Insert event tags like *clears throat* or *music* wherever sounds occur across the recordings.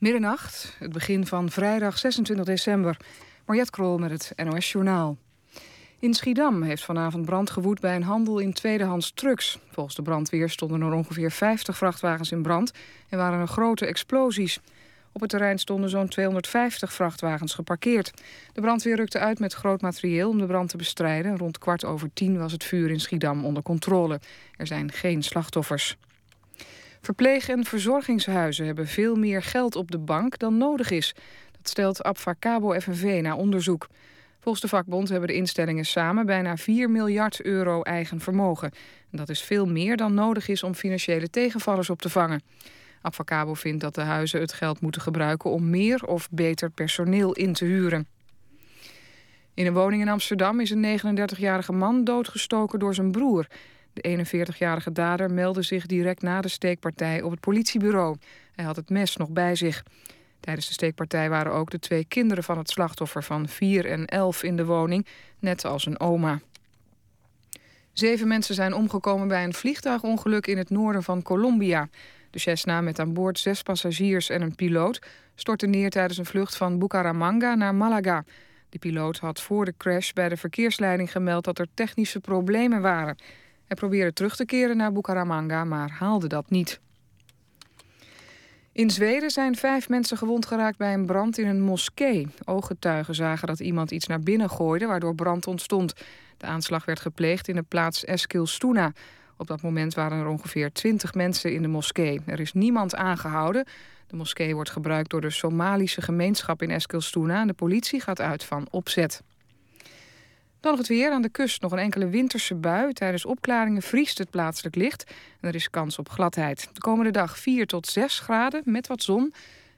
Middernacht, het begin van vrijdag 26 december. Mariette Krol met het NOS Journaal. In Schiedam heeft vanavond brand gewoed bij een handel in tweedehands trucks. Volgens de brandweer stonden er ongeveer 50 vrachtwagens in brand... en waren er grote explosies. Op het terrein stonden zo'n 250 vrachtwagens geparkeerd. De brandweer rukte uit met groot materieel om de brand te bestrijden. Rond kwart over tien was het vuur in Schiedam onder controle. Er zijn geen slachtoffers. Verpleeg- en verzorgingshuizen hebben veel meer geld op de bank dan nodig is. Dat stelt Abfacabo FNV na onderzoek. Volgens de vakbond hebben de instellingen samen bijna 4 miljard euro eigen vermogen. En dat is veel meer dan nodig is om financiële tegenvallers op te vangen. Abfacabo vindt dat de huizen het geld moeten gebruiken om meer of beter personeel in te huren. In een woning in Amsterdam is een 39-jarige man doodgestoken door zijn broer. De 41-jarige dader meldde zich direct na de steekpartij op het politiebureau. Hij had het mes nog bij zich. Tijdens de steekpartij waren ook de twee kinderen van het slachtoffer van 4 en 11 in de woning, net als een oma. Zeven mensen zijn omgekomen bij een vliegtuigongeluk in het noorden van Colombia. De Cessna met aan boord zes passagiers en een piloot stortte neer tijdens een vlucht van Bucaramanga naar Malaga. De piloot had voor de crash bij de verkeersleiding gemeld dat er technische problemen waren. Hij probeerde terug te keren naar Bucaramanga, maar haalde dat niet. In Zweden zijn vijf mensen gewond geraakt bij een brand in een moskee. Ooggetuigen zagen dat iemand iets naar binnen gooide, waardoor brand ontstond. De aanslag werd gepleegd in de plaats Eskilstuna. Op dat moment waren er ongeveer twintig mensen in de moskee. Er is niemand aangehouden. De moskee wordt gebruikt door de Somalische gemeenschap in Eskilstuna. De politie gaat uit van opzet. Dan nog het weer. Aan de kust nog een enkele winterse bui. Tijdens opklaringen vriest het plaatselijk licht. En er is kans op gladheid. De komende dag 4 tot 6 graden met wat zon.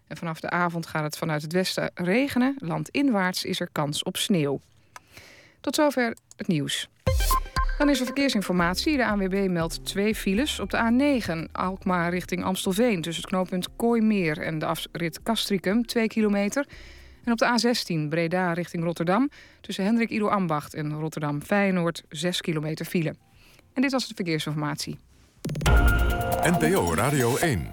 En vanaf de avond gaat het vanuit het westen regenen. Landinwaarts is er kans op sneeuw. Tot zover het nieuws. Dan is er verkeersinformatie. De ANWB meldt twee files. Op de A9 Alkmaar richting Amstelveen... tussen het knooppunt Kooimeer en de afrit Castricum, 2 kilometer... En op de A16 Breda richting Rotterdam... tussen Hendrik Ido Ambacht en Rotterdam Feyenoord 6 kilometer file. En dit was de verkeersinformatie. NPO Radio 1.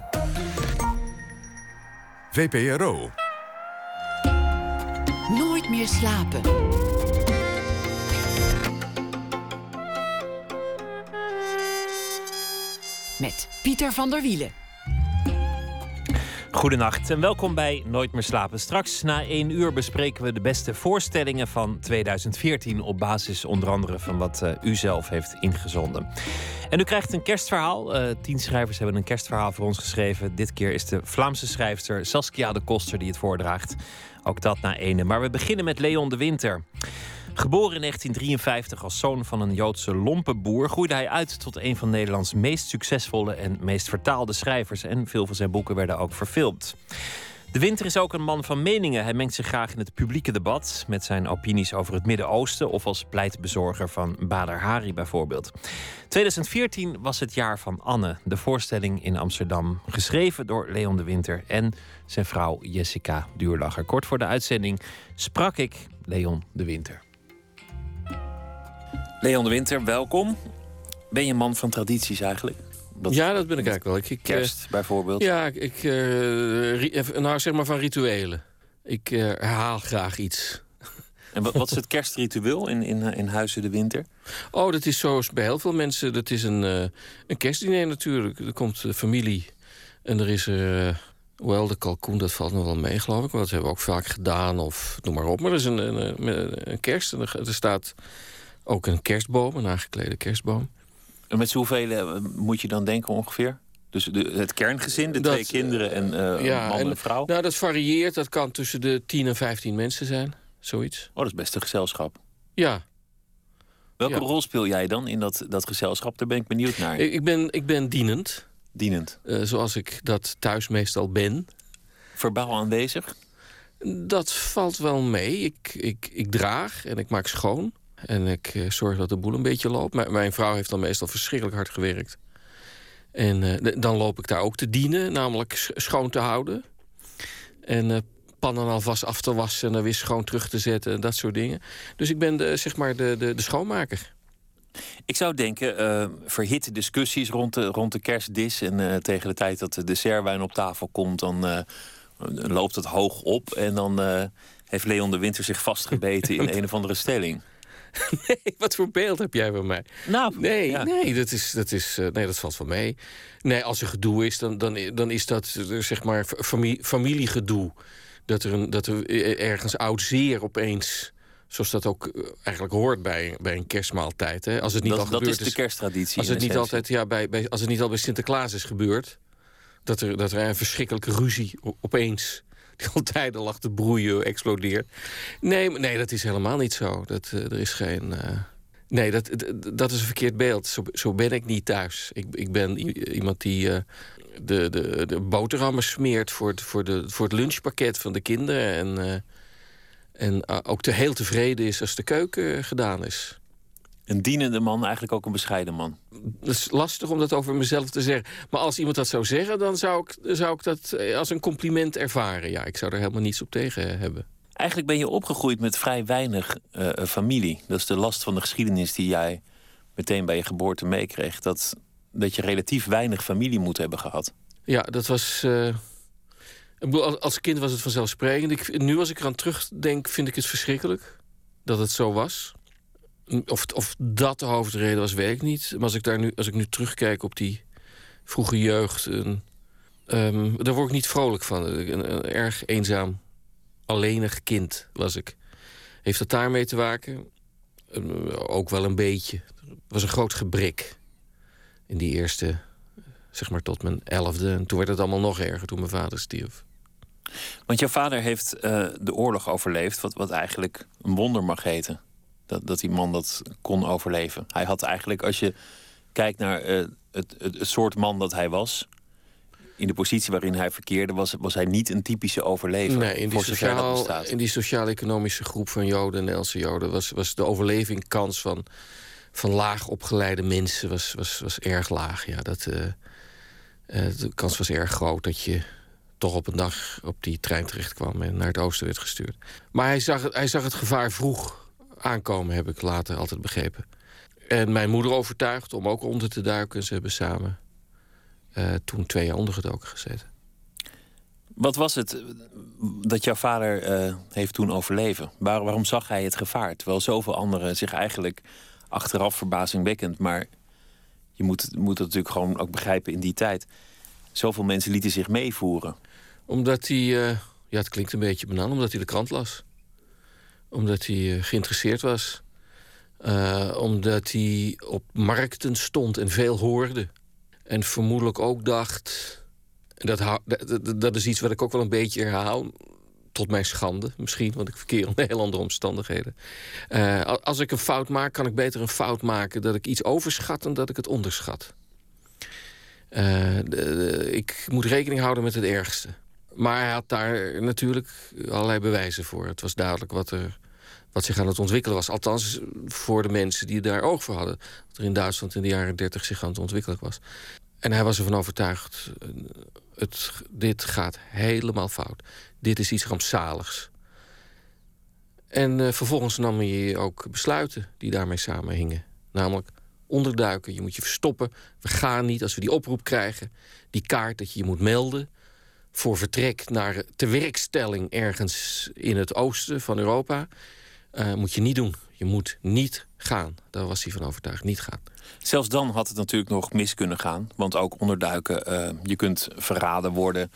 VPRO. Nooit meer slapen. Met Pieter van der Wielen. Goedenacht en welkom bij Nooit meer slapen. Straks na één uur bespreken we de beste voorstellingen van 2014 op basis onder andere van wat uh, u zelf heeft ingezonden. En u krijgt een kerstverhaal. Uh, tien schrijvers hebben een kerstverhaal voor ons geschreven. Dit keer is de Vlaamse schrijfster Saskia de Koster die het voordraagt. Ook dat na ene. Maar we beginnen met Leon de Winter. Geboren in 1953 als zoon van een Joodse lompenboer, groeide hij uit tot een van Nederlands meest succesvolle en meest vertaalde schrijvers. En veel van zijn boeken werden ook verfilmd. De Winter is ook een man van meningen. Hij mengt zich graag in het publieke debat met zijn opinies over het Midden-Oosten of als pleitbezorger van Bader Hari bijvoorbeeld. 2014 was het jaar van Anne, de voorstelling in Amsterdam, geschreven door Leon de Winter en zijn vrouw Jessica Duurlacher. Kort voor de uitzending sprak ik Leon de Winter. Leon de Winter, welkom. Ben je een man van tradities eigenlijk? ja, dat ben ik eigenlijk wel. Ik, ik, Kerst uh, bijvoorbeeld? Ja, ik, uh, nou zeg maar van rituelen. Ik uh, herhaal graag iets. *laughs* En wat, wat is het kerstritueel in, in, in Huizen de Winter? Oh, dat is zoals bij heel veel mensen. Dat is een, een kerstdiner natuurlijk. Er komt familie en er is er... Wel, de kalkoen, dat valt nog wel mee, geloof ik. Want dat hebben we ook vaak gedaan, of noem maar op. Maar er is een, een, een kerst en er staat ook een kerstboom, een aangeklede kerstboom. En met zoveel eh, moet je dan denken ongeveer? Dus de, het kerngezin, de twee kinderen en uh, ja, man en, vrouw? Nou, dat varieert. Dat kan tussen de 10 en 15 mensen zijn. Zoiets. Oh, dat is best een gezelschap. Ja. Welke rol speel jij dan in dat, dat gezelschap? Daar ben ik benieuwd naar. Ik, ben, ik ben dienend. Dienend. Uh, zoals ik dat thuis meestal ben. Verbaal aanwezig? Dat valt wel mee. Ik, ik, ik draag en ik maak schoon. En ik eh, zorg dat de boel een beetje loopt. mijn vrouw heeft dan meestal verschrikkelijk hard gewerkt. En uh, dan loop ik daar ook te dienen, namelijk schoon te houden. En uh, pannen alvast af te wassen en dan weer schoon terug te zetten en dat soort dingen. Dus ik ben de, zeg maar de, de, de schoonmaker. Ik zou denken, uh, verhitte discussies rond de, rond de kerstdis... en tegen de tijd dat de dessertwijn op tafel komt... dan loopt het hoog op en dan eh, heeft Leon de Winter zich vastgebeten in *laughs* een of andere stelling. *laughs* Nee, wat voor beeld heb jij van mij? Nou, Nee, ja. nee, dat is, dat is, eh, nee, dat valt van mee. Nee, als er gedoe is, dan, dan, dan is dat eh, zeg maar familie, familiegedoe. Dat er, een, dat er eh, ergens oud zeer opeens, zoals dat ook eigenlijk hoort bij, bij een kerstmaaltijd. Hè? Als het niet al Dat, dat gebeurd is de kersttraditie. Als het niet altijd, ja, bij, bij, als het niet al bij Sinterklaas is gebeurd, dat er, dat er een verschrikkelijke ruzie opeens, die al tijden lag te broeien, explodeert. Nee, nee, dat is helemaal niet zo. Dat, eh, er is geen. eh, Nee, dat, dat is een verkeerd beeld. Zo, zo ben ik niet thuis. Ik, ik ben iemand die eh, de, de, de boterhammen smeert voor het, voor, de, voor het lunchpakket van de kinderen. En, en ook te, heel tevreden is als de keuken gedaan is. Een dienende man, eigenlijk ook een bescheiden man. Het is lastig om dat over mezelf te zeggen. Maar als iemand dat zou zeggen, dan zou ik, zou ik dat eh, als een compliment ervaren. Ja, ik zou er helemaal niets op tegen hebben. Eigenlijk ben je opgegroeid met vrij weinig eh, familie. Dat is de last van de geschiedenis die jij meteen bij je geboorte meekreeg. Dat, dat je relatief weinig familie moet hebben gehad. Ja, dat was. eh, ik bedoel, als- als kind was het vanzelfsprekend. Ik, nu, als ik eraan terugdenk, vind ik het verschrikkelijk dat het zo was. Of, of dat de hoofdreden was, weet ik niet. Maar als ik, daar nu, als ik nu terugkijk op die vroege jeugd. ehm, daar word ik niet vrolijk van. Een, erg eenzaam, alleenig kind was ik. Heeft dat daarmee te maken? Eh, ook wel een beetje. Er was een groot gebrek in die eerste zeg maar tot mijn elfde. En toen werd het allemaal nog erger toen mijn vader stierf. Want jouw vader heeft eh, de oorlog overleefd, wat, wat eigenlijk een wonder mag heten. Dat, dat die man dat kon overleven. Hij had eigenlijk, als je kijkt naar eh, het, het, het soort man dat hij was, in de positie waarin hij verkeerde, was, was hij niet een typische overlever. Nee, in die, sociaal, in die sociaal-economische groep van Joden en Nederlandse Joden was, was de overlevingskans van, van laag opgeleide mensen was, was, was erg laag. Ja, dat, eh, eh, de kans was erg groot dat je toch op een dag op die trein terecht kwam en naar het oosten werd gestuurd. Maar hij zag, hij zag het gevaar vroeg aankomen, heb ik later altijd begrepen. En mijn moeder overtuigd om ook onder te duiken. Ze hebben samen eh, toen twee jaar ondergedoken gezeten. Wat was het dat jouw vader eh, heeft toen overleven? Waar, waarom zag hij het gevaar? Terwijl zoveel anderen zich eigenlijk achteraf verbazingwekkend, maar je moet, moet dat natuurlijk gewoon ook begrijpen in die tijd. Zoveel mensen lieten zich meevoeren. Omdat hij, eh, ja, het klinkt een beetje banaan, omdat hij de krant las. Omdat hij eh, geïnteresseerd was. Eh, omdat hij op markten stond en veel hoorde. En vermoedelijk ook dacht. Dat, dat, dat- is iets wat ik ook wel een beetje herhaal. Tot mijn schande misschien, want ik verkeer onder heel andere omstandigheden. Eh, als ik een fout maak, kan ik beter een fout maken dat ik iets overschat dan dat ik het onderschat. De- de- ik moet rekening houden met het ergste. Maar hij had daar natuurlijk allerlei bewijzen voor. Het was duidelijk wat, er, wat zich aan het ontwikkelen was. Althans, voor de mensen die daar oog voor hadden. Wat er in Duitsland in de jaren dertig zich aan het ontwikkelen was. En hij was ervan overtuigd, eh, het, dit gaat helemaal fout. Dit is iets rampzaligs. En eh, vervolgens nam hij ook besluiten die daarmee samenhingen. Namelijk onderduiken, je moet je verstoppen. We gaan niet als we die oproep krijgen. Die kaart dat je je moet melden voor vertrek naar tewerkstelling ergens in het oosten van Europa. Eh, moet je niet doen. Je moet niet gaan. Daar was hij van overtuigd. Niet gaan. Zelfs dan had het natuurlijk nog mis kunnen gaan. Want ook onderduiken, eh, je kunt verraden worden.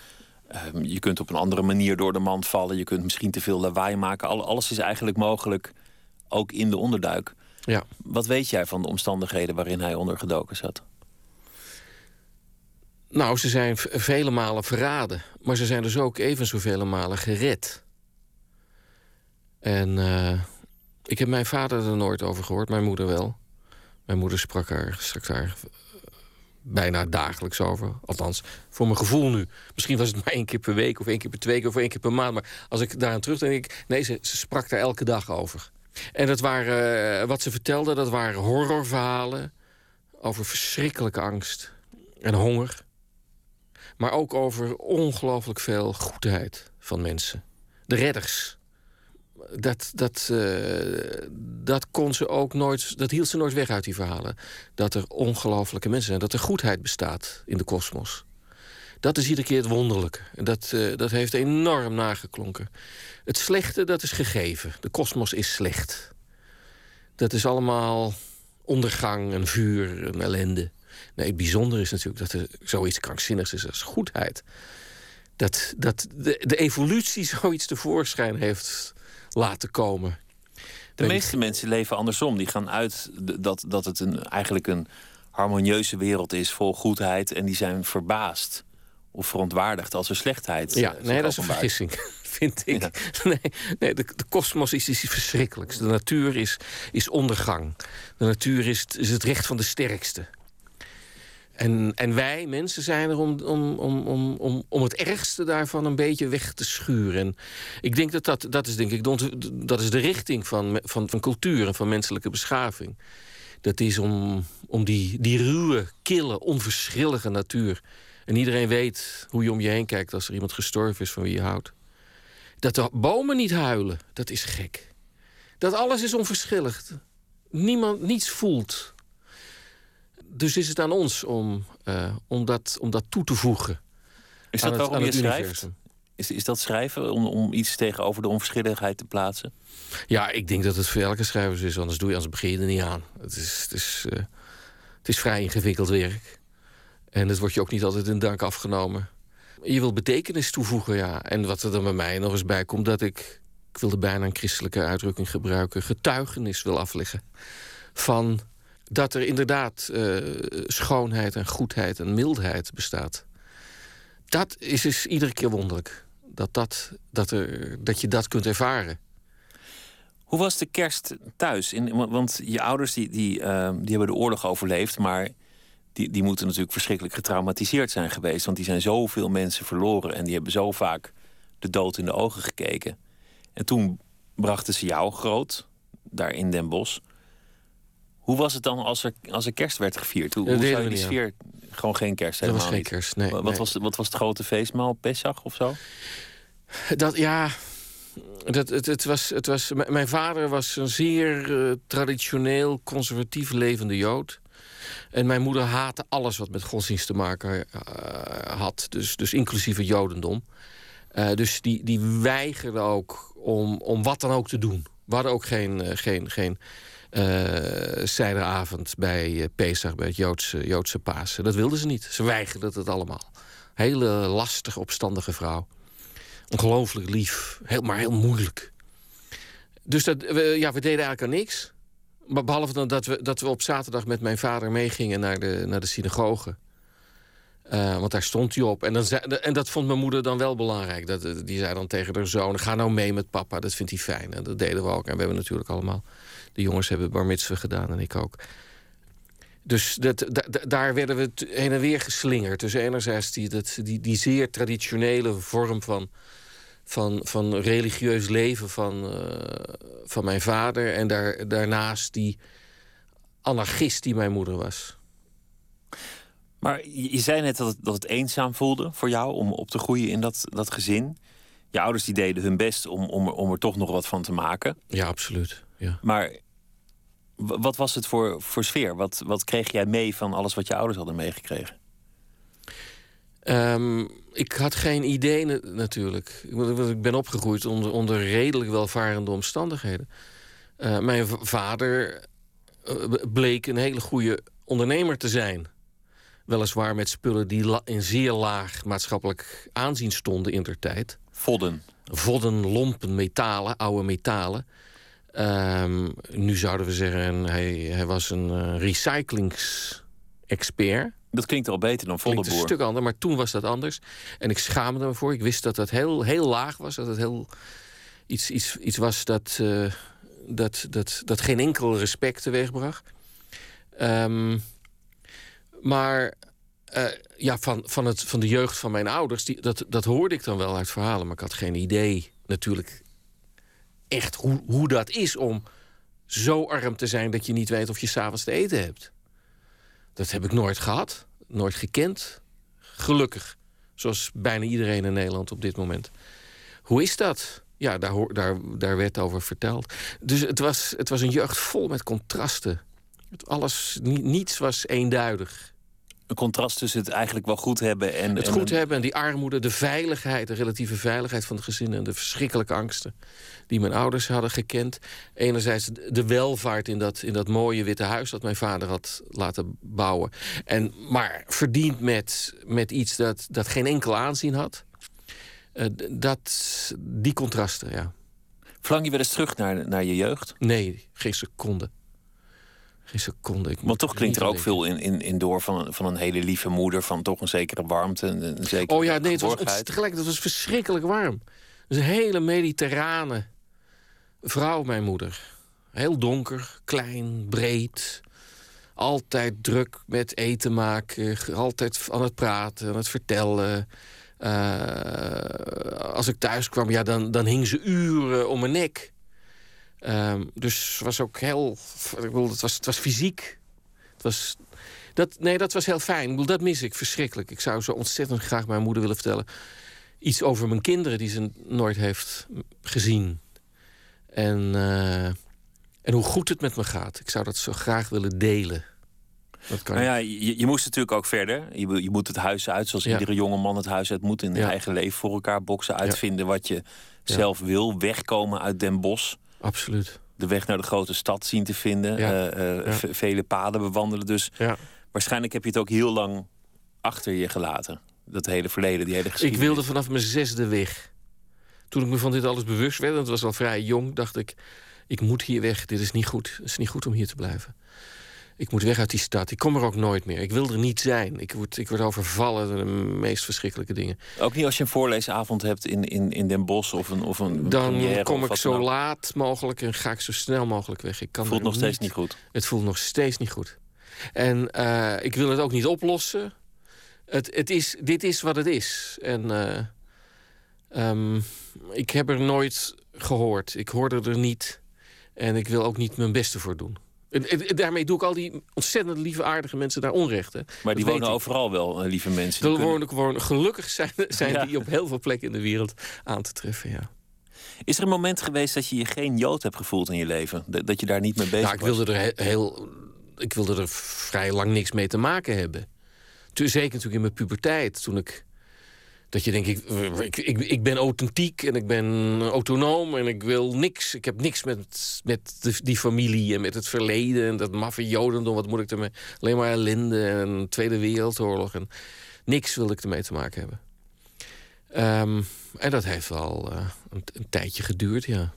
Eh, je kunt op een andere manier door de mand vallen. Je kunt misschien te veel lawaai maken. Al- alles is eigenlijk mogelijk, ook in de onderduik. Ja. Wat weet jij van de omstandigheden waarin hij ondergedoken zat? Nou, ze zijn vele malen verraden. Maar ze zijn dus ook even zoveel malen gered. En eh, ik heb mijn vader er nooit over gehoord. Mijn moeder wel. Mijn moeder sprak er straks daar eh, bijna dagelijks over. Althans, voor mijn gevoel nu. Misschien was het maar één keer per week of één keer per twee week of één keer per maand. Maar als ik daaraan terugdenk, denk ik... Nee, ze, ze sprak daar elke dag over. En dat waren, eh, wat ze vertelde, dat waren horrorverhalen... over verschrikkelijke angst en honger. Maar ook over ongelooflijk veel goedheid van mensen. De redders. Dat, dat, eh, dat kon ze ook nooit. Dat hield ze nooit weg uit die verhalen. Dat er ongelooflijke mensen zijn. Dat er goedheid bestaat in de kosmos. Dat is iedere keer het wonderlijke. Dat, uh, dat heeft enorm nageklonken. Het slechte, dat is gegeven. De kosmos is slecht. Dat is allemaal ondergang en vuur en ellende. Nee, het bijzondere is natuurlijk dat er zoiets krankzinnigs is als goedheid. Dat, dat de, de evolutie *laughs* zoiets tevoorschijn heeft laten komen. De meeste mensen leven andersom. Die gaan uit dat, dat het een, eigenlijk een harmonieuze wereld is vol goedheid. En die zijn verbaasd of verontwaardigd als er slechtheid. Ja, nee, dat is een vergissing, *laughs* vind ik. *laughs* Nee, nee, de, kosmos is iets verschrikkelijks. De natuur is, is ondergang. De natuur is, is het recht van de sterkste. En, en wij, mensen, zijn er om, om, om, om, om het ergste daarvan een beetje weg te schuren. En ik denk dat dat, dat is, denk ik, dat is de richting van, van, van cultuur en van menselijke beschaving. Dat is om, om die, die ruwe, kille, onverschillige natuur. En iedereen weet hoe je om je heen kijkt als er iemand gestorven is van wie je houdt. Dat de bomen niet huilen, dat is gek. Dat alles is onverschillig. Niemand niets voelt dus is het aan ons om, uh, om, dat, om dat toe te voegen. Is dat waarom je schrijft? Is, is dat schrijven om, om iets tegenover de onverschilligheid te plaatsen? Ja, ik denk dat het voor elke schrijver is, anders doe je als begin je er niet aan. Het is, het, is, uh, het is vrij ingewikkeld werk. En dat wordt je ook niet altijd in dank afgenomen. Je wil betekenis toevoegen, ja. En wat er dan bij mij nog eens bij komt, dat ik... ik wilde bijna een christelijke uitdrukking gebruiken... getuigenis wil afleggen van dat er inderdaad uh, schoonheid en goedheid en mildheid bestaat. Dat is dus iedere keer wonderlijk. Dat, dat, dat, er, dat je dat kunt ervaren. Hoe was de kerst thuis? In, want je ouders die, die, uh, die hebben de oorlog overleefd, maar die, die moeten natuurlijk verschrikkelijk getraumatiseerd zijn geweest. Want die zijn zoveel mensen verloren en die hebben zo vaak de dood in de ogen gekeken. En toen brachten ze jou groot, daar in Den Bosch. Hoe was het dan als er, als er kerst werd gevierd? Hoe, hoe zou je die sfeer... Gewoon geen kerst helemaal Dat was geen kerst, nee. Wat, Was, wat was het grote feestmaal? Pesach of zo? Dat, ja... Dat, het, het was, het was, mijn vader was een zeer uh, traditioneel, conservatief levende Jood. En mijn moeder haatte alles wat met godsdienst te maken uh, had. Dus, dus inclusief het Jodendom. Uh, dus die, die weigerde ook om, om wat dan ook te doen. We hadden ook geen, geen, geen uh, bij uh, Pesach, bij het Joodse, Joodse Pasen. Dat wilden ze niet. Ze weigerden het allemaal. Hele lastige, opstandige vrouw. Ongelooflijk lief, heel, maar heel moeilijk. Dus dat, we, ja, we deden eigenlijk aan niks. Maar behalve dan dat we, dat we op zaterdag met mijn vader meegingen naar de, naar de synagoge. Uh, want daar stond hij op. En, dan en dat vond mijn moeder dan wel belangrijk. Dat, die zei dan tegen haar zoon: Ga nou mee met papa, dat vindt hij fijn. En dat deden we ook. En we hebben natuurlijk allemaal de jongens hebben bar mitzvah gedaan en ik ook. Dus dat, daar werden we heen en weer geslingerd. Dus enerzijds die, dat, die, die zeer traditionele vorm van, van, van religieus leven van, uh, van mijn vader. En daar, daarnaast die anarchist die mijn moeder was. Maar je zei net dat het, dat het eenzaam voelde voor jou om op te groeien in dat, dat gezin. Je ouders die deden hun best om, om, om er toch nog wat van te maken. Ja, absoluut. Ja. Maar wat was het voor, voor sfeer? Wat, wat kreeg jij mee van alles wat je ouders hadden meegekregen? Um, ik had geen idee natuurlijk. Ik ben opgegroeid onder, onder redelijk welvarende omstandigheden. Uh, mijn vader eh, bleek een hele goede ondernemer te zijn. Weliswaar met spullen die in zeer laag maatschappelijk aanzien stonden in der tijd. Vodden. Vodden, lompen, metalen, oude metalen. Um, nu zouden we zeggen, hij, hij was een uh, recyclingsexpert. Dat klinkt al beter dan Volleboer. Klinkt een stuk anders, maar toen was dat anders. En ik schaamde me voor. Ik wist dat dat heel, heel laag was. Dat het heel iets, iets, iets was dat, uh, dat, dat, dat geen enkel respect teweegbracht. Um, maar uh, ja, van, van, het, van de jeugd van mijn ouders, die, dat, dat hoorde ik dan wel uit verhalen. Maar ik had geen idee natuurlijk echt hoe, hoe dat is om zo arm te zijn dat je niet weet of je s'avonds te eten hebt. Dat heb ik nooit gehad, nooit gekend. Gelukkig. Zoals bijna iedereen in Nederland op dit moment. Hoe is dat? Ja, daar, daar, daar werd over verteld. Dus het was, het was een jeugd vol met contrasten. alles, niets was eenduidig. Een contrast tussen het eigenlijk wel goed hebben en... Het en goed een- hebben en die armoede, de veiligheid, de relatieve veiligheid van het gezin en de verschrikkelijke angsten die mijn ouders hadden gekend. Enerzijds de welvaart in dat, in dat mooie witte huis dat mijn vader had laten bouwen. En, maar verdiend met, met iets dat, dat geen enkel aanzien had. D- dat, die contrasten, ja. Verlang je wel eens terug naar, naar je jeugd? Nee, geen seconde. Geen seconde. Ik Want toch klinkt er ook veel in, in, in door van, van een hele lieve moeder... van toch een zekere warmte, een, een zekere Oh ja, nee, het was geborgenheid. tegelijk, het was verschrikkelijk warm. Het was een hele mediterrane vrouw, mijn moeder. Heel donker, klein, breed. Altijd druk met eten maken. Altijd aan het praten, aan het vertellen. Eh, als ik thuis kwam, ja, dan, dan hing ze uren om mijn nek. Ehm, dus was ook heel... Ik bedoel, het, was, het was fysiek. Het was dat, nee, dat was heel fijn. Ik bedoel, dat mis ik verschrikkelijk. Ik zou zo ontzettend graag mijn moeder willen vertellen. Iets over mijn kinderen die ze nooit heeft gezien. En, eh, en hoe goed het met me gaat. Ik zou dat zo graag willen delen. Dat kan Nou ja, je, je moest natuurlijk ook verder. Je, je moet het huis uit, zoals Ja. iedere jonge man het huis uit moet. In Ja. eigen leven voor elkaar boksen, uitvinden wat je zelf wil. Wegkomen uit Den Bosch. Absoluut. De weg naar de grote stad zien te vinden. Ja. eh, eh, Ja. Vele paden bewandelen. Dus Ja. waarschijnlijk heb je het ook heel lang achter je gelaten. Dat hele verleden, die hele Ik geschiedenis. wilde vanaf mijn zesde weg. Toen ik me van dit alles bewust werd, en het was al vrij jong, dacht ik: ik moet hier weg. Dit is niet goed. Het is niet goed om hier te blijven. Ik moet weg uit die stad. Ik kom er ook nooit meer. Ik wil er niet zijn. Ik word, ik word overvallen door de meest verschrikkelijke dingen. Ook niet als je een voorleesavond hebt in, in, in Den Bosch of een, of een Dan kom of ik zo laat mogelijk en ga ik zo snel mogelijk weg. Ik kan Voelt nog steeds niet goed. Het voelt nog steeds niet goed. En eh, ik wil het ook niet oplossen. Het, het is, dit is wat het is. En eh, ehm, ik heb er nooit gehoord. Ik hoorde er niet. En ik wil ook niet mijn beste voor doen. En, en- en daarmee doe ik al die ontzettend lieve, aardige mensen daar onrecht. Hè. Maar die Dat wonen overal wel, eh, lieve mensen. Die kunnen- wonen gewoon, gelukkig zijn, zijn Ja. die op heel veel plekken in de wereld aan te treffen. Ja. Is er een moment geweest dat je je geen Jood hebt gevoeld in je leven? Dat je daar niet mee bezig Nou, ik was? wilde er he- heel. Ik wilde er vrij lang niks mee te maken hebben. Toen, zeker natuurlijk in mijn puberteit. Toen ik. Dat je denkt, ik, ik, ik, ik ben authentiek en ik ben autonoom en ik wil niks. Ik heb niks met, met de- die familie en met het verleden en dat maffe jodendom. Wat moet ik ermee? Alleen maar ellende en Tweede Wereldoorlog. En niks wilde ik ermee te maken hebben. Ehm, en dat heeft wel eh, een, een tijdje geduurd, ja.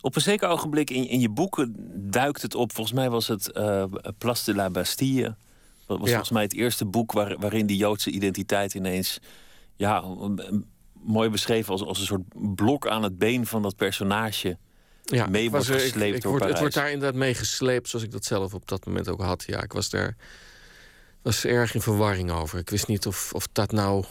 Op een zeker ogenblik in, in je boeken duikt het op. Volgens mij was het eh Place de la Bastille. Dat was Ja. volgens mij het eerste boek waar, waarin die Joodse identiteit ineens... Ja, mooi beschreven als, als een soort blok aan het been van dat personage... ja, mee wordt er- gesleept ik, door word, Het wordt daar inderdaad mee gesleept zoals ik dat zelf op dat moment ook had. Ja, ik was daar was erg in verwarring over. Ik wist niet of, of dat nou...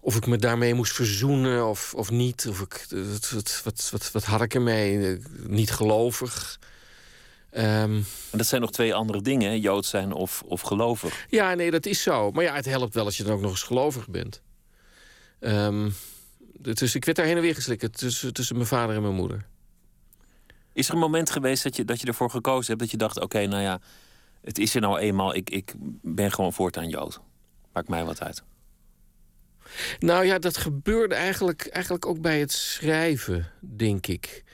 Of ik me daarmee moest verzoenen of, of niet. Of ik, wat, wat, wat, wat, wat had ik ermee? Niet gelovig. En dat zijn nog twee andere dingen, hè? Jood zijn of, of gelovig. ja, nee, dat is zo. Maar ja, het helpt wel als je dan ook nog eens gelovig bent. Dus ik werd daar heen en weer geslikt tussen, tussen mijn vader en mijn moeder. Is er een moment geweest dat je, dat je ervoor gekozen hebt... dat je dacht, oké, nou ja, het is er nou eenmaal... Ik, ik ben gewoon voortaan Jood. Maakt mij wat uit. Nou ja, dat gebeurde eigenlijk, eigenlijk ook bij het schrijven, denk ik.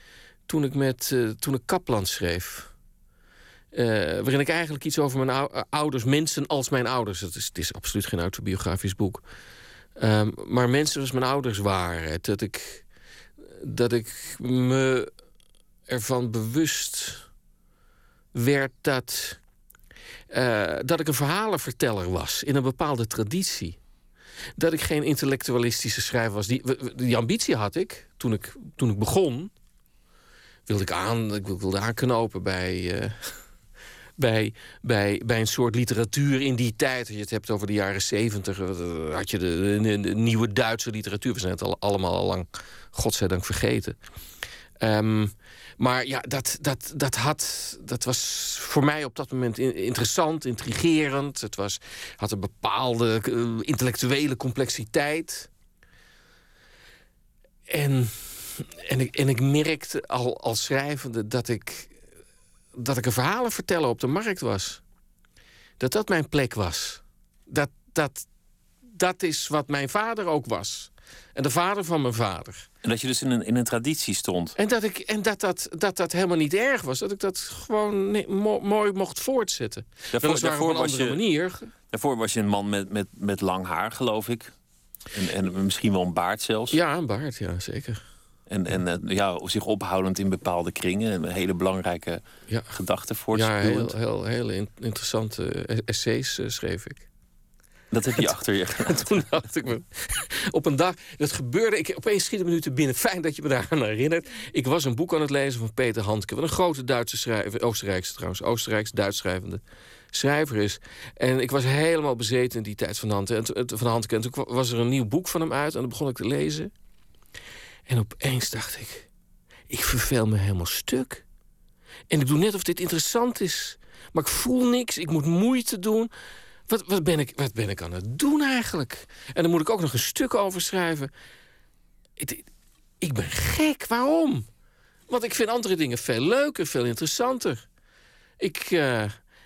Toen ik, met, eh, toen ik Kaplan schreef. Eh, waarin ik eigenlijk iets over mijn ou- ouders, mensen als mijn ouders. Het is, het is absoluut geen autobiografisch boek. Ehm, maar mensen zoals mijn ouders waren. Dat ik, dat ik me ervan bewust werd dat, eh, dat ik een verhalenverteller was in een bepaalde traditie dat ik geen intellectualistische schrijver was. Die, die ambitie had ik toen ik, toen ik begon. Wilde ik, aan, ik wilde aanknopen bij, eh, bij, bij, bij een soort literatuur in die tijd. Als je het hebt over de jaren zeventig, eh, had je de, nieuwe Duitse literatuur. We zijn het al, allemaal al lang, godzijdank, vergeten. Ehm, maar ja, dat, dat, dat, had, dat was voor mij op dat moment in- interessant, intrigerend. Het was, had een bepaalde eh, intellectuele complexiteit. En, en, ik, en ik merkte al als schrijvende dat ik, dat ik een verhalenverteller op de markt was. dat dat mijn plek was. Dat, dat, dat is wat mijn vader ook was. En de vader van mijn vader. En dat je dus in een, in een traditie stond. En dat ik, en dat, dat, dat dat helemaal niet erg was. Dat ik dat gewoon nee, mo- mooi mocht voortzetten. Daarvoor, daarvoor, op een was andere je, manier. daarvoor was je een man met, met, met lang haar, geloof ik. En, en misschien wel een baard zelfs. Ja, een baard, ja, zeker. En, en eh, ja, zich ophoudend in bepaalde kringen. Een hele belangrijke Ja. gedachte Ja, heel, heel, heel in- interessante eh, essays eh, schreef ik. Dat heb je *laughs* achter je En gelaten. *laughs* toen dacht ik me, op een dag, dat gebeurde, ik, opeens schieten minuten binnen. Fijn dat je me daaraan herinnert. Ik was een boek aan het lezen van Peter Handke. Wat een grote Duitse schrijver, Oostenrijkse trouwens, Oostenrijks-Duits schrijvende schrijver is. En ik was helemaal bezeten in die tijd van Handke. En, toen- van Handke. en toen was er een nieuw boek van hem uit en dan begon ik te lezen. En opeens dacht ik, ik verveel me helemaal stuk. En ik doe net of dit interessant is. Maar ik voel niks, ik moet moeite doen. Wat, wat, ben ik, wat ben ik aan het doen eigenlijk? En dan moet ik ook nog een stuk over schrijven. Ik, ben gek, waarom? Want ik vind andere dingen veel leuker, veel interessanter. Ik, eh,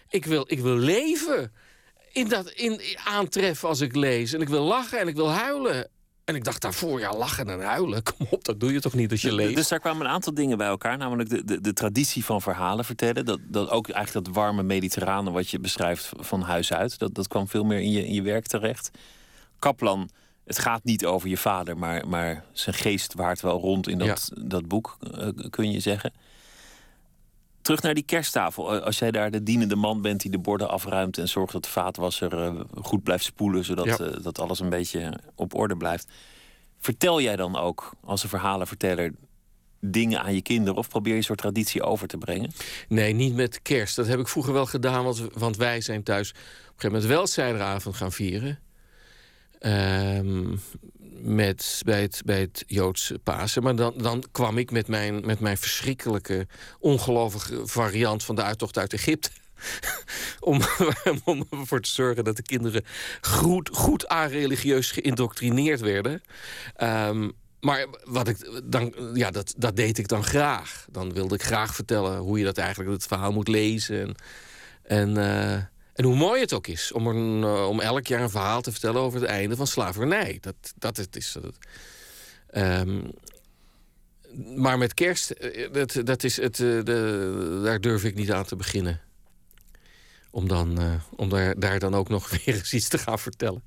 ik, wil, ik wil leven in dat in, aantreffen als ik lees. En ik wil lachen en ik wil huilen. En ik dacht daarvoor, ja, lachen en huilen. *laughs* Kom op, dat doe je toch niet als je leest? Dus daar kwamen een aantal dingen bij elkaar. Namelijk de, de, de traditie van verhalen vertellen. Dat, dat ook eigenlijk dat warme mediterrane wat je beschrijft van huis uit. Dat, dat kwam veel meer in je, in je werk terecht. Kaplan, het gaat niet over je vader, maar, maar zijn geest waart wel rond in dat, dat boek, eh, kun je zeggen. Terug naar die kersttafel. Eh, Als jij daar de dienende man bent die de borden afruimt en zorgt dat de vaatwasser eh, goed blijft spoelen, zodat Ja. eh, dat alles een beetje op orde blijft. Vertel jij dan ook als een verhalenverteller dingen aan je kinderen of probeer je een soort traditie over te brengen? Nee, niet met kerst. Dat heb ik vroeger wel gedaan, want, want wij zijn thuis op een gegeven moment wel zijderavond gaan vieren. Ehm, met, bij, het, bij het Joodse Pasen. Maar dan, dan kwam ik met mijn, met mijn verschrikkelijke, ongelovige variant van de uittocht uit Egypte. *laughs* om, *laughs* om ervoor te zorgen dat de kinderen goed, goed aanreligieus geïndoctrineerd werden. Ehm, maar wat ik dan, ja, dat, dat deed ik dan graag. Dan wilde ik graag vertellen hoe je dat eigenlijk het verhaal moet lezen. En, en, eh, en hoe mooi het ook is om, een, eh, om elk jaar een verhaal te vertellen over het einde van slavernij. Dat, dat het is. Dat, Ehm, maar met kerst, eh, dat, dat is het, eh, de, daar durf ik niet aan te beginnen. Om, dan, om daar, daar dan ook nog *laughs* weer eens iets te gaan vertellen.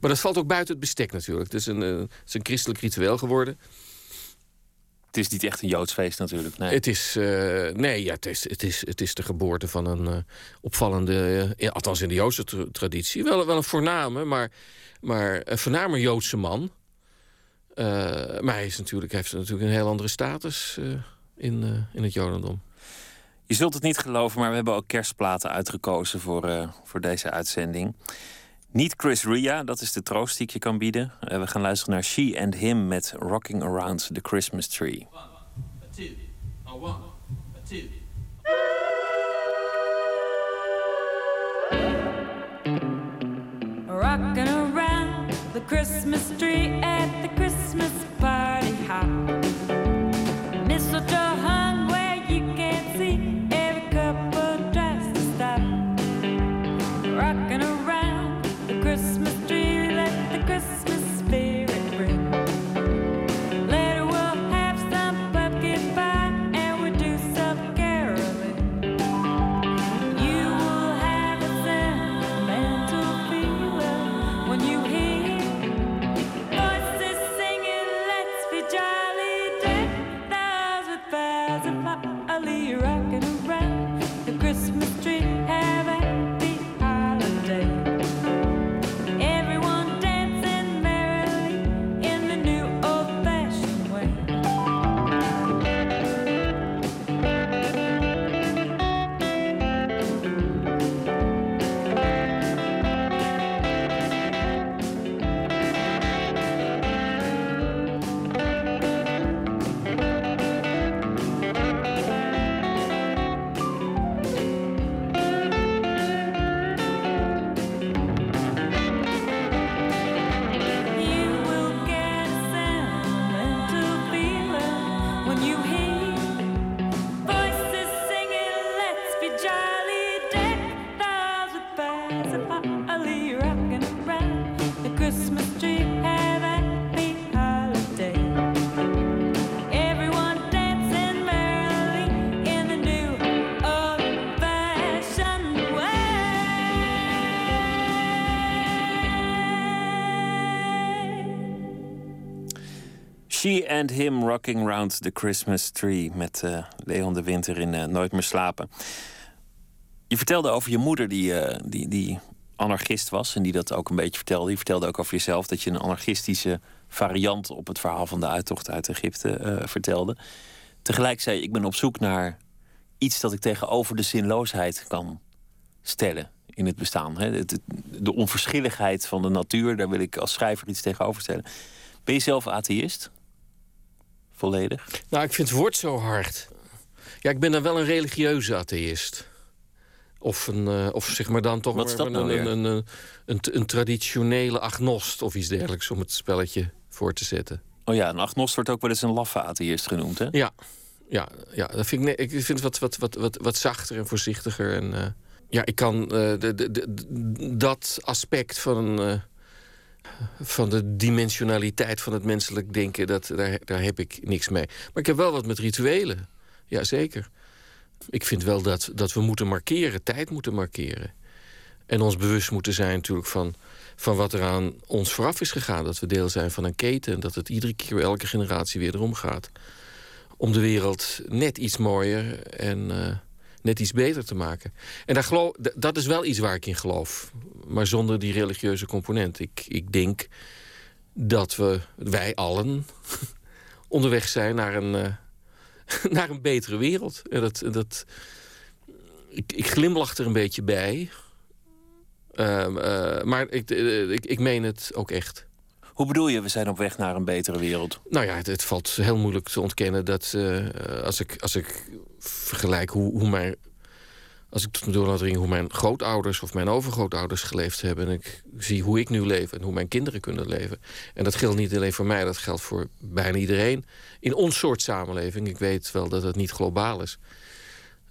Maar dat valt ook buiten het bestek natuurlijk. Het een, het is een christelijk ritueel geworden. Het is niet echt een Joods feest natuurlijk. Nee. Het is, eh, nee, ja, het, is, het, is, het is de geboorte van een eh, opvallende, eh, althans in de Joodse tra- traditie, wel, wel een voorname, maar, maar een voornamer Joodse man. Maar hij is natuurlijk, heeft natuurlijk een heel andere status in, in het Jodendom. Je zult het niet geloven, maar we hebben ook kerstplaten uitgekozen voor, voor deze uitzending. Niet Chris Ria, dat is de troost die ik je kan bieden. Eh, we gaan luisteren naar She and Him met Rocking Around the Christmas Tree. Rocking around the Christmas tree at the Christmas She and Him Rocking Round the Christmas Tree met eh, Leon de Winter in eh, Nooit meer slapen. Je vertelde over je moeder die, eh, die, die anarchist was en die dat ook een beetje vertelde. Je vertelde ook over jezelf dat je een anarchistische variant op het verhaal van de uittocht uit Egypte vertelde. Tegelijk zei je, ik ben op zoek naar iets dat ik tegenover de zinloosheid kan stellen in het bestaan. De onverschilligheid van de natuur, daar wil ik als schrijver iets tegenover stellen. Ben je zelf atheïst? Volledig? Nou, ik vind het woord zo hard. Ja, ik ben dan wel een religieuze atheïst. Of, een, eh, of zeg maar dan toch maar nou een, een, een, een, een traditionele agnost of iets dergelijks om het spelletje voor te zetten. Oh ja, een agnost wordt ook wel eens een laffe atheïst genoemd, hè? Ja, ja, ja dat vind ik, ik vind het wat, wat, wat, wat, wat zachter en voorzichtiger. En, eh, ja, ik kan eh, de, de, de- dat aspect van, van de dimensionaliteit van het menselijk denken, dat, daar, daar heb ik niks mee. Maar ik heb wel wat met rituelen. Jazeker. Ik vind wel dat, dat we moeten markeren, tijd moeten markeren. En ons bewust moeten zijn natuurlijk van, van wat er aan ons vooraf is gegaan. Dat we deel zijn van een keten en dat het iedere keer, elke generatie weer erom gaat. Om de wereld net iets mooier en eh, net iets beter te maken. En daar geloof, d- dat is wel iets waar ik in geloof. Maar zonder die religieuze component. Ik, ik denk dat we, wij allen, *laughs* onderweg zijn naar een, eh, *laughs* naar een betere wereld. En dat, dat, ik, ik glimlach er een beetje bij. Ehm, eh, maar ik, eh, ik, ik meen het ook echt. Hoe bedoel je, we zijn op weg naar een betere wereld? Nou ja, het, het valt heel moeilijk te ontkennen dat als, ik, als ik vergelijk hoe, hoe mijn. Als ik tot me door laat dringen hoe mijn grootouders of mijn overgrootouders geleefd hebben. En ik zie hoe ik nu leef en hoe mijn kinderen kunnen leven. En dat geldt niet alleen voor mij, dat geldt voor bijna iedereen. In ons soort samenleving. Ik weet wel dat het niet globaal is.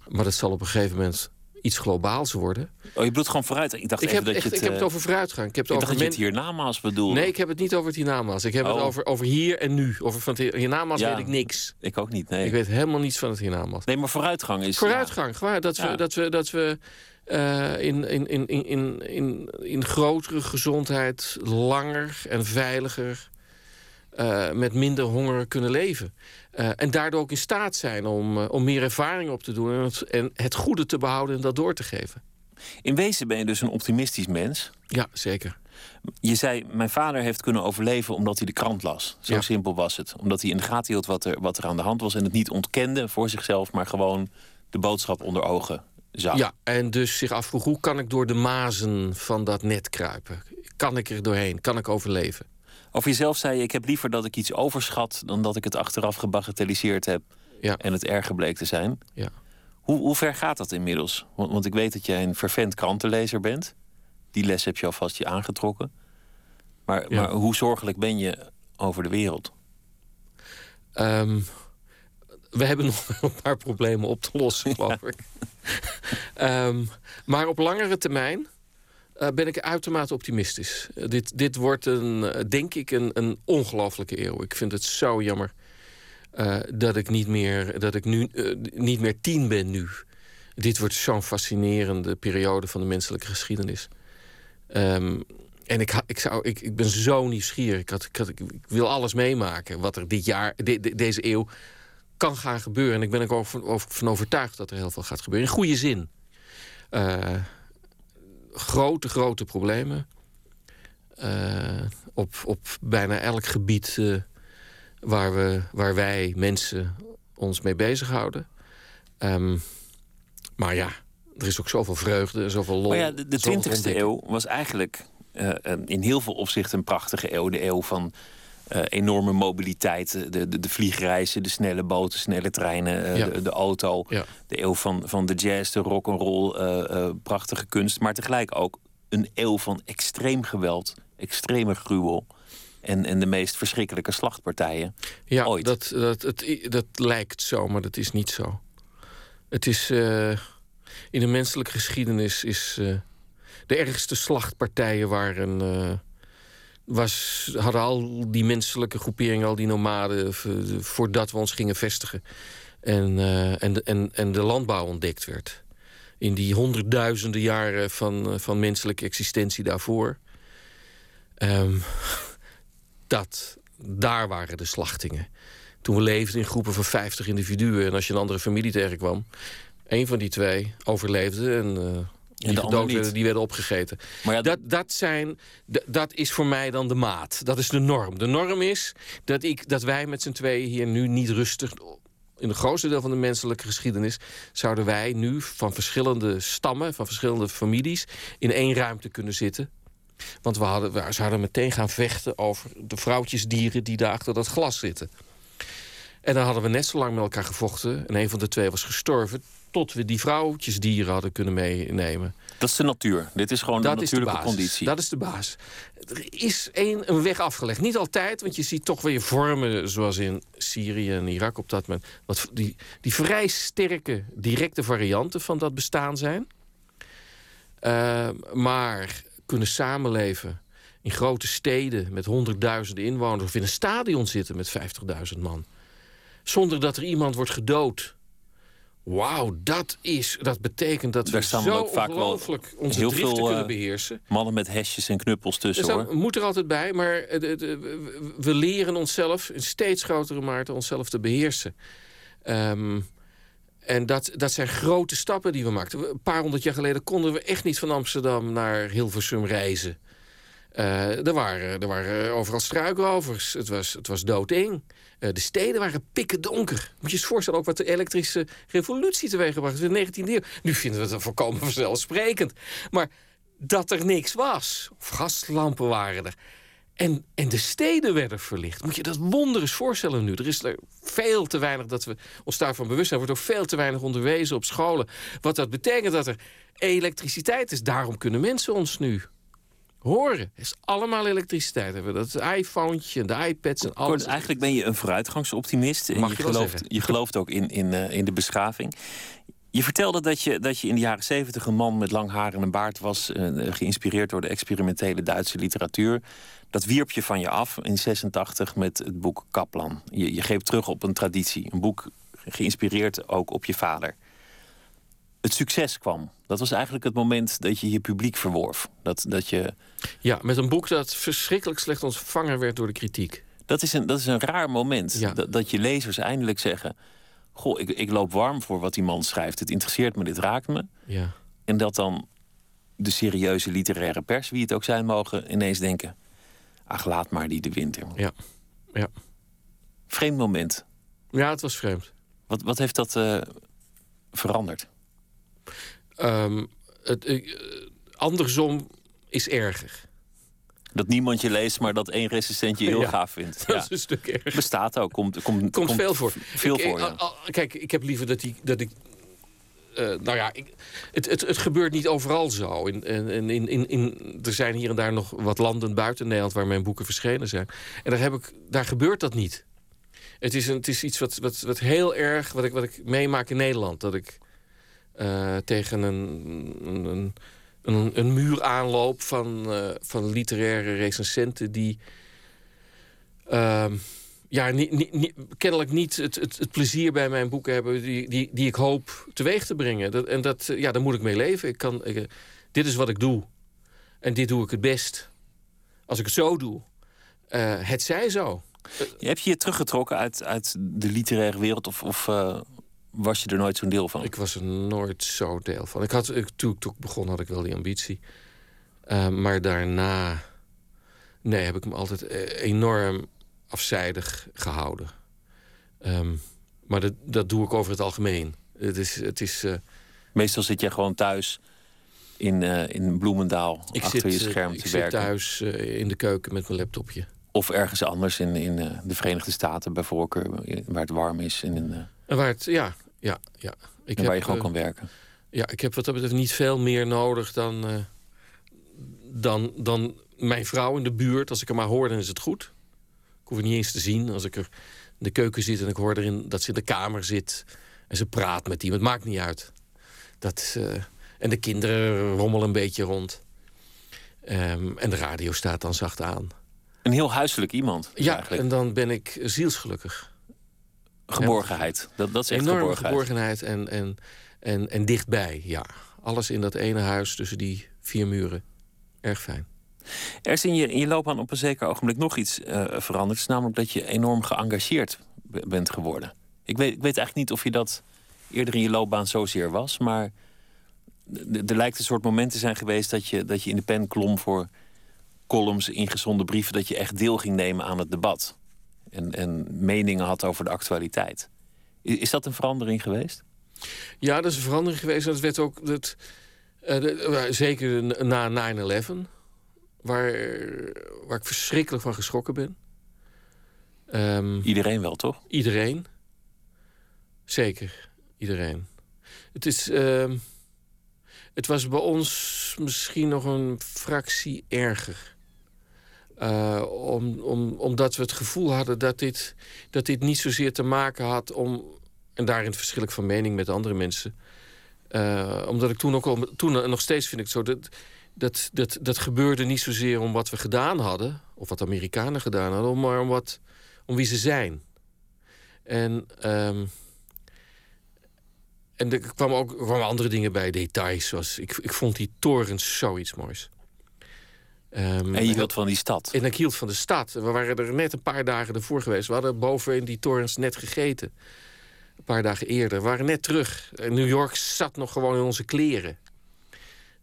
Maar dat zal op een gegeven moment iets globaals worden. Oh, je bedoelt gewoon vooruit. Ik dacht Ik even heb, dat echt, je het... ik heb het eh, over vooruitgang. Ik heb ik het dacht over dat je het hiernamaals bedoelde. Nee, ik heb het niet over het hiernamaals. Ik heb het Oh. over, over hier en nu. Over van het hiernamaals Ja. weet ik niks. Ik ook niet, nee. Ik weet helemaal niets van het hiernamaals. Nee, maar vooruitgang is... Vooruitgang, gewoon dat we, Ja. dat we, dat we in, in, in, in, in, in, in grotere gezondheid langer en veiliger eh, met minder honger kunnen leven. Eh, en daardoor ook in staat zijn om, eh, om meer ervaring op te doen en het, en het goede te behouden en dat door te geven. In wezen ben je dus een optimistisch mens. Ja, zeker. Je zei, mijn vader heeft kunnen overleven omdat hij de krant las. Zo Ja. simpel was het. Omdat hij in de gaten hield wat er, wat er aan de hand was... en het niet ontkende voor zichzelf, maar gewoon de boodschap onder ogen zag. Ja, en dus zich afvroeg hoe kan ik door de mazen van dat net kruipen? Kan ik er doorheen? Kan ik overleven? Over jezelf zei je, ik heb liever dat ik iets overschat... dan dat ik het achteraf gebagatelliseerd heb Ja. en het erger bleek te zijn. Ja. Hoe, hoe ver gaat dat inmiddels? Want, want ik weet dat jij een fervent krantenlezer bent. Die les heb je alvast je aangetrokken. Maar, Ja. maar hoe zorgelijk ben je over de wereld? Ehm, we hebben nog wel *laughs* een paar problemen op te lossen, geloof ik. Ehm, maar op langere termijn eh, ben ik uitermate optimistisch. Eh, dit, dit wordt, een, eh, denk ik, een, een ongelofelijke eeuw. Ik vind het zo jammer dat ik niet meer, dat ik nu niet meer tien ben nu. Dit wordt zo'n fascinerende periode van de menselijke geschiedenis. Ehm, en ik, ik, zou, ik, ik ben zo nieuwsgierig. Ik, had, ik, wil alles meemaken wat er dit jaar, de- de- deze eeuw, kan gaan gebeuren. En ik ben er ook van, over- van overtuigd dat er heel veel gaat gebeuren. In goede zin. Grote, grote problemen. Eh, op, op bijna elk gebied eh, waar, we, waar wij mensen ons mee bezighouden. Ehm, maar ja, er is ook zoveel vreugde zoveel lol. Maar ja, de, de zoveel 20e ontdekken. eeuw was eigenlijk eh, in heel veel opzichten een prachtige eeuw. De eeuw van eh, enorme mobiliteit. De, de, de vliegreizen, de snelle boten, snelle treinen, eh, Ja. de, de auto. Ja. De eeuw van, van de jazz, de rock'n'roll, eh eh prachtige kunst. Maar tegelijk ook een eeuw van extreem geweld, extreme gruwel. En, en de meest verschrikkelijke slachtpartijen. Ja, ooit. Dat, dat, het, dat lijkt zo, maar dat is niet zo. Het is. eh, in de menselijke geschiedenis is. eh, de ergste slachtpartijen waren. eh, was, hadden al die menselijke groeperingen, al die nomaden. voordat we ons gingen vestigen. En, eh, en, de, en, en de landbouw ontdekt werd. In die honderdduizenden jaren van, eh, van menselijke existentie daarvoor. Ehm, dat daar waren de slachtingen. Toen we leefden in groepen van 50 individuen... en als je een andere familie tegenkwam... een van die twee overleefde en... eh, die de gedood werden, die werden opgegeten. Maar ja, dat, dat, zijn, dat is voor mij dan de maat. Dat is de norm. De norm is dat, ik, dat wij met z'n tweeën hier nu niet rustig... in het grootste deel van de menselijke geschiedenis... zouden wij nu van verschillende stammen, van verschillende families... in één ruimte kunnen zitten. Want we, hadden, we zouden meteen gaan vechten over de vrouwtjesdieren... die daar achter dat glas zitten. En dan hadden we net zo lang met elkaar gevochten... en een van de twee was gestorven... tot we die vrouwtjesdieren hadden kunnen meenemen. dat is de natuur. Dit is gewoon Dat de natuurlijke conditie. Dat is de baas. Er is een, een weg afgelegd. Niet altijd, want je ziet toch weer vormen zoals in Syrië en Irak op dat moment. Wat die, die vrij sterke, directe varianten van dat bestaan zijn. Uh, maar kunnen samenleven in grote steden met honderdduizenden inwoners... of in een stadion zitten met 50.000 man. Zonder dat er iemand wordt gedood. Wauw, dat, is, dat betekent dat Daar we zo ook vaak ongelooflijk onze heel driften veel, kunnen eh, beheersen. Mannen met hesjes en knuppels tussen, dat hoor. moet er altijd bij, maar eh, we- leren onszelf in steeds grotere mate onszelf te beheersen. Ehm, en dat, dat zijn grote stappen die we maakten. Een paar honderd jaar geleden konden we echt niet van Amsterdam naar Hilversum reizen. Eh, er, waren, er waren overal struikrovers. Het was, het was doodeng. Eh, de steden waren pikken donker. Moet je eens voorstellen ook wat de elektrische revolutie teweeggebracht heeft in de 19e eeuw. Nu vinden we het volkomen vanzelfsprekend. Maar dat er niks was. Of gaslampen waren er. En, en de steden werden verlicht. Moet je dat wonder eens voorstellen nu. Er is er veel te weinig dat we ons daarvan bewust zijn. Er wordt ook veel te weinig onderwezen op scholen. Wat dat betekent dat er elektriciteit is. Daarom kunnen mensen ons nu horen. Het is allemaal elektriciteit. Hebben dat iPhone en de iPads en alles. Kort, eigenlijk ben je een vooruitgangsoptimist. En Mag je, gelooft, je gelooft ook in, in, eh, in de beschaving. Je vertelde dat je, dat je in de jaren zeventig een man met lang haar en een baard was. eh, geïnspireerd door de experimentele Duitse literatuur. Dat wierp je van je af in 86 met het boek Kaplan. Je, je greep terug op een traditie. Een boek geïnspireerd ook op je vader. Het succes kwam. Dat was eigenlijk het moment dat je je publiek verworf. Dat, dat, je, Ja, met een boek dat verschrikkelijk slecht ontvangen werd door de kritiek. dat, is een, dat is een raar moment. Ja. Dat, dat je lezers eindelijk zeggen... Goh, ik, ik loop warm voor wat die man schrijft. Het interesseert me, dit raakt me. Ja. En dat dan de serieuze literaire pers, wie het ook zijn mogen, ineens denken: ach, laat maar die de winter. Ja. Ja. Vreemd moment. ja, het was vreemd. Wat, wat heeft dat eh, veranderd? Ehm, het, eh, andersom is erger. Dat niemand je leest, maar dat één recensent je heel Ja. gaaf vindt. Dat Ja. is een stuk erger. Bestaat ook. Komt, komt, Komt veel voor. Veel Ik- voor, ja. Kijk, ik heb liever dat, die, dat ik. eh, nou ja, ik, het, het, het gebeurt niet overal zo. In, in, in, in, in, er zijn hier en daar nog wat landen buiten Nederland waar mijn boeken verschenen zijn. En daar, heb ik, daar gebeurt dat niet. Het is, een, het is iets wat, wat, wat heel erg, wat ik, wat ik meemaak in Nederland. Dat ik eh, tegen een, een, een, een, muur aanloop van, eh, van literaire recensenten die. ehm, ja, kennelijk niet het, het, het plezier bij mijn boeken hebben die, die, die ik hoop teweeg te brengen. Dat, en dat, ja, daar moet ik mee leven. Ik kan, eh, dit is wat ik doe. En dit doe ik het best. Als ik het zo doe, het zij zo. Je je teruggetrokken uit, uit de literaire wereld? Of, of was je er nooit zo'n deel van? Ik was er nooit zo deel van. Ik had, ik, toen ik toen ik begon had ik wel die ambitie. Eh, maar daarna... Nee, heb ik me altijd eh, enorm afzijdig gehouden. Ehm, maar dat, dat doe ik over het algemeen. Het is... Het is eh, Meestal zit jij gewoon thuis in, in Bloemendaal ik achter zit, je scherm ik te zit werken. thuis eh, in de keuken met mijn laptopje. Of ergens anders in, in de Verenigde Staten bij voorkeur, waar het warm is en, in, En waar het... Ja, ja, ja. Ik en waar je gewoon eh, kan werken. Ja, ik heb wat dat betreft niet veel meer nodig dan, eh, dan, dan mijn vrouw in de buurt. Als ik haar maar hoor, dan is het goed. Ik hoef het niet eens te zien. Als ik er in de keuken zit en ik hoor erin dat ze in de kamer zit... en ze praat met iemand, maakt niet uit. Dat, eh, en de kinderen rommelen een beetje rond. Ehm, en de radio staat dan zacht aan. Een heel huiselijk iemand. Ja, eigenlijk. en dan ben ik zielsgelukkig. Geborgenheid. Dat, dat is echt Enorme geborgenheid. geborgenheid en, en, en, en dichtbij, ja. Alles in dat ene huis tussen die vier muren. Erg fijn. Er is in je, in je loopbaan op een zeker ogenblik nog iets eh, veranderd. Het is namelijk dat je enorm geëngageerd bent geworden. Ik weet, ik weet eigenlijk niet of je dat eerder in je loopbaan zozeer was, maar er lijkt een soort moment te zijn geweest dat je, dat je in de pen klom voor columns, ingezonden brieven, dat je echt deel ging nemen aan het debat. En, en meningen had over de actualiteit. Is dat een verandering geweest? Ja, dat is een verandering geweest. Dat werd ook. Dat, de- eh, zeker na 9-11, waar, waar ik verschrikkelijk van geschrokken ben. Ehm, Iedereen wel, toch? Iedereen. Zeker, iedereen. Het is. ehm, het was bij ons misschien nog een fractie erger. Eh, om, om, omdat we het gevoel hadden dat dit, dat dit niet zozeer te maken had om. En daarin verschil ik van mening met andere mensen. Eh, omdat ik toen ook. Toen en nog steeds vind ik het zo. Dat, dat, dat, dat gebeurde niet zozeer om wat we gedaan hadden. Of wat Amerikanen gedaan hadden. Maar om, wat, om wie ze zijn. En, ehm, en er kwamen ook er andere dingen bij, details. Zoals, ik, ik vond die torens zoiets moois. Ehm, En je hield van die stad. en ik hield van de stad. We waren er net een paar dagen ervoor geweest. We hadden boven in die torens net gegeten. Een paar dagen eerder. We waren net terug. En New York zat nog gewoon in onze kleren.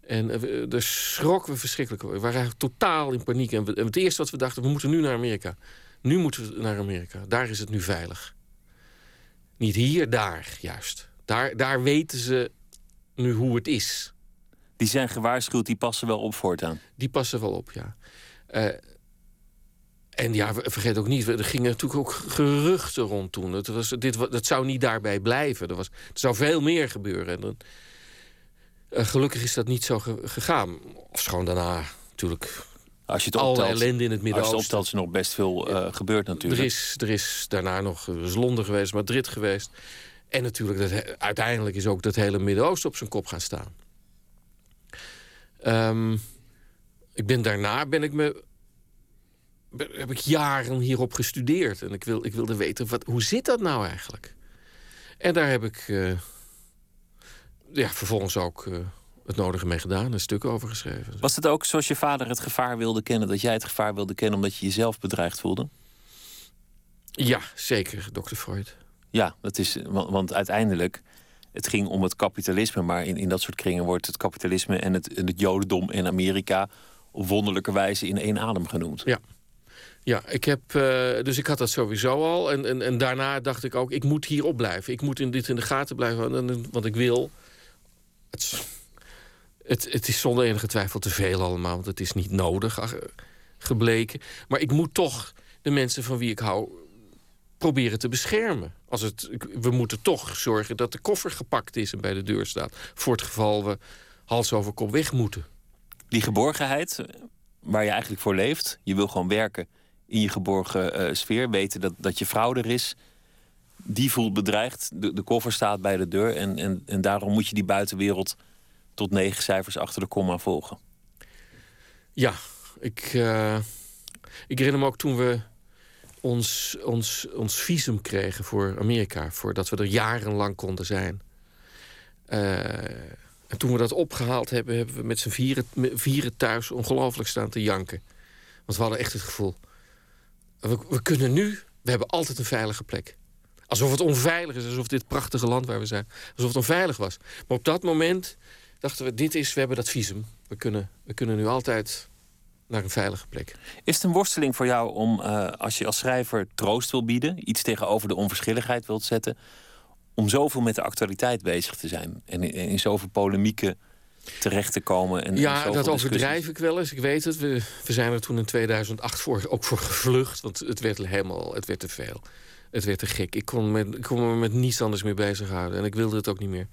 En eh, we- daar schrokken we verschrikkelijk. We waren totaal in paniek. En, we- en het eerste wat we dachten, we moeten nu naar Amerika. Nu moeten we naar Amerika. Daar is het nu veilig. Niet hier, daar juist. Daar, daar weten ze nu hoe het is. Die zijn gewaarschuwd, die passen wel op voortaan. Die passen wel op, ja. Eh, en ja, ver- vergeet ook niet, er gingen natuurlijk ook geruchten rond toen. Het was, dit, dat zou niet daarbij blijven. Er, was, er zou veel meer gebeuren. En dan, eh, gelukkig is dat niet zo ge- gegaan. Ofschoon daarna natuurlijk Als je het alle optelt, ellende in het als je het Midden-Oosten. optelt, is er nog best veel eh, gebeurd Er natuurlijk. is, er is daarna nog er is Londen geweest, Madrid geweest. En natuurlijk, dat, uiteindelijk is ook dat hele Midden-Oosten op zijn kop gaan staan. Ehm, ik ben daarna ben ik me, heb ik jaren hierop gestudeerd. En ik, wil, ik wilde weten, wat, hoe zit dat nou eigenlijk? En daar heb ik eh, ja, vervolgens ook eh, het nodige mee gedaan. Een stuk over geschreven. Was het ook zoals je vader het gevaar wilde kennen, dat jij het gevaar wilde kennen omdat je jezelf bedreigd voelde? Ja, zeker, dokter Freud. Ja, dat is, want, want uiteindelijk, het ging om het kapitalisme, maar in, in dat soort kringen wordt het kapitalisme en het, het jodendom in Amerika op wonderlijke wijze in één adem genoemd. Ja. Ja, ik heb, eh, dus ik had dat sowieso al. En, en, en daarna dacht ik ook, ik moet hierop blijven. Ik moet in dit in de gaten blijven Want ik wil... Het, het, het is zonder enige twijfel te veel allemaal. Want het is niet nodig ach, gebleken. Maar ik moet toch de mensen van wie ik hou proberen te beschermen. Als het, we moeten toch zorgen dat de koffer gepakt is en bij de deur staat. Voor het geval we hals over kop weg moeten. Die geborgenheid, eh, waar je eigenlijk voor leeft, je wil gewoon werken in je geborgen eh, sfeer, weten dat, dat je vrouw er is, die voelt bedreigd, de, de koffer staat bij de deur en, en, en daarom moet je die buitenwereld tot negen cijfers achter de komma volgen. Ja, ik, eh, ik herinner me ook toen we ons, ons, ons visum kregen voor Amerika, voordat we er jarenlang konden zijn. Eh, en toen we dat opgehaald hebben, hebben we met z'n vieren, vieren thuis ongelooflijk staan te janken. Want we hadden echt het gevoel, we, we kunnen nu, we hebben altijd een veilige plek. Alsof het onveilig is, alsof dit prachtige land waar we zijn, alsof het onveilig was. Maar op dat moment dachten we, dit is, we hebben dat visum. We kunnen, we kunnen nu altijd naar een veilige plek. Is het een worsteling voor jou om, eh, als je als schrijver troost wil bieden, iets tegenover de onverschilligheid wilt zetten, om zoveel met de actualiteit bezig te zijn en in, in zoveel polemieken terecht te komen? En, Ja, dat overdrijf ik wel eens. Ik weet het. We, we zijn er toen in 2008 voor, ook voor gevlucht. Want het werd helemaal het werd te veel. Het werd te gek. Ik kon, met, ik kon me met niets anders meer bezighouden. En ik wilde het ook niet meer.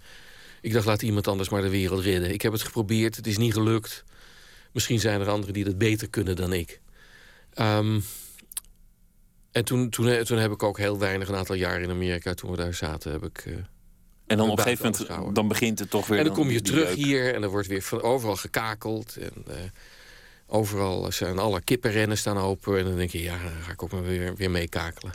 Ik dacht, laat iemand anders maar de wereld redden. Ik heb het geprobeerd. Het is niet gelukt. Misschien zijn er anderen die dat beter kunnen dan ik. Ehm, en toen, toen, toen heb ik ook heel weinig, een aantal jaar in Amerika... toen we daar zaten, heb ik... eh, En dan op een gegeven moment dan begint het toch weer. en dan kom je terug hier en er wordt weer van overal gekakeld. En eh, overal zijn alle kippenrennen staan open. En dan denk je, ja, dan ga ik ook maar weer, weer meekakelen.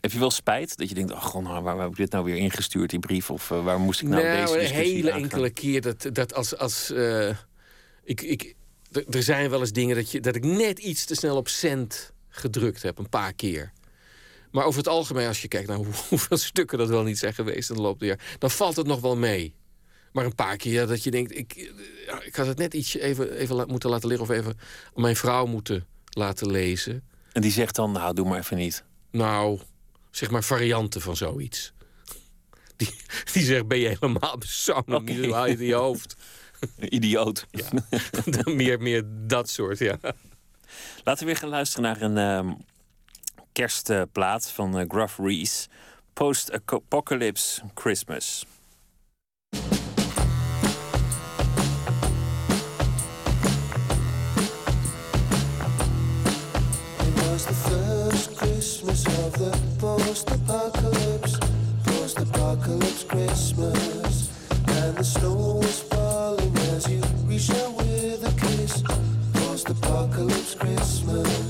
Heb je wel spijt dat je denkt, oh nou, waar, waar heb ik dit nou weer ingestuurd, die brief? Of eh, waar moest ik nou, Nou, deze een discussie hele aangaan? enkele keer dat, dat als... als eh, ik, ik, er, er zijn wel eens dingen dat, je, dat ik net iets te snel op cent gedrukt heb, een paar keer. Maar over het algemeen, als je kijkt naar hoe- *laughs* hoeveel stukken dat wel niet zijn geweest in de loop der jaar, dan valt het nog wel mee. Maar een paar keer ja, dat je denkt, ik, ik had het net iets even, even moeten laten liggen of even mijn vrouw moeten laten lezen. En die zegt dan, nou, doe maar even niet. Nou, zeg maar varianten van zoiets. *laughs* Die, die zegt, ben je helemaal bezonnen? Die haal je in je hoofd. *laughs* Idioot. *laughs* meer, meer dat soort, ja. Laten we weer gaan luisteren naar een ehm, kerstplaat van eh, Gruff Reese. Post-Apocalypse Christmas. It was the first Christmas of the post-apocalypse, post-apocalypse Christmas, and the snow was Asia with a kiss. Post apocalypse Christmas.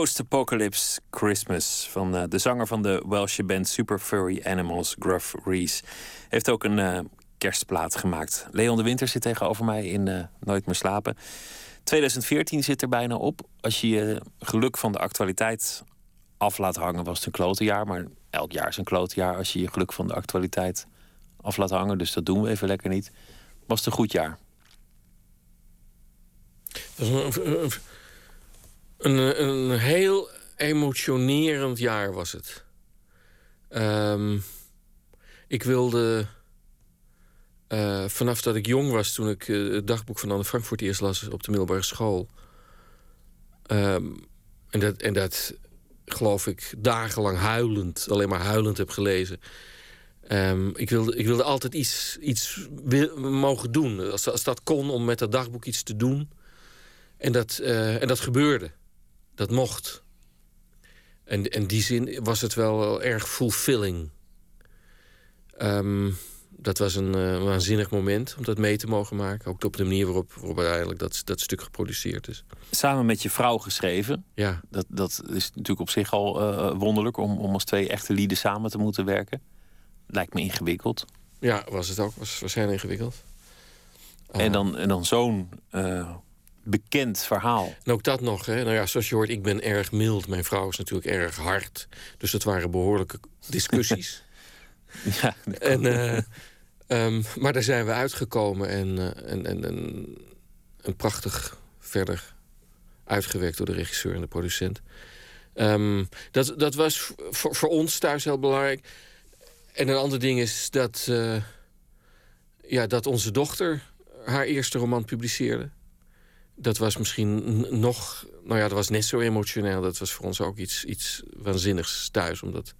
Post-Apocalypse Christmas van eh, de zanger van de Welsh band Super Furry Animals, Gruff Reese. Heeft ook een eh, kerstplaat gemaakt. Leon de Winter zit tegenover mij in eh, Nooit meer slapen. 2014 zit er bijna op. Als je je geluk van de actualiteit af laat hangen, was het een klote jaar. Maar elk jaar is een klote jaar als je je geluk van de actualiteit af laat hangen. Dus dat doen we even lekker niet. Was het een goed jaar? Dat was een, een, een, heel emotionerend jaar was het. Ehm, ik wilde... eh, vanaf dat ik jong was, toen ik eh, het dagboek van Anne Frank voor eerst las op de middelbare school. Ehm, en, dat, en dat, geloof ik, dagenlang huilend, alleen maar huilend heb gelezen. Ehm, ik, wilde, ik wilde altijd iets, iets mogen doen. Als, als dat kon, om met dat dagboek iets te doen. En dat, eh, en dat gebeurde. Dat mocht. En in die zin was het wel, erg fulfilling. Ehm, dat was een eh, waanzinnig moment om dat mee te mogen maken. Ook op de manier waarop, waarop uiteindelijk dat, dat stuk geproduceerd is. Samen met je vrouw geschreven. Ja, Dat, dat is natuurlijk op zich al eh, wonderlijk om, om als twee echte lieden samen te moeten werken. Lijkt me ingewikkeld. ja was het ook. Was waarschijnlijk ingewikkeld. En Ah. dan, en dan zo'n eh, bekend verhaal. En ook dat nog, hè. Nou ja, zoals je hoort, ik ben erg mild. Mijn vrouw is natuurlijk erg hard. Dus dat waren behoorlijke discussies. *laughs* Ja, en, eh, ehm, maar daar zijn we uitgekomen en, eh, en, en, en, en prachtig verder uitgewerkt door de regisseur en de producent. Ehm, dat, dat was voor ons thuis heel belangrijk. En een ander ding is dat, eh, ja, dat onze dochter haar eerste roman publiceerde. Dat was misschien nog... Nou ja, dat was net zo emotioneel. Dat was voor ons ook iets, iets waanzinnigs thuis om dat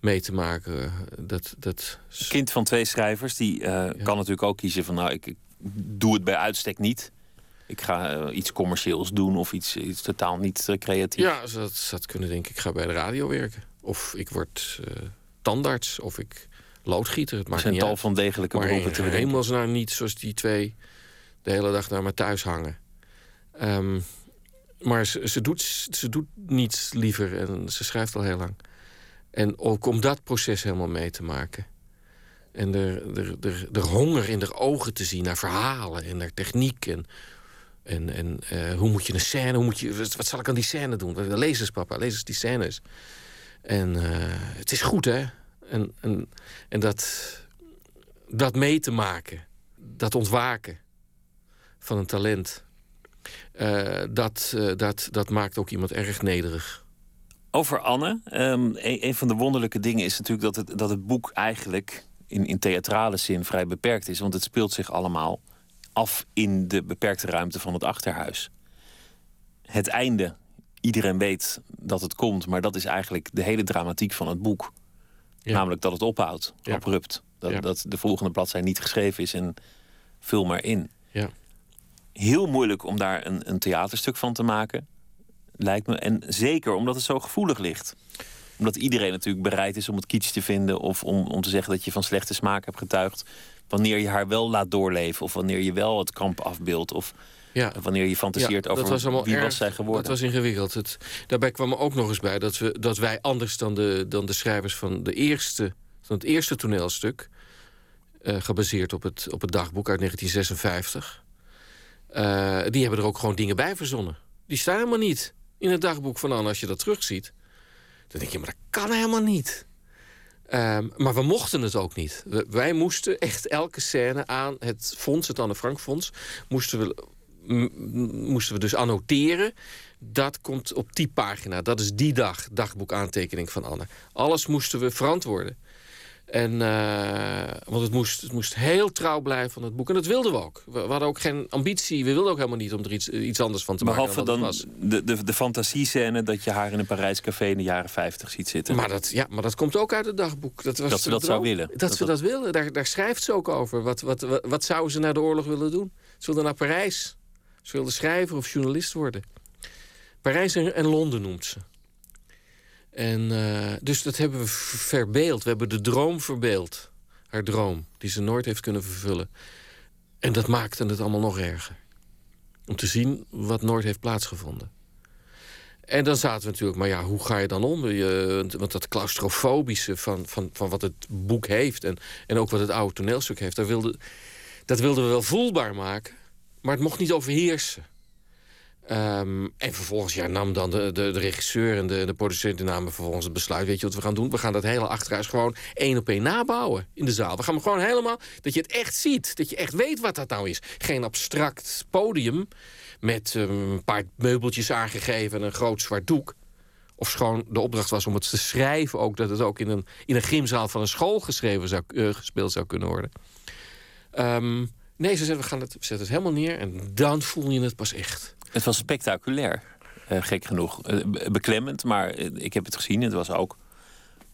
mee te maken. Dat, dat... Kind van twee schrijvers, die eh, kan natuurlijk ook kiezen van... nou, ik, ik doe het bij uitstek niet. Ik ga eh, iets commercieels doen of iets, iets totaal niet eh, creatief. Ja, ze had, kunnen denken, ik ga bij de radio werken. Of ik word tandarts, of ik loodgieter. Het maakt zijn niet tal uit. van degelijke beroepen te bedenken. hemelsnaam niet zoals die twee de hele dag naar me thuis hangen. Ehm, maar ze, doet, ze doet niets liever en ze schrijft al heel lang. En ook om dat proces helemaal mee te maken. En de, de, de, de honger in de ogen te zien naar verhalen en naar techniek. En, en, en eh, hoe moet je een scène, hoe moet je, wat, wat zal ik aan die scène doen? Lees eens papa, lees eens die scènes. En eh, het is goed hè. En, en, en dat, dat mee te maken, dat ontwaken van een talent, eh, dat, eh, dat, dat maakt ook iemand erg nederig. Over Anne. ehm, een, een van de wonderlijke dingen is natuurlijk dat het, dat het boek eigenlijk in, in theatrale zin vrij beperkt is. Want het speelt zich allemaal af in de beperkte ruimte van het achterhuis. Het einde, iedereen weet dat het komt, maar dat is eigenlijk de hele dramatiek van het boek. Ja. Namelijk dat het ophoudt, Ja. abrupt. Dat, Ja. dat de volgende bladzijde niet geschreven is en vul maar in. Ja. Heel moeilijk om daar een, een theaterstuk van te maken, lijkt me. En zeker omdat het zo gevoelig ligt. Omdat iedereen natuurlijk bereid is om het kitsch te vinden... of om, om te zeggen dat je van slechte smaak hebt getuigd... wanneer je haar wel laat doorleven... of wanneer je wel het kamp afbeeldt... of Ja. wanneer je fantaseert Ja, over was wie erg- was zij geworden. Dat was ingewikkeld. Het, daarbij kwam er ook nog eens bij dat, we, dat wij anders dan de, dan de schrijvers van, de eerste, van het eerste toneelstuk, eh, gebaseerd op het, op het dagboek uit 1956, eh, die hebben er ook gewoon dingen bij verzonnen. Die staan helemaal niet in het dagboek van Anne als je dat terugziet. Dan denk je, maar dat kan helemaal niet. Ehm, maar we mochten het ook niet. Wij moesten echt elke scène aan het fonds, het Anne Frank Fonds, moesten we moesten we dus annoteren. Dat komt op die pagina. Dat is die dag, dagboek aantekening van Anne. Alles moesten we verantwoorden. En, eh, want het moest, het moest heel trouw blijven van het boek. En dat wilden we ook. We, we hadden ook geen ambitie. We wilden ook helemaal niet om er iets, iets anders van te Behalve maken dan, wat dan was. de, de, de fantasiescène dat je haar in een Parijs café in de jaren 50 ziet zitten. Maar dat, ja, maar dat komt ook uit het dagboek. Dat, was Dat ze dat zou droom. willen. Dat, Dat ze dat- dat willen. Daar, daar schrijft ze ook over. Wat, wat, wat, wat zouden ze na de oorlog willen doen? Ze wilden naar Parijs. Ze wilden schrijver of journalist worden. Parijs en, en Londen noemt ze. En, eh, dus dat hebben we verbeeld. We hebben de droom verbeeld. Haar droom, die ze nooit heeft kunnen vervullen. En dat maakte het allemaal nog erger. Om te zien wat nooit heeft plaatsgevonden. En dan zaten we natuurlijk, maar ja, hoe ga je dan om? Je, want dat claustrofobische van, van, van wat het boek heeft... En, en ook wat het oude toneelstuk heeft... Dat wilden we wel voelbaar maken. Maar het mocht niet overheersen. Ehm, en vervolgens ja, nam dan de, de, de regisseur en de, de producent namen vervolgens het besluit. Weet je wat we gaan doen? We gaan dat hele achterhuis gewoon één op één nabouwen in de zaal. We gaan hem gewoon helemaal, dat je het echt ziet. Dat je echt weet wat dat nou is. Geen abstract podium met ehm, een paar meubeltjes aangegeven en een groot zwart doek. Of schoon de opdracht was om het te schrijven ook... dat het ook in een, in een gymzaal van een school geschreven zou, eh, gespeeld zou kunnen worden. Ehm, nee, ze zeiden, we, gaan het, we zetten het helemaal neer... en dan voel je het pas echt. Het was spectaculair, eh, gek genoeg. Eh, be- beklemmend, maar eh, ik heb het gezien. Het was ook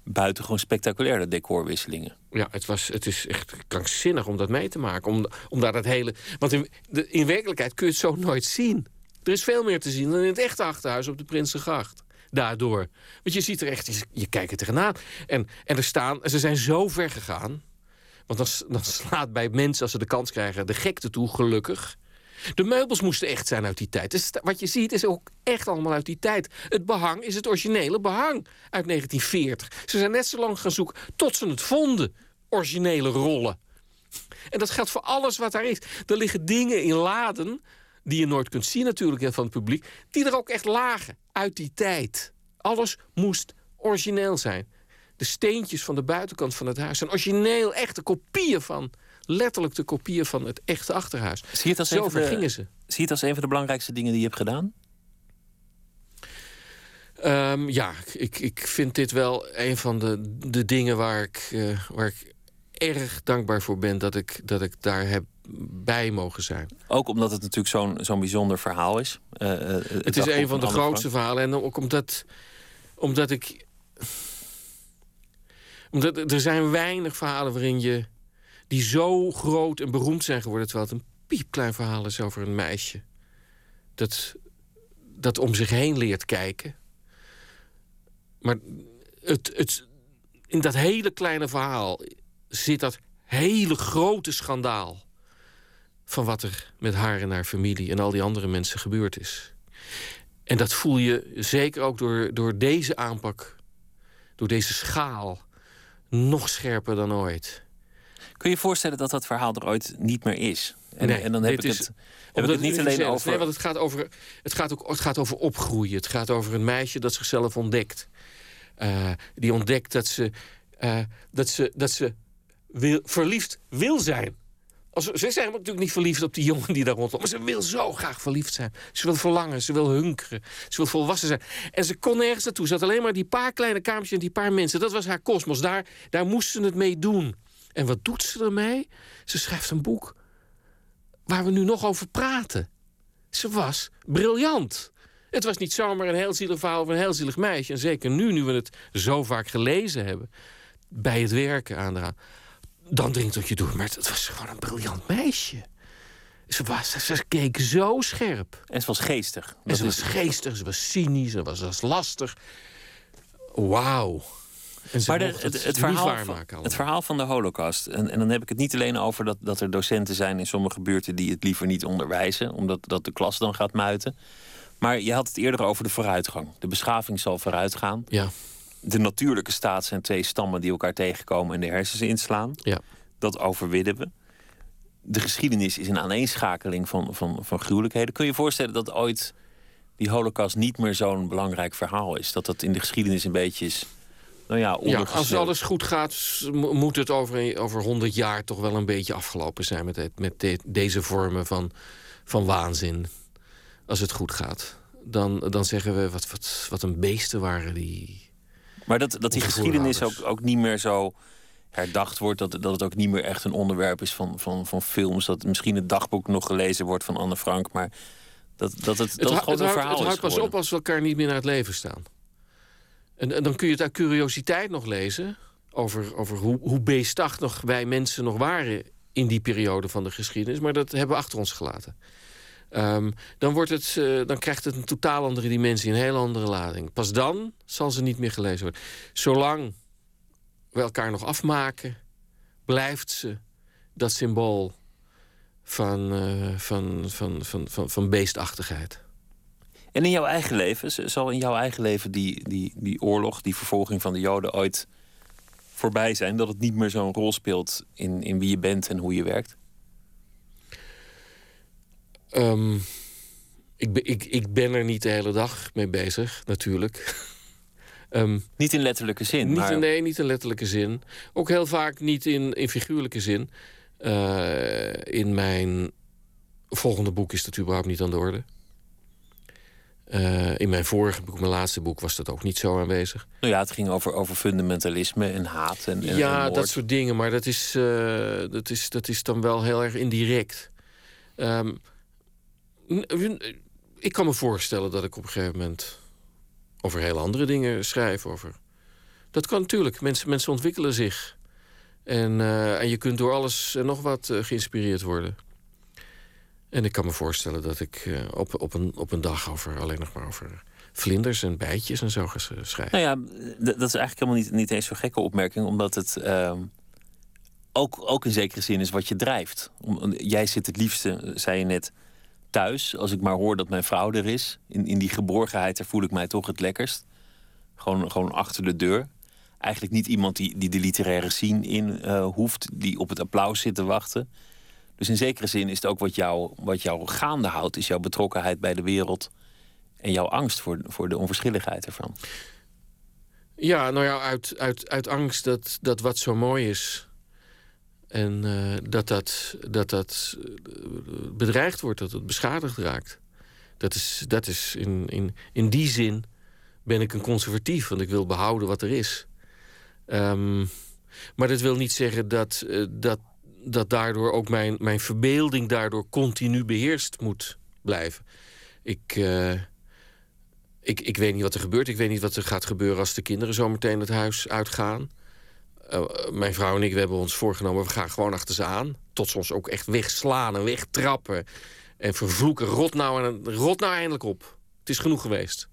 buitengewoon spectaculair, de decorwisselingen. Ja, het, was, het is echt krankzinnig om dat mee te maken. Om, om daar dat hele... Want in, de, in werkelijkheid kun je het zo nooit zien. Er is veel meer te zien dan in het echte achterhuis op de Prinsengracht. Daardoor. Want je ziet er echt... Je, kijkt er tegenaan. En, en er staan... Ze zijn zo ver gegaan. Want dan, dan slaat bij mensen, als ze de kans krijgen... de gekte toe, gelukkig. De meubels moesten echt zijn uit die tijd. Dus wat je ziet is ook echt allemaal uit die tijd. Het behang is het originele behang uit 1940. Ze zijn net zo lang gaan zoeken tot ze het vonden. Originele rollen. En dat geldt voor alles wat daar is. Er liggen dingen in laden, die je nooit kunt zien natuurlijk van het publiek... die er ook echt lagen, uit die tijd. Alles moest origineel zijn. De steentjes van de buitenkant van het huis zijn origineel, echte kopieën van... letterlijk de kopieën van het echte achterhuis. Zie je het als, Zo een van ver de, gingen ze. zie je het als een van de belangrijkste dingen die je hebt gedaan? Ehm, ja, ik, ik vind dit wel een van de, de dingen waar ik, eh, waar ik erg dankbaar voor ben dat ik, dat ik daar heb bij mogen zijn. Ook omdat het natuurlijk zo'n zo'n bijzonder verhaal is. Eh, eh, Het is een van de grootste verhalen. En ook omdat, omdat ik. Omdat er zijn weinig verhalen waarin je. Die zo groot en beroemd zijn geworden. terwijl het een piepklein verhaal is over een meisje. dat, dat om zich heen leert kijken. Maar het, het, in dat hele kleine verhaal zit dat hele grote schandaal. van wat er met haar en haar familie en al die andere mensen gebeurd is. En dat voel je zeker ook door, door deze aanpak, door deze schaal, nog scherper dan ooit. Kun je je voorstellen dat dat verhaal er ooit niet meer is? En, Nee, en dan heb ik is- het, heb ik Omdat het niet alleen over. Nee, want het gaat over, het gaat ook het gaat over opgroeien. Het gaat over een meisje dat zichzelf ontdekt. Eh, die ontdekt dat ze, eh, dat ze, dat ze wil, verliefd wil zijn. Als, ze zijn natuurlijk niet verliefd op die jongen die daar rondloopt. Maar ze wil zo graag verliefd zijn. Ze wil verlangen, ze wil hunkeren. Ze wil volwassen zijn. En ze kon nergens naartoe. Ze had alleen maar die paar kleine kamertjes en die paar mensen. Dat was haar kosmos. Daar, daar moest ze het mee doen. En wat doet ze ermee? Ze schrijft een boek waar we nu nog over praten. Ze was briljant. Het was niet zomaar een heel zielig verhaal over een heel zielig meisje. En zeker nu, nu we het zo vaak gelezen hebben... bij het werken aan de dan dringt het je door. Maar het was gewoon een briljant meisje. Ze, was, ze, ze keek zo scherp. En ze was geestig. En ze was geestig, ze was cynisch, ze was, ze was lastig. Wauw. Maar de- het, het, verhaal van, het verhaal van de Holocaust. En, en dan heb ik het niet alleen over dat, dat er docenten zijn in sommige buurten die het liever niet onderwijzen, omdat dat de klas dan gaat muiten. Maar je had het eerder over de vooruitgang. De beschaving zal vooruitgaan. Ja, De natuurlijke staat zijn twee stammen die elkaar tegenkomen en de hersens inslaan. ja. Dat overwinnen we. De geschiedenis is een aaneenschakeling van, van, van gruwelijkheden. Kun je je voorstellen dat ooit die Holocaust niet meer zo'n belangrijk verhaal is? Dat dat in de geschiedenis een beetje is. Nou ja, ja, als alles goed gaat, moet het over, over 100 jaar toch wel een beetje afgelopen zijn met, het- met de- deze vormen van, van waanzin. Als het goed gaat. Dan, dan zeggen we wat, wat, wat een beesten waren die. Maar dat, dat die geschiedenis ook, ook niet meer zo herdacht wordt. Dat, dat het ook niet meer echt een onderwerp is van, van, van films. Dat misschien het dagboek nog gelezen wordt van Anne Frank. Maar dat, dat het, dat het, gewoon een verhaal het is houdt pas op als we elkaar niet meer naar het leven staan. En, dan kun je het uit curiositeit nog lezen. Over, over hoe, hoe beestachtig wij mensen nog waren in die periode van de geschiedenis. Maar dat hebben we achter ons gelaten. Ehm, dan, wordt het, eh, dan krijgt het een totaal andere dimensie, een heel andere lading. Pas dan zal ze niet meer gelezen worden. Zolang we elkaar nog afmaken, blijft ze dat symbool van, eh, van, van, van, van, van beestachtigheid. En in jouw eigen leven, zal in jouw eigen leven die, die, die oorlog, die vervolging van de Joden ooit voorbij zijn? Dat het niet meer zo'n rol speelt in, in wie je bent en hoe je werkt? Ehm, ik, ben, ik, ik ben er niet de hele dag mee bezig, natuurlijk. *laughs* Ehm, Niet in letterlijke zin, niet, maar nee, niet in letterlijke zin. Ook heel vaak niet in, in figuurlijke zin. Eh, in mijn volgende boek is dat überhaupt niet aan de orde. Eh, in mijn vorige boek, mijn laatste boek, was dat ook niet zo aanwezig. nou ja, het ging over, over fundamentalisme en haat en, en, ja, dat soort dingen, maar dat is, eh, dat is, dat is dan wel heel erg indirect. Ehm, ik kan me voorstellen dat ik op een gegeven moment over heel andere dingen schrijf. Over. Dat kan natuurlijk. Mensen, mensen ontwikkelen zich. En, eh, en je kunt door alles en nog wat geïnspireerd worden. En ik kan me voorstellen dat ik eh, op, op, een, op een dag over, alleen nog maar over vlinders en bijtjes en zo ga s- schrijven. Nou ja, dat is eigenlijk helemaal niet, niet eens zo'n gekke opmerking, omdat het ehm, ook, ook in zekere zin is wat je drijft. Om- Jij zit het liefste, zei je net, thuis. Als ik maar hoor dat mijn vrouw er is, in, in die geborgenheid, daar voel ik mij toch het lekkerst. Gewoon, gewoon achter de deur. Eigenlijk niet iemand die, die de literaire scene in eh, hoeft, die op het applaus zit te wachten. Dus in zekere zin is het ook wat jou, wat jou gaande houdt, is jouw betrokkenheid bij de wereld en jouw angst voor, voor de onverschilligheid ervan. Ja, nou ja, uit, uit, uit angst dat, dat wat zo mooi is. En eh, dat dat, dat, dat eh, bedreigd wordt, dat het beschadigd raakt. Dat is, dat is in, in, in die zin ben ik een conservatief, want ik wil behouden wat er is. Ehm, maar dat wil niet zeggen dat, eh, dat, dat daardoor ook mijn, mijn verbeelding daardoor continu beheerst moet blijven. Ik, eh, ik, ik weet niet wat er gebeurt. Ik weet niet wat er gaat gebeuren als de kinderen zometeen het huis uitgaan. Eh, mijn vrouw en ik we hebben ons voorgenomen, we gaan gewoon achter ze aan. Tot ze ons ook echt wegslaan en wegtrappen. En vervloeken. Rot nou, en, rot nou eindelijk op. Het is genoeg geweest.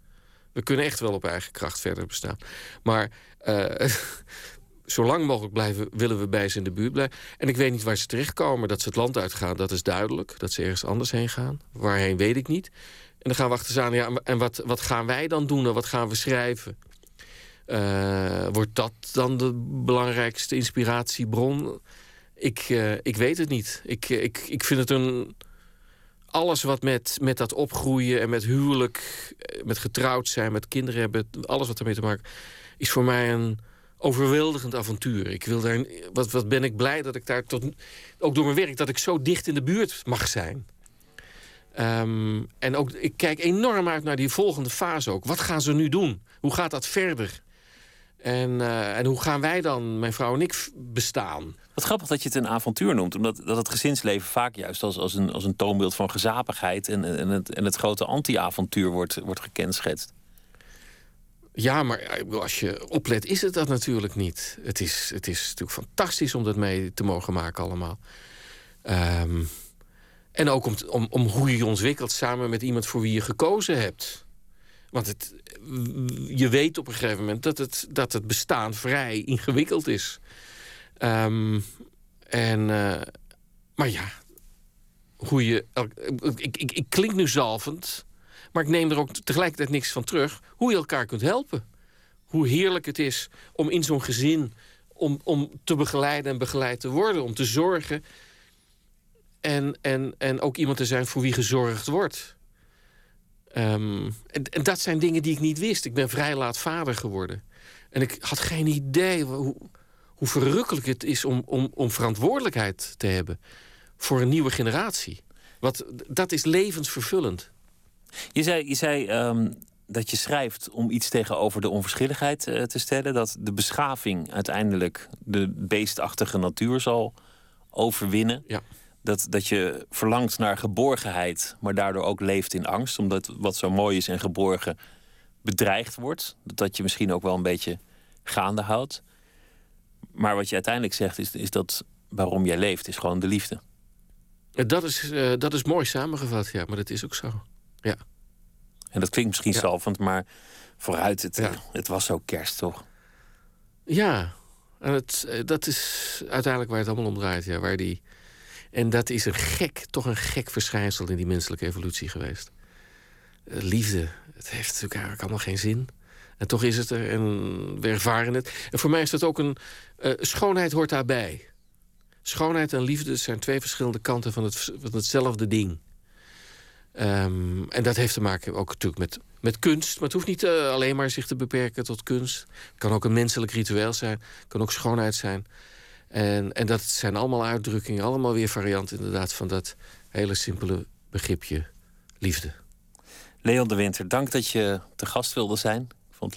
We kunnen echt wel op eigen kracht verder bestaan. Maar eh, *laughs* zo lang mogelijk blijven, willen we bij ze in de buurt blijven. En ik weet niet waar ze terechtkomen. Dat ze het land uitgaan, dat is duidelijk. Dat ze ergens anders heen gaan. Waarheen weet ik niet. En dan gaan we achter ze aan. Ja, en wat, wat gaan wij dan doen en wat gaan we schrijven? Eh, wordt dat dan de belangrijkste inspiratiebron? Ik, eh, ik weet het niet. Ik, ik, ik vind het een. Alles wat met, met dat opgroeien en met huwelijk, eh, met getrouwd zijn, met kinderen hebben, alles wat ermee te maken, is voor mij een overweldigend avontuur. Ik wil daar, wat, wat ben ik blij dat ik daar tot, ook door mijn werk, dat ik zo dicht in de buurt mag zijn. Ehm, en ook, ik kijk enorm uit naar die volgende fase ook. Wat gaan ze nu doen? Hoe gaat dat verder? En, eh, en hoe gaan wij dan, mijn vrouw en ik, bestaan? Wat grappig dat je het een avontuur noemt. Omdat dat het gezinsleven vaak juist als, als, een, als een toonbeeld van gezapigheid... en, en, het, en het grote anti-avontuur wordt, wordt gekenschetst. Ja, maar bedoel, als je oplet, is het dat natuurlijk niet. Het is, het is natuurlijk fantastisch om dat mee te mogen maken allemaal. Ehm, en ook om, om, hoe je je ontwikkelt samen met iemand voor wie je gekozen hebt. Want het, je weet op een gegeven moment dat het, dat het bestaan vrij ingewikkeld is. Ehm, en, eh, maar ja, hoe je. Ik, ik, ik klink nu zalvend, maar ik neem er ook tegelijkertijd niks van terug. Hoe je elkaar kunt helpen. Hoe heerlijk het is om in zo'n gezin om, om te begeleiden en begeleid te worden. Om te zorgen. En, en, en ook iemand te zijn voor wie gezorgd wordt. Ehm, en, en dat zijn dingen die ik niet wist. Ik ben vrij laat vader geworden. En ik had geen idee hoe, hoe verrukkelijk het is om, om, om verantwoordelijkheid te hebben voor een nieuwe generatie. Wat, dat is levensvervullend. Je zei, je zei ehm, dat je schrijft om iets tegenover de onverschilligheid eh, te stellen. Dat de beschaving uiteindelijk de beestachtige natuur zal overwinnen. Ja. Dat, dat je verlangt naar geborgenheid, maar daardoor ook leeft in angst. Omdat wat zo mooi is en geborgen bedreigd wordt. Dat je misschien ook wel een beetje gaande houdt. Maar wat je uiteindelijk zegt is, is dat waarom jij leeft, is gewoon de liefde. Dat is, eh, dat is mooi samengevat, ja, maar dat is ook zo. Ja. En dat klinkt misschien Ja. zalvend, maar vooruit, het, Ja. het was ook kerst, toch? Ja, en het, eh, dat is uiteindelijk waar het allemaal om draait. Ja, waar die, en dat is een gek, toch een gek verschijnsel in die menselijke evolutie geweest. Eh, liefde, het heeft natuurlijk eigenlijk allemaal geen zin. En toch is het er en we ervaren het. En voor mij is dat ook een... eh, schoonheid hoort daarbij. Schoonheid en liefde zijn twee verschillende kanten van, het, van hetzelfde ding. Ehm, en dat heeft te maken ook natuurlijk met, met kunst. Maar het hoeft niet eh, alleen maar zich te beperken tot kunst. Het kan ook een menselijk ritueel zijn. Het kan ook schoonheid zijn. En, en dat zijn allemaal uitdrukkingen, allemaal weer varianten inderdaad van dat hele simpele begripje liefde. Leon de Winter, dank dat je te gast wilde zijn. Ik vond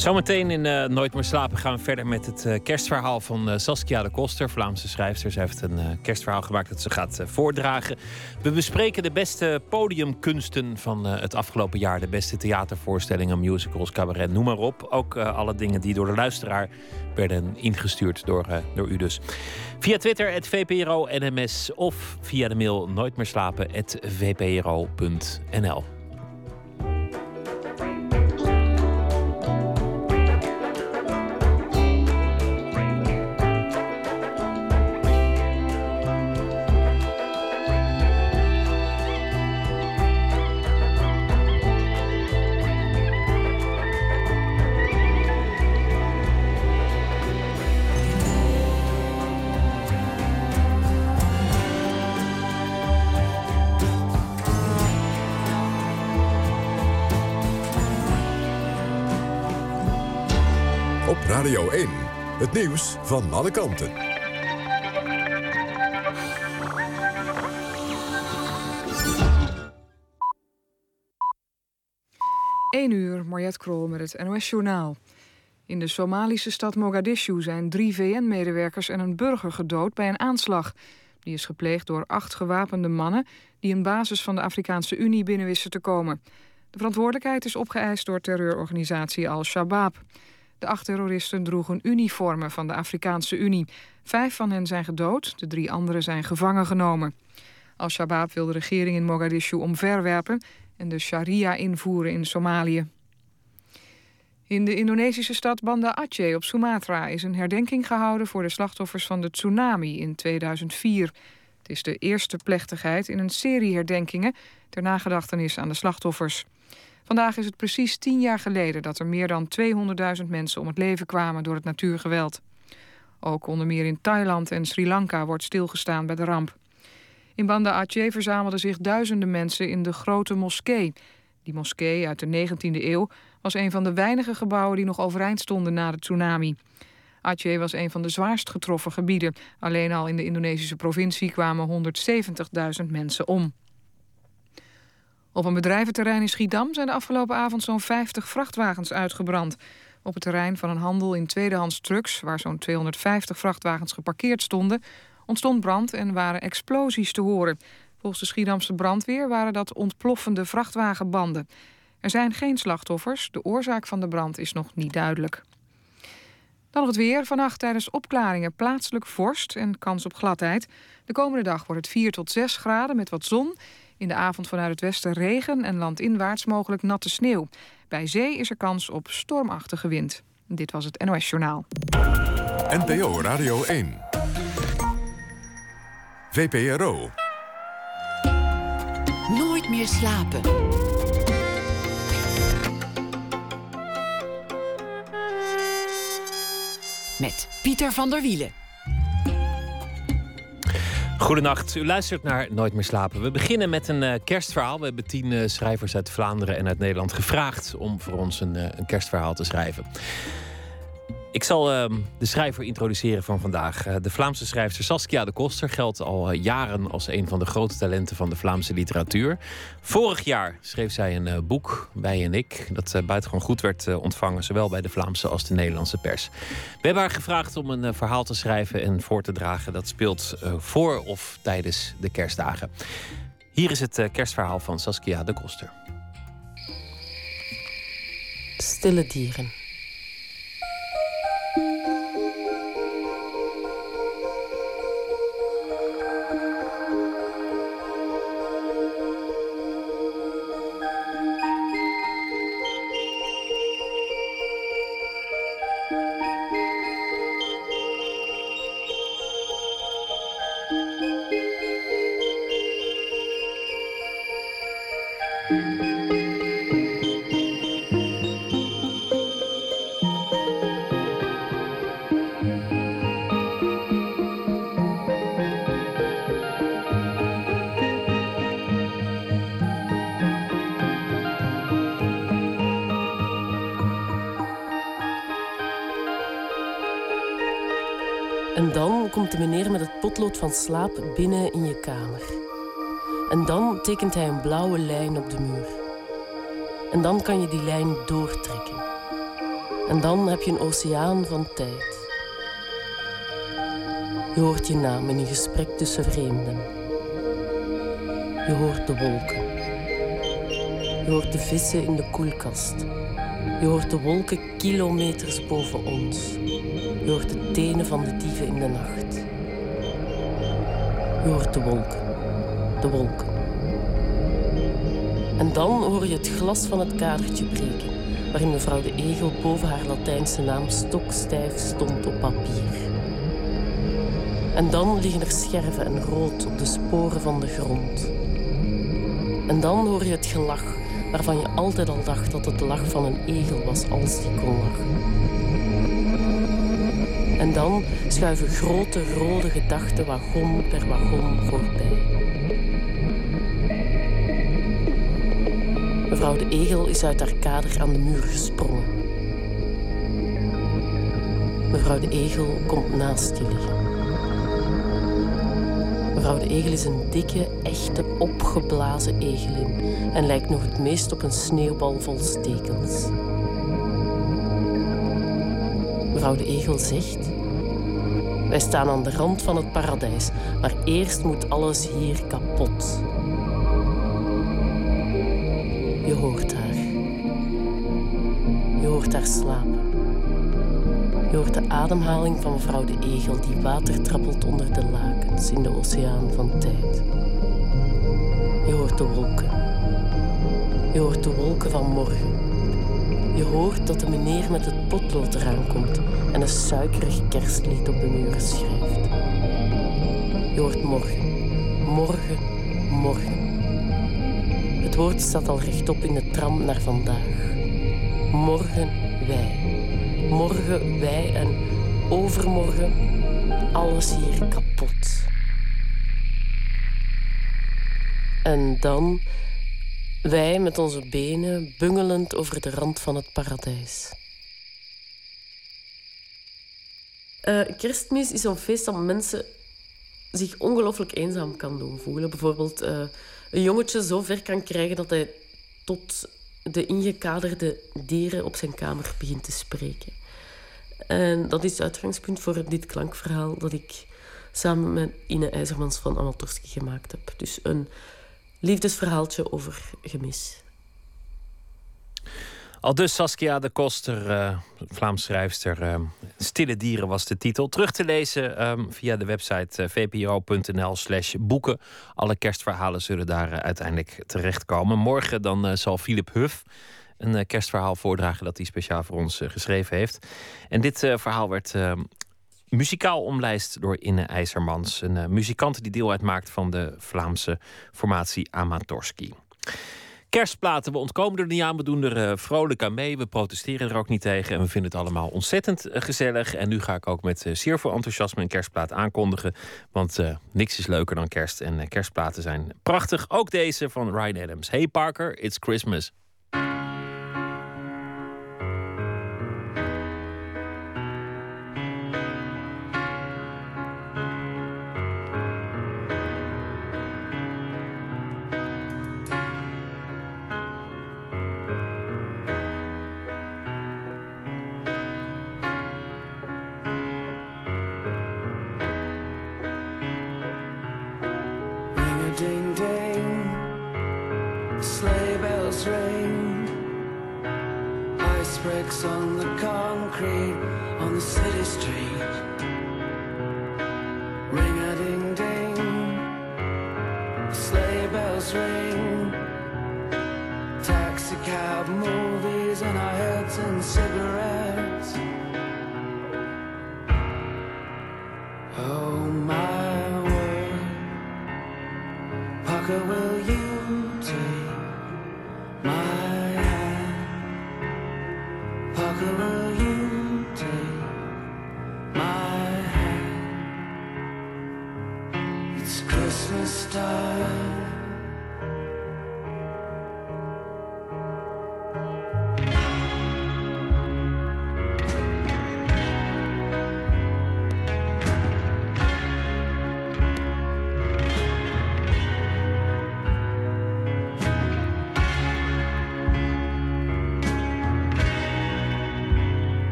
Zometeen in eh, Nooit meer slapen gaan we verder met het eh, kerstverhaal van eh, Saskia de Koster, Vlaamse schrijfster. Ze heeft een kerstverhaal gemaakt dat ze gaat voordragen. We bespreken de beste podiumkunsten van het afgelopen jaar. De beste theatervoorstellingen, musicals, cabaret, noem maar op. Ook alle dingen die door de luisteraar werden ingestuurd door, door u dus. Via Twitter, het VPRO NMS of via de mail nooit Nieuws van alle kanten. 1 uur, Mariette Krol met het NOS Journaal. In de Somalische stad Mogadishu zijn drie VN-medewerkers en een burger gedood bij een aanslag. Die is gepleegd door acht gewapende mannen die een basis van de Afrikaanse Unie binnen wisten te komen. De verantwoordelijkheid is opgeëist door terreurorganisatie Al-Shabaab. De acht terroristen droegen uniformen van de Afrikaanse Unie. Vijf van hen zijn gedood, de drie anderen zijn gevangen genomen. Al-Shabaab wil de regering in Mogadishu omverwerpen en de sharia invoeren in Somalië. In de Indonesische stad Banda Aceh op Sumatra is een herdenking gehouden voor de slachtoffers van de tsunami in 2004. Het is de eerste plechtigheid in een serie herdenkingen ter nagedachtenis aan de slachtoffers. Vandaag is het precies tien jaar geleden dat er meer dan 200.000 mensen om het leven kwamen door het natuurgeweld. Ook onder meer in Thailand en Sri Lanka wordt stilgestaan bij de ramp. In Banda Aceh verzamelden zich duizenden mensen in de grote moskee. Die moskee uit de 19e eeuw was een van de weinige gebouwen die nog overeind stonden na de tsunami. Aceh was een van de zwaarst getroffen gebieden. Alleen al in de Indonesische provincie kwamen 170.000 mensen om. Op een bedrijventerrein in Schiedam zijn de afgelopen avond zo'n 50 vrachtwagens uitgebrand. Op het terrein van een handel in tweedehands trucks, waar zo'n 250 vrachtwagens geparkeerd stonden, ontstond brand en waren explosies te horen. Volgens de Schiedamse brandweer waren dat ontploffende vrachtwagenbanden. Er zijn geen slachtoffers. De oorzaak van de brand is nog niet duidelijk. Dan nog het weer. Vannacht tijdens opklaringen plaatselijk vorst en kans op gladheid. De komende dag wordt het 4 tot 6 graden met wat zon. In de avond vanuit het westen regen en landinwaarts mogelijk natte sneeuw. Bij zee is er kans op stormachtige wind. Dit was het NOS Journaal. NPO Radio 1. VPRO. Nooit meer slapen. Met Pieter van der Wielen. Goedenacht, u luistert naar Nooit meer slapen. We beginnen met een eh, kerstverhaal. We hebben tien eh, schrijvers uit Vlaanderen en uit Nederland gevraagd om voor ons een, eh, een kerstverhaal te schrijven. Ik zal ehm, de schrijver introduceren van vandaag. Eh, de Vlaamse schrijfster Saskia de Koster geldt al eh, jaren als een van de grote talenten van de Vlaamse literatuur. Vorig jaar schreef zij een eh, boek, Wij en ik, dat buitengewoon goed werd ontvangen, zowel bij de Vlaamse als de Nederlandse pers. We hebben haar gevraagd om een verhaal te schrijven en voor te dragen. Dat speelt voor of tijdens de kerstdagen. Hier is het kerstverhaal van Saskia de Koster. Stille dieren. Slaap binnen in je kamer. En dan tekent hij een blauwe lijn op de muur. En dan kan je die lijn doortrekken. En dan heb je een oceaan van tijd. Je hoort je naam in een gesprek tussen vreemden. Je hoort de wolken. Je hoort de vissen in de koelkast. Je hoort de wolken kilometers boven ons. Je hoort de tenen van de dieven in de nacht. Je hoort de wolken. De wolken. En dan hoor je het glas van het kadertje breken, waarin mevrouw de Egel boven haar Latijnse naam stokstijf stond op papier. En dan liggen er scherven en rood op de sporen van de grond. En dan hoor je het gelach, waarvan je altijd al dacht dat het lach van een egel was als die kon lachen. En dan schuiven grote rode gedachten wagon per wagon voorbij. Mevrouw de Egel is uit haar kader aan de muur gesprongen. Mevrouw de Egel komt naast je liggen. Mevrouw de Egel is een dikke, echte, opgeblazen egelin en lijkt nog het meest op een sneeuwbal vol stekels. Mevrouw de Egel zegt: Wij staan aan de rand van het paradijs, maar eerst moet alles hier kapot. Je hoort haar. Je hoort haar slapen. Je hoort de ademhaling van mevrouw de Egel die water trappelt onder de lakens in de oceaan van tijd. Je hoort de wolken. Je hoort de wolken van morgen. Je hoort dat de meneer met het potlood eraan komt en een suikerig kerstlied op de muren schrijft. Je hoort morgen, morgen, morgen. Het woord staat al rechtop in de tram naar vandaag. Morgen wij. Morgen wij en overmorgen alles hier kapot. En dan wij met onze benen bungelend over de rand van het paradijs. Eh, kerstmis is zo'n feest dat mensen zich ongelooflijk eenzaam kan doen voelen. Bijvoorbeeld eh, een jongetje zo ver kan krijgen dat hij tot de ingekaderde dieren op zijn kamer begint te spreken. En dat is het uitgangspunt voor dit klankverhaal dat ik samen met Ine IJzermans van Amatorski gemaakt heb. Dus een liefdesverhaaltje over gemis. Al dus Saskia de Koster, eh, Vlaams schrijfster. eh, Stille dieren was de titel. Terug te lezen ehm, via de website eh, vpro.nl slash boeken. Alle kerstverhalen zullen daar eh, uiteindelijk terechtkomen. Morgen dan zal Philip Huff een kerstverhaal voordragen... dat hij speciaal voor ons geschreven heeft. En dit verhaal werd ehm, muzikaal omlijst door Inne IJzermans. Een eh, muzikant die deel uitmaakt van de Vlaamse formatie Amatorski. Kerstplaten, we ontkomen er niet aan. We doen er eh, vrolijk aan mee. We protesteren er ook niet tegen. En we vinden het allemaal ontzettend eh, gezellig. En nu ga ik ook met zeer veel enthousiasme een kerstplaat aankondigen. Want niks is leuker dan kerst. En kerstplaten zijn prachtig. Ook deze van Ryan Adams. Hey Parker, it's Christmas. On the concrete on the city street. Ring a ding ding, sleigh bells ring, taxi cab movies in our heads and cigarettes. Oh my word. Parker, will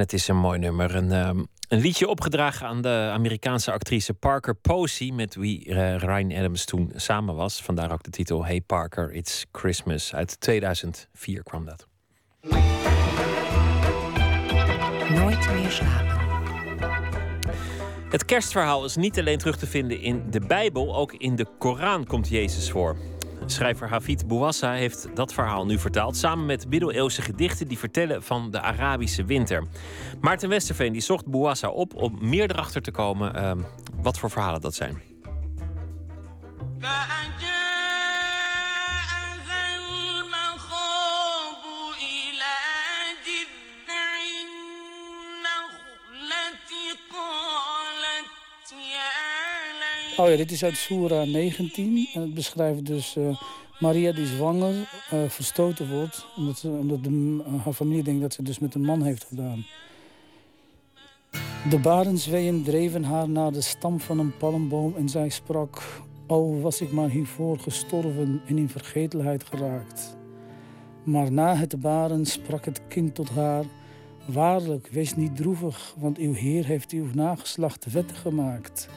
En het is een mooi nummer. Een, ehm, een liedje opgedragen aan de Amerikaanse actrice Parker Posey, met wie eh, Ryan Adams toen samen was. Vandaar ook de titel Hey Parker, It's Christmas. Uit 2004 kwam dat. Nooit meer slapen. Het kerstverhaal is niet alleen terug te vinden in de Bijbel, ook in de Koran komt Jezus voor. Schrijver Hafid Bouassa heeft dat verhaal nu vertaald, samen met middeleeuwse gedichten die vertellen van de Arabische winter. Maarten Westerveen die zocht Bouassa op om meer erachter te komen ehm, wat voor verhalen dat zijn. Oh ja, dit is uit Soera 19. En het beschrijft dus eh, Maria die zwanger eh, verstoten wordt. Omdat, ze, omdat de, haar familie denkt dat ze dus met een man heeft gedaan. De barensweeën dreven haar naar de stam van een palmboom en zij sprak... O, was ik maar hiervoor gestorven en in vergetelheid geraakt. Maar na het baren sprak het kind tot haar... Waarlijk, wees niet droevig, want uw Heer heeft uw nageslacht vettig gemaakt...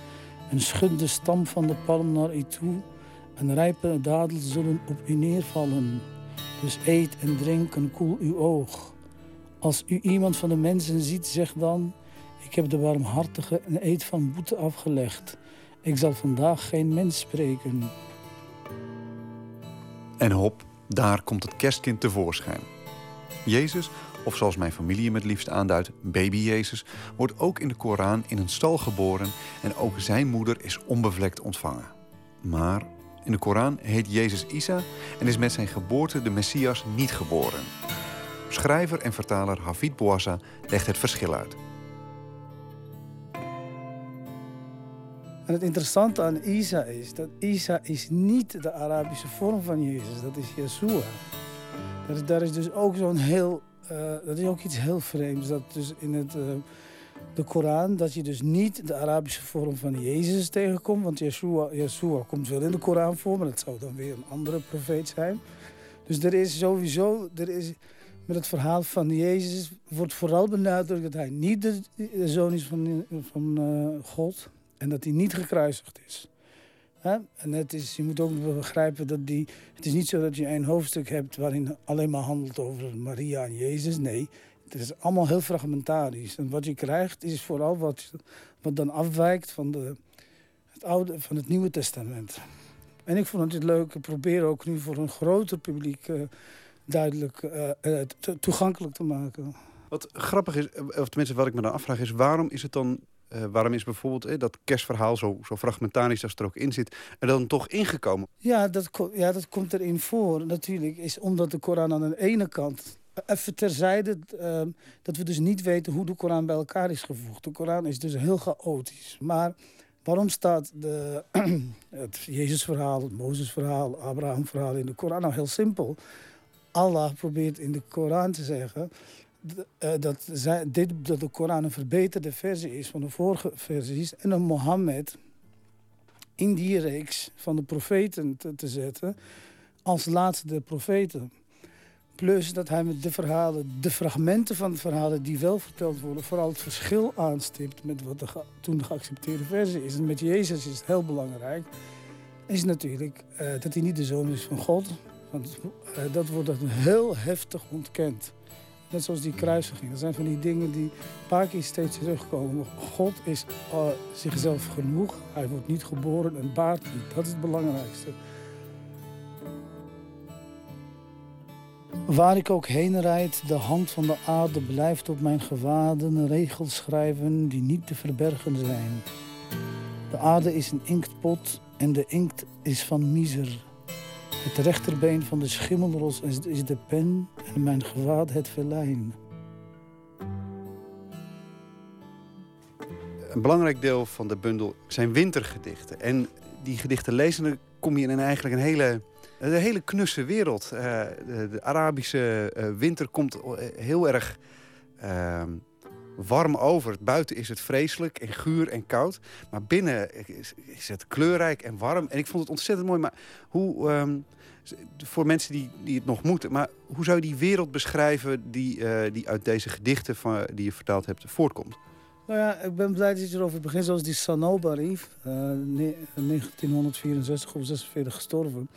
En schud de stam van de palm naar u toe. En rijpe dadels zullen op u neervallen. Dus eet en drink en koel uw oog. Als u iemand van de mensen ziet, zeg dan... Ik heb de barmhartige een eed van boete afgelegd. Ik zal vandaag geen mens spreken. En hop, daar komt het kerstkind tevoorschijn. Jezus, of zoals mijn familie hem het liefst aanduidt, baby Jezus, wordt ook in de Koran in een stal geboren en ook zijn moeder is onbevlekt ontvangen. Maar in de Koran heet Jezus Isa en is met zijn geboorte de Messias niet geboren. Schrijver en vertaler Hafid Bouassa legt het verschil uit. En het interessante aan Isa is dat Isa is niet de Arabische vorm van Jezus. Dat is Yeshua. Is, daar is dus ook zo'n heel... eh, dat is ook iets heel vreemds. Dat dus in het, eh, de Koran, dat je dus niet de Arabische vorm van Jezus tegenkomt. Want Yeshua, Yeshua komt wel in de Koran voor, maar dat zou dan weer een andere profeet zijn. Dus er is sowieso... Er is, met het verhaal van Jezus wordt vooral benadrukt dat hij niet de, zoon is van, van eh, God. En dat hij niet gekruisigd is. En het is, je moet ook begrijpen dat die. Het is niet zo dat je een hoofdstuk hebt waarin alleen maar handelt over Maria en Jezus. Nee, het is allemaal heel fragmentarisch. En wat je krijgt is vooral wat, wat dan afwijkt van, de, het oude, van het Nieuwe Testament. En ik vond het leuk. Ik probeer ook nu voor een groter publiek eh, duidelijk eh, eh, to- toegankelijk te maken. Wat grappig is, of tenminste wat ik me dan afvraag, is waarom is het dan. Eh, waarom is bijvoorbeeld eh, dat kerstverhaal zo, zo fragmentarisch als er ook in zit, er dan toch ingekomen? Ja dat, ja, dat komt erin voor natuurlijk. Is omdat de Koran aan de ene kant... Even terzijde ehm, dat we dus niet weten hoe de Koran bij elkaar is gevoegd. De Koran is dus heel chaotisch. Maar waarom staat de, *clears throat* het Jezusverhaal, het Mozesverhaal, Abrahamverhaal in de Koran? Nou, heel simpel. Allah probeert in de Koran te zeggen... eh, dat, dit, dat de Koran een verbeterde versie is van de vorige versies. En dat Mohammed in die reeks van de profeten te, te zetten als laatste profeten. Plus dat hij met de verhalen, de fragmenten van de verhalen die wel verteld worden, vooral het verschil aanstipt met wat de toen de geaccepteerde versie is. En met Jezus is het heel belangrijk, is natuurlijk eh, dat hij niet de zoon is van God. Want eh, dat wordt heel heftig ontkend. Net zoals die kruisiging. Dat zijn van die dingen die een steeds terugkomen. God is eh, zichzelf genoeg. Hij wordt niet geboren en baart niet. Dat is het belangrijkste. Waar ik ook heen rijd, de hand van de aarde blijft op mijn gewaden regels schrijven die niet te verbergen zijn. De aarde is een inktpot en de inkt is van miser. Het rechterbeen van de schimmelros is, de pen en mijn gewaad het velijn. Een belangrijk deel van de bundel zijn wintergedichten. En die gedichten lezen, kom je in een, eigenlijk een hele De hele knusse wereld. Eh, de, de Arabische eh, winter komt eh, heel erg ehm, warm over. Buiten is het vreselijk en guur en koud. Maar binnen is, het kleurrijk en warm. En ik vond het ontzettend mooi. Maar hoe, ehm, voor mensen die, die het nog moeten... maar hoe zou je die wereld beschrijven die, eh, die uit deze gedichten van, die je vertaald hebt voortkomt? Nou ja, ik ben blij dat je erover begint. Zoals die Sanobari, eh 1964 of 46 gestorven.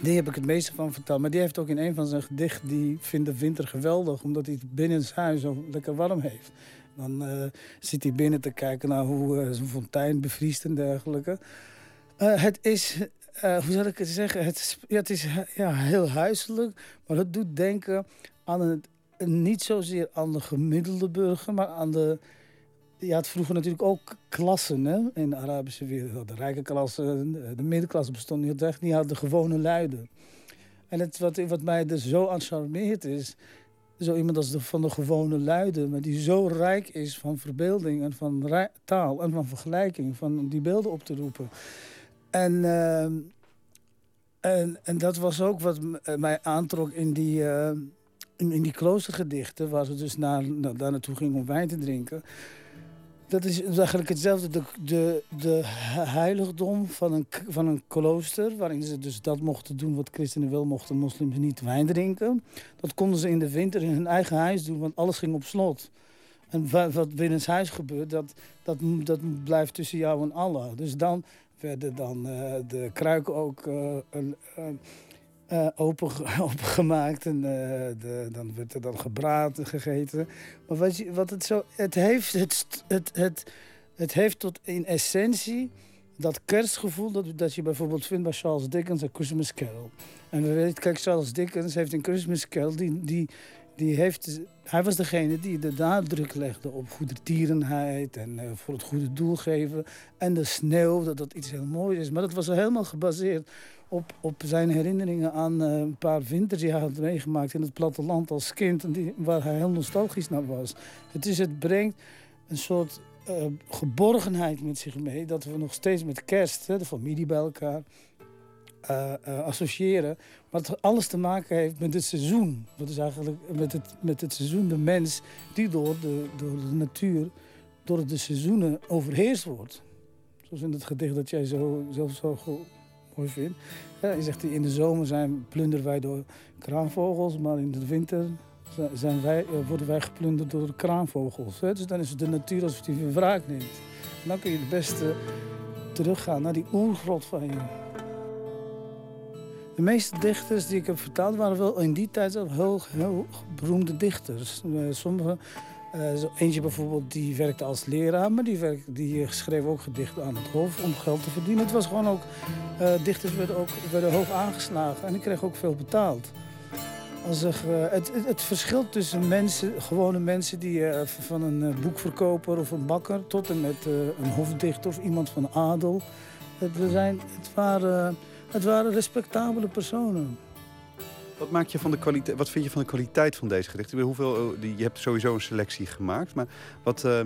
Die heb ik het meeste van verteld. Maar die heeft ook in een van zijn gedichten... die vindt de winter geweldig, omdat hij het binnen zijn huis zo lekker warm heeft. Dan eh, zit hij binnen te kijken naar hoe eh, zijn fontein bevriest en dergelijke. Eh, het is, hoe zal ik het zeggen? Het is, ja, is ja, heel huiselijk, maar het doet denken aan het, niet zozeer aan de gemiddelde burger, maar aan de. Je had vroeger natuurlijk ook klassen hè, in de Arabische wereld. De rijke klasse, de de middenklasse bestond niet echt. Die had de gewone luiden. En het, wat, wat mij er zo aan charmeert is... zo iemand als de, van de gewone luiden... maar die zo rijk is van verbeelding en van taal... en van vergelijking, van die beelden op te roepen. En, ehm, en, en dat was ook wat eh, mij aantrok in die, eh, in, in die kloostergedichten... waar ze dus naar, naar, daar naartoe ging om wijn te drinken... Dat is eigenlijk hetzelfde. De, de, de heiligdom van een, van een klooster, waarin ze dus dat mochten doen wat christenen wel mochten, moslims niet wijn drinken. Dat konden ze in de winter in hun eigen huis doen, want alles ging op slot. En wa- wat binnen huis gebeurt, dat, dat, dat blijft tussen jou en Allah. Dus dan werden dan eh, de kruiken ook eh, een, eh, open, *laughs* opengemaakt en eh, de, dan werd er dan gebraad gegeten. Maar wat, je, wat het zo. Het heeft, het, het, het, het heeft tot in essentie dat kerstgevoel dat, dat je bijvoorbeeld vindt bij Charles Dickens en Christmas Carol. En we weten, kijk, Charles Dickens heeft in Christmas Carol, die, die, die heeft, hij was degene die de nadruk legde op goedertierenheid en eh, voor het goede doel geven. En de sneeuw, dat dat iets heel moois is. Maar dat was helemaal gebaseerd op, op zijn herinneringen aan eh, een paar winters die hij had meegemaakt in het platteland als kind. En die, waar hij heel nostalgisch naar was. Het, is, het brengt een soort eh, geborgenheid met zich mee. Dat we nog steeds met kerst, hè, de familie bij elkaar, eh, associëren. Maar alles te maken heeft met het seizoen. Dat is eigenlijk met het, met het seizoen de mens die door de, door de natuur, door de seizoenen overheerst wordt. Zoals in het gedicht dat jij zo, zelf zo mooi vindt. Ja, je zegt in de zomer zijn plunderen wij door kraanvogels, maar in de winter zi- zijn wij, eh, worden wij geplunderd door de kraanvogels. Hè? Dus dan is het de natuur alsof die weer wraak neemt. Dan kun je het beste teruggaan naar die oergrot van je. De meeste dichters die ik heb vertaald waren wel in die tijd heel, heel beroemde dichters. Eh, eh, eentje bijvoorbeeld, die werkte als leraar, maar die, die schreef ook gedichten aan het hof om geld te verdienen. Het was gewoon ook, eh, dichters werden ook werden hoog aangeslagen en die kregen ook veel betaald. Als er, eh, het, het, verschilt tussen mensen, gewone mensen die van een boekverkoper of een bakker tot en met een hofdichter of iemand van adel. Zijn, het, waren, het waren respectabele personen. Wat, maak je van de kwaliteit, wat vind je van de kwaliteit van deze gedichten? Hoeveel, die- je hebt sowieso een selectie gemaakt. Maar wat, eh,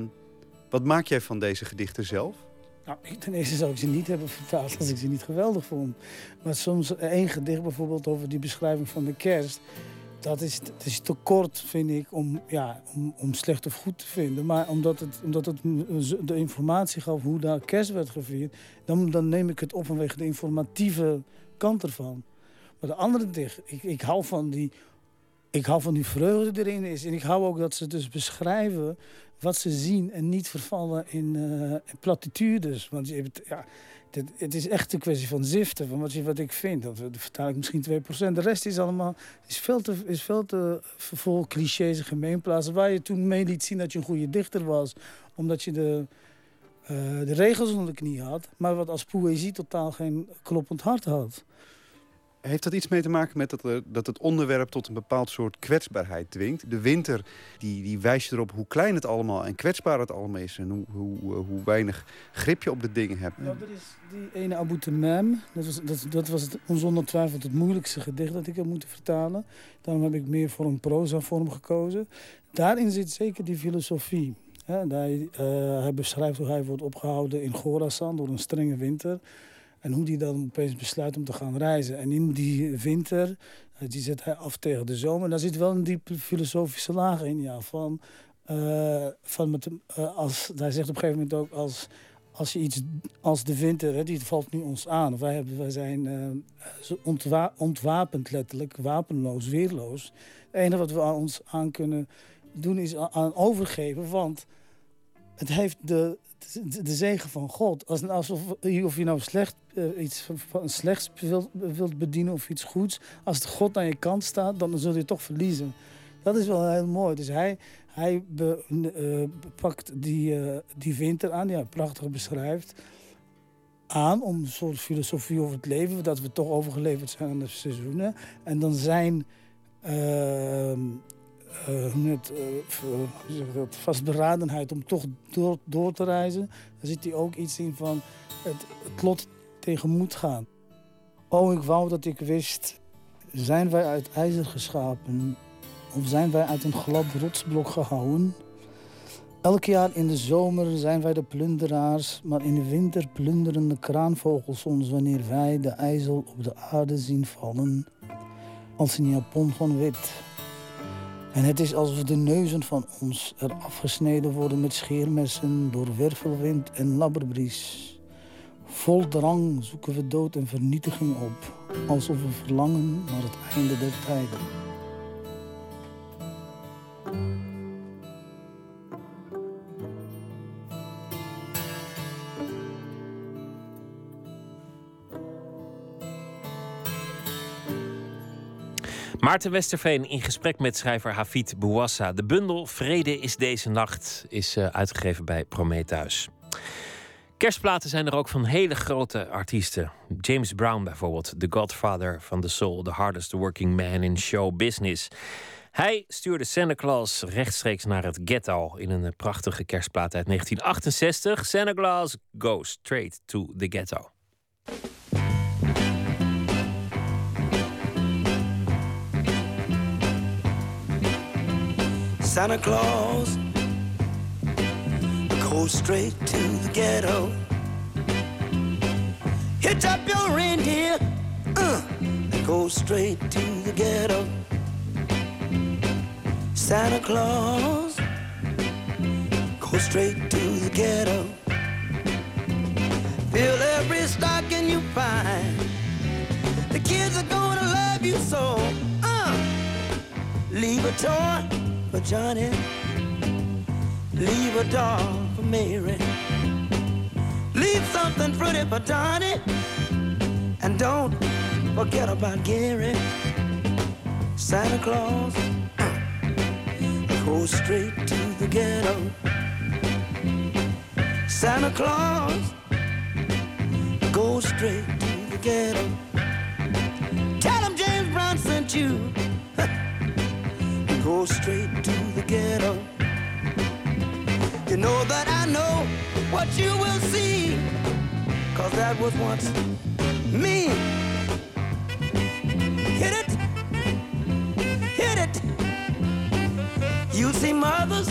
wat maak jij van deze gedichten zelf? Nou, ten eerste zou ik ze niet hebben vertaald als ik ze niet geweldig vond. Maar soms één gedicht bijvoorbeeld over die beschrijving van de kerst. Dat is, is te kort, vind ik, om, ja, om, om slecht of goed te vinden. Maar omdat het, omdat het de informatie gaf hoe daar kerst werd gevierd... dan, dan neem ik het op vanwege de informatieve kant ervan. Maar de andere dicht, ik, ik hou van die... Ik hou van die vreugde erin is. En ik hou ook dat ze dus beschrijven wat ze zien en niet vervallen in, in platitudes. Want je hebt, ja, het is echt een kwestie van ziften, van wat, je, wat ik vind. Dat, dat vertaal ik misschien 2%. De rest is allemaal is veel te, is veel te vol clichés en gemeenplaatsen. Waar je toen mee liet zien dat je een goede dichter was. Omdat je de, eh, de regels onder de knie had. Maar wat als poëzie totaal geen kloppend hart had. Heeft dat iets mee te maken met dat, er, dat het onderwerp tot een bepaald soort kwetsbaarheid dwingt? De winter die, die wijst erop hoe klein het allemaal en kwetsbaar het allemaal is. En hoe, hoe, eh, hoe weinig grip je op de dingen hebt. Er is die ene Abu Tamam. Dat was, dat, was zonder twijfel het moeilijkste gedicht dat ik heb moeten vertalen. Daarom heb ik meer voor een proza-vorm gekozen. Daarin zit zeker die filosofie. Eh, hij beschrijft hoe hij wordt opgehouden in Khorasan door een strenge winter. En hoe die dan opeens besluit om te gaan reizen. En in die winter, eh, die zet hij af tegen de zomer. Daar zit wel een diepe filosofische laag in, ja. Van, eh, van met, eh, als, hij zegt op een gegeven moment ook, als, als je iets als de winter, hè, die valt nu ons aan. Wij, hebben, wij zijn ontwapend letterlijk, wapenloos, weerloos. Het enige wat we aan ons aan kunnen doen is aan overgeven, want het heeft de, de, zegen van God. Als, alsof of je nou slecht, eh, iets slechts wilt, wilt bedienen of iets goeds, als de God aan je kant staat, dan zul je toch verliezen. Dat is wel heel mooi. Dus hij, hij eh, pakt die, eh, die winter aan, die hij prachtig beschrijft, aan om een soort filosofie over het leven, dat we toch overgeleverd zijn aan de seizoenen. En dan zijn ehm, eh, eh, vastberadenheid om toch door, door te reizen. Daar zit hij ook iets in van het, het lot tegemoet gaan. Oh, ik wou dat ik wist, zijn wij uit ijzer geschapen? Of zijn wij uit een glad rotsblok gehouwen? Elk jaar in de zomer zijn wij de plunderaars, maar in de winter plunderen de kraanvogels ons wanneer wij de ijzel op de aarde zien vallen als een japon van wit. En het is alsof de neuzen van ons er afgesneden worden met scheermessen door wervelwind en labberbries. Vol drang zoeken we dood en vernietiging op, alsof we verlangen naar het einde der tijden. Maarten Westerveen in gesprek met schrijver Hafid Bouassa. De bundel Vrede is deze nacht is eh, uitgegeven bij Prometheus. Kerstplaten zijn er ook van hele grote artiesten. James Brown bijvoorbeeld, the godfather van the soul, the hardest working man in show business. Hij stuurde Santa Claus rechtstreeks naar het ghetto in een prachtige kerstplaat uit 1968. Santa Claus goes straight to the ghetto. Santa Claus Go straight to the ghetto. Hitch up your reindeer, uh, and go straight to the ghetto. Santa Claus go straight to the ghetto. Fill every stocking you find. The kids are gonna love you so. Uh, leave a toy for Johnny. Leave a doll for Mary. Leave something pretty for Donnie. And don't forget about Gary. Santa Claus go straight to the ghetto. Santa Claus go straight to the ghetto. Tell him James Brown sent you. Go straight to the ghetto. You know that I know what you will see. Cause that was once me. Hit it, hit it. You see mothers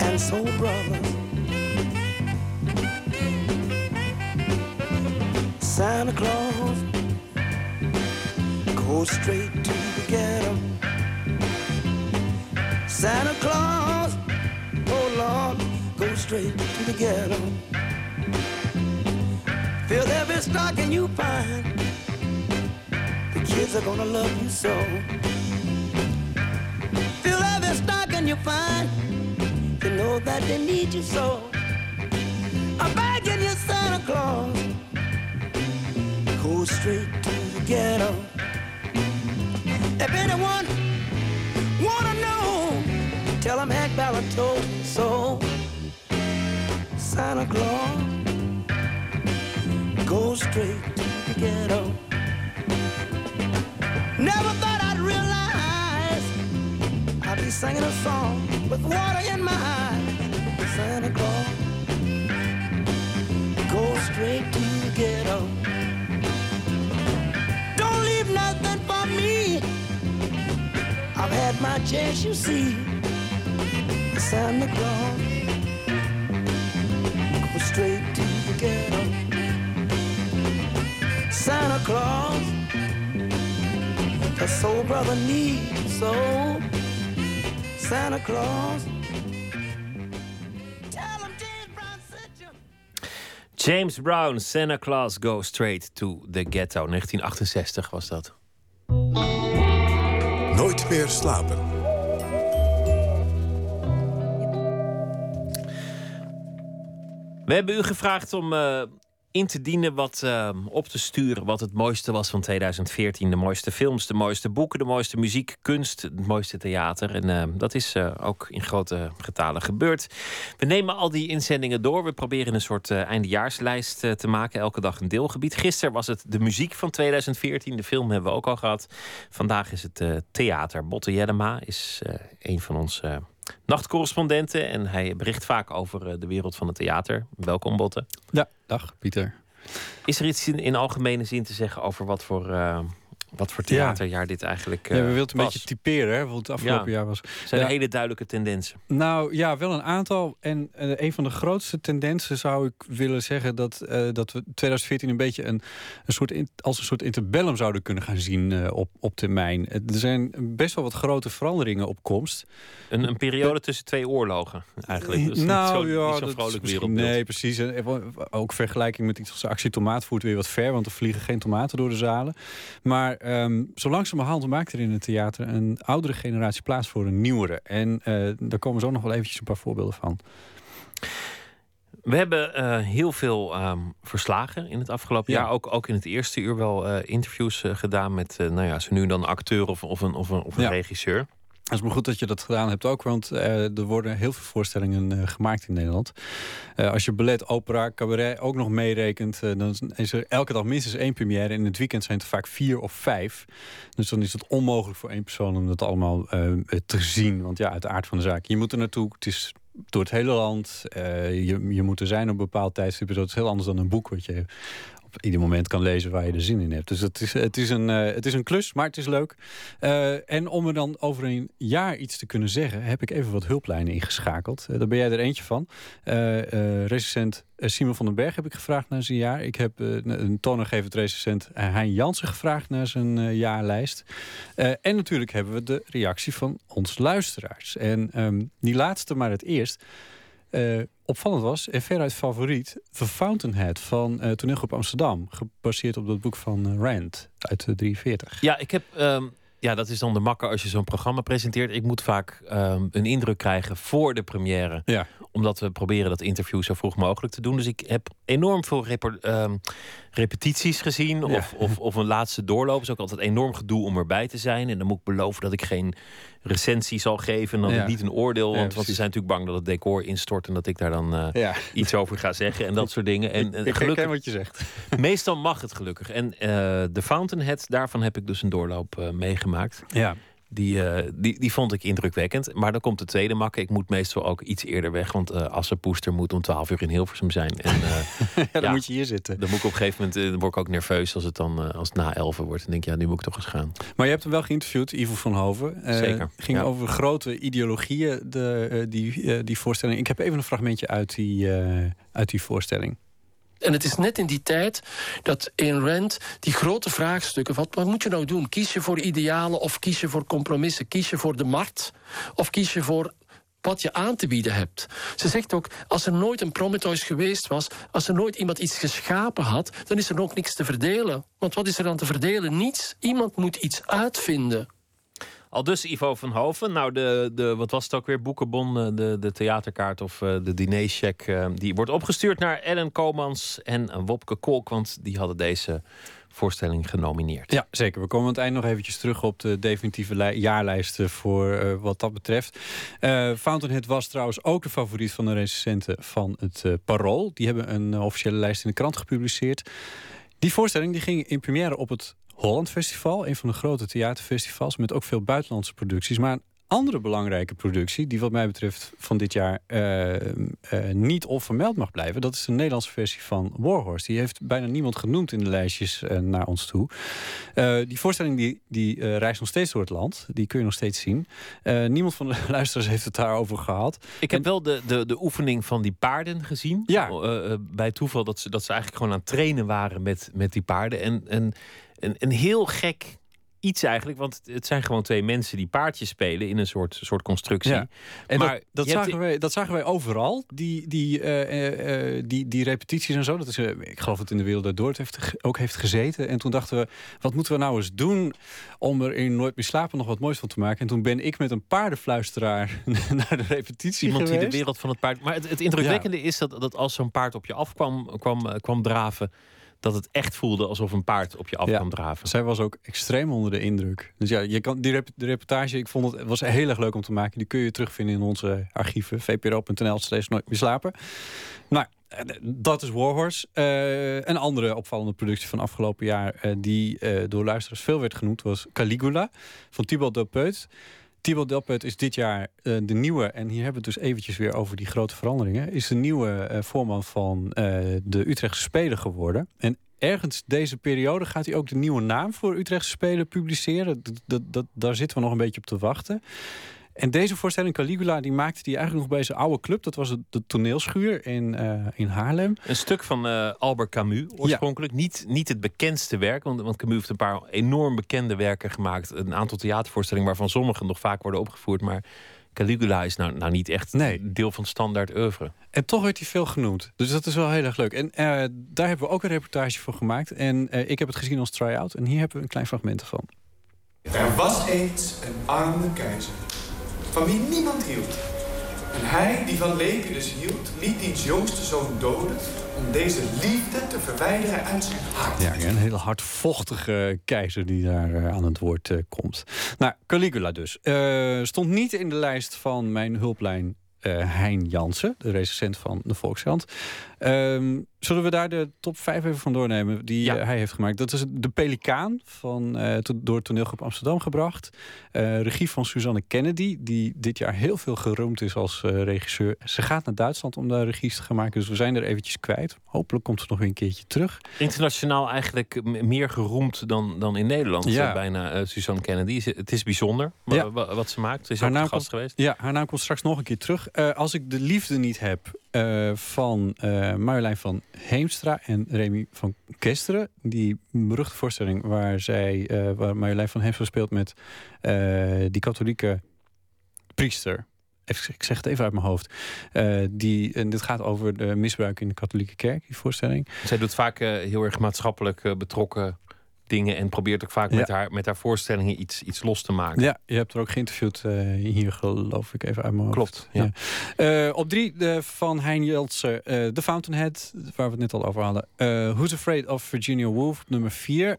and soul brothers. Santa Claus go straight to the ghetto. Santa Claus, oh Lord, go straight to the ghetto. Fill every stocking you find. The kids are gonna love you so. Fill every stocking you find. You know that they need you so. I'm begging you, Santa Claus, go straight to the ghetto. If anyone wanna tell them Hank Ballard told so. Santa Claus, go straight to the ghetto. Never thought I'd realize I'd be singing a song with water in my eyes. Santa Claus, go straight to the ghetto. Don't leave nothing for me. I've had my chance, you see. Santa Claus, go straight to the ghetto. Claus. The soul brother needs so Santa Claus. James Brown, Santa Claus Goes Straight to the Ghetto. 1968 was dat. Nooit meer slapen. We hebben u gevraagd om eh, in te dienen wat eh, op te sturen. Wat het mooiste was van 2014. De mooiste films, de mooiste boeken, de mooiste muziek, kunst, het mooiste theater. En eh, dat is ook in grote getalen gebeurd. We nemen al die inzendingen door. We proberen een soort eindejaarslijst te maken. Elke dag een deelgebied. Gisteren was het de muziek van 2014. De film hebben we ook al gehad. Vandaag is het theater. Botte Jellema is een van ons nachtcorrespondenten. En hij bericht vaak over eh, de wereld van het theater. Welkom, Botte. Ja, dag Pieter. Is er iets in, in algemene zin te zeggen over wat voor uh, wat voor theaterjaar dit eigenlijk uh, ja, We wilden een beetje typeren, hè, het afgelopen jaar was. Zijn ja. er hele duidelijke tendensen? Nou ja, wel een aantal. En uh, een van de grootste tendensen zou ik willen zeggen... dat, uh, dat we 2014 een beetje een, een soort in, als een soort interbellum zouden kunnen gaan zien op, op termijn. Er zijn best wel wat grote veranderingen op komst. Een, een periode tussen twee oorlogen eigenlijk. Dus nou niet zo, ja, niet zo dat vrolijk is misschien- wereldbeeld. Nee, precies. En ook vergelijking met iets als actie tomaat voert weer wat ver... want er vliegen geen tomaten door de zalen. Maar um, zo langzamerhand maakt er in het theater... een oudere generatie plaats voor een nieuwere. En uh, daar komen zo nog wel eventjes een paar voorbeelden van. We hebben uh, heel veel um, verslagen in het afgelopen Ja. jaar. Ook, ook in het eerste uur wel uh, interviews uh, gedaan met, nou ja, zo nu dan acteur of, of een, of een, of een Ja. regisseur. Het is maar goed dat je dat gedaan hebt ook, want eh, er worden heel veel voorstellingen eh, gemaakt in Nederland. Eh, als je ballet, opera, cabaret ook nog meerekent, dan is er elke dag minstens één première. In het weekend zijn het vaak vier of vijf. Dus dan is het onmogelijk voor één persoon om dat allemaal te zien. Want ja, uit de aard van de zaak. Je moet er naartoe. Het is door het hele land. Je, je moet er zijn op een bepaald tijdstip. Dat is heel anders dan een boek wat je ieder moment kan lezen waar je er zin in hebt. Dus het is, het is, een, uh, het is een klus, maar het is leuk. Uh, en om er dan over een jaar iets te kunnen zeggen... heb ik even wat hulplijnen ingeschakeld. Uh, daar ben jij er eentje van. recensent Simon van den Berg heb ik gevraagd naar zijn jaar. Ik heb een toonaangevend recensent Hein Jansen gevraagd naar zijn jaarlijst. en natuurlijk hebben we de reactie van ons luisteraars. En die laatste maar het eerst... Uh, opvallend was, en veruit favoriet, The Fountainhead van uh, Toneelgroep Amsterdam. Gebaseerd op dat boek van Rand uit de 43. Ja, ik heb. Um, ja, dat is dan de makker als je zo'n programma presenteert. Ik moet vaak um, een indruk krijgen voor de première. Ja. Omdat we proberen dat interview zo vroeg mogelijk te doen. Dus ik heb enorm veel um, repetities gezien. Of, Ja. of, of een laatste doorloop. is ook altijd enorm gedoe om erbij te zijn. En dan moet ik beloven dat ik geen recensie zal geven. En dan Ja. niet een oordeel. Ja, Want, want ze zijn natuurlijk bang dat het decor instort. En dat ik daar dan uh, Ja. iets over ga zeggen. En dat soort dingen. En, en ik gelukkig, wat je zegt. *laughs* meestal mag het gelukkig. En uh, de Fountainhead, daarvan heb ik dus een doorloop uh, meegemaakt. Ja. Die, uh, die, die vond ik indrukwekkend. Maar dan komt de tweede makke. Ik moet meestal ook iets eerder weg. Want uh, Assenpoester moet om 12 uur in Hilversum zijn. En, uh, *laughs* ja, dan ja, moet je hier zitten. Dan moet ik op een gegeven moment dan word ik ook nerveus als het dan als het na 11 wordt. Dan denk ik, ja, nu moet ik toch eens gaan. Maar je hebt hem wel geïnterviewd, Ivo van Hoven. Zeker. ging ja. over grote ideologieën, de, die, die voorstelling. Ik heb even een fragmentje uit die, uit die voorstelling. En het is net in die tijd dat in Rand die grote vraagstukken... Wat, wat moet je nou doen? Kies je voor idealen of kies je voor compromissen? Kies je voor de markt of kies je voor wat je aan te bieden hebt? Ze zegt ook, als er nooit een Prometheus geweest was... als er nooit iemand iets geschapen had... dan is er ook niks te verdelen. Want wat is er dan te verdelen? Niets. Iemand moet iets uitvinden. Al dus Ivo van Hoven. Nou, de, de, wat was het ook weer? Boekenbon, de, de theaterkaart of uh, de dinercheck. Uh, die wordt opgestuurd naar Ellen Komans en Wopke Kolk. Want die hadden deze voorstelling genomineerd. Ja, zeker. We komen aan het eind nog eventjes terug op de definitieve jaarlijsten voor wat dat betreft. Uh, Fountainhead was trouwens ook de favoriet van de recensenten van het uh, Parool. Die hebben een officiële lijst in de krant gepubliceerd. Die voorstelling die ging in première op het Holland Festival, een van de grote theaterfestivals met ook veel buitenlandse producties. Maar een andere belangrijke productie, die wat mij betreft van dit jaar eh, eh, niet onvermeld mag blijven. Dat is de Nederlandse versie van Warhorse. Die heeft bijna niemand genoemd in de lijstjes eh, naar ons toe. Die voorstelling die, die reist nog steeds door het land. Die kun je nog steeds zien. Niemand van de *laughs* luisteraars heeft het daarover gehad. Ik heb wel de, de, de oefening van die paarden gezien. Ja. Eh, bij toeval dat ze, dat ze eigenlijk gewoon aan het trainen waren met, met die paarden. En, en een, een heel gek iets eigenlijk. Want het- zijn gewoon twee mensen die paardjes spelen in een soort, soort constructie. Ja. En maar dat, dat, hebt- zagen wij, dat zagen wij overal, die, die, eh, eh, eh, die, die repetities en zo. Dat is, ik geloof dat in de wereld daardoor het heeft, ook heeft gezeten. En toen dachten we, wat moeten we nou eens doen om er in Nooit meer slapen nog wat moois van te maken. En toen ben ik met een paardenfluisteraar *laughs* naar de repetitie Iemand die geweest. de wereld van het paard. Maar het, het indrukwekkende is dat, dat als zo'n paard op je af kwam, kwam, kwam draven. Dat het echt voelde alsof een paard op je af Ja. kwam draven. Zij was ook extreem onder de indruk. Dus ja, je kan, die rep- de reportage, ik vond het was heel erg leuk om te maken. Die kun je terugvinden in onze archieven. vpro.nl steeds nooit meer slapen. Nou, eh, dat is Warhorse. Eh, een andere opvallende productie van afgelopen jaar... eh, die door luisteraars veel werd genoemd... was Caligula van Thibaut Delpeut. Thibaut Delpeut is dit jaar eh, de nieuwe... en hier hebben we het dus eventjes weer over die grote veranderingen... is de nieuwe eh, voorman van eh, de Utrechtse Spelen geworden. En ergens deze periode gaat hij ook de nieuwe naam voor Utrechtse Spelen publiceren. Daar zitten we nog een beetje op te wachten. En deze voorstelling Caligula, die maakte hij eigenlijk nog bij zijn oude club. Dat was het, de toneelschuur in, eh, in Haarlem. Een stuk van eh, Albert Camus oorspronkelijk. Niet, niet het bekendste werk, want, want Camus heeft een paar enorm bekende werken gemaakt. Een aantal theatervoorstellingen waarvan sommige nog vaak worden opgevoerd. Maar Caligula is nou, nou niet echt deel van het standaard oeuvre. En toch werd hij veel genoemd. Dus dat is wel heel erg leuk. En eh, daar hebben we ook een reportage van gemaakt. En eh, ik heb het gezien als try-out. En hier hebben we een klein fragment van. Er was eens een arme keizer, van wie niemand hield. En hij, die van Lepidus hield, liet diens jongste zoon doden... om deze liefde te verwijderen uit zijn hart. Ja, een hele hardvochtige keizer die daar eh, aan het woord eh, komt. Nou, Caligula dus. Eh, stond niet in de lijst van mijn hulplijn Hein Jansen, de recensent van de Volkskrant. Ehm, zullen we daar de top 5 even van doornemen die eh, hij heeft gemaakt? Dat is De Pelikaan, van, to- door toneelgroep Amsterdam gebracht. Eh, regie van Suzanne Kennedy, die dit jaar heel veel geroemd is als regisseur. Ze gaat naar Duitsland om daar regies te gaan maken, dus we zijn er eventjes kwijt. Hopelijk komt ze nog weer een keertje terug. Internationaal eigenlijk meer geroemd dan, dan in Nederland. Ja. bijna Suzanne Kennedy. Het is bijzonder Ja. wat ze maakt. Ze is Haar ook naam gast komt- geweest. Ja, haar naam komt straks nog een keer terug. Als ik de liefde niet heb eh, van eh Marjolein van Heemstra en Remy van Kesteren. Die beruchte voorstelling waar, zij, eh, waar Marjolein van Heemstra speelt met die katholieke priester. Ik zeg het even uit mijn hoofd. Die, en dit gaat over de misbruik in de katholieke kerk, die voorstelling. Zij doet vaak heel erg maatschappelijk betrokken dingen. En probeert ook vaak Ja. met, haar, met haar voorstellingen iets, iets los te maken. Ja, je hebt er ook geïnterviewd eh, hier, geloof ik, even uit mijn hoofd. Klopt, ja. Eh, op drie de van Hein Jeltsen, eh The Fountainhead, waar we het net al over hadden. Who's Afraid of Virginia Woolf op nummer vier.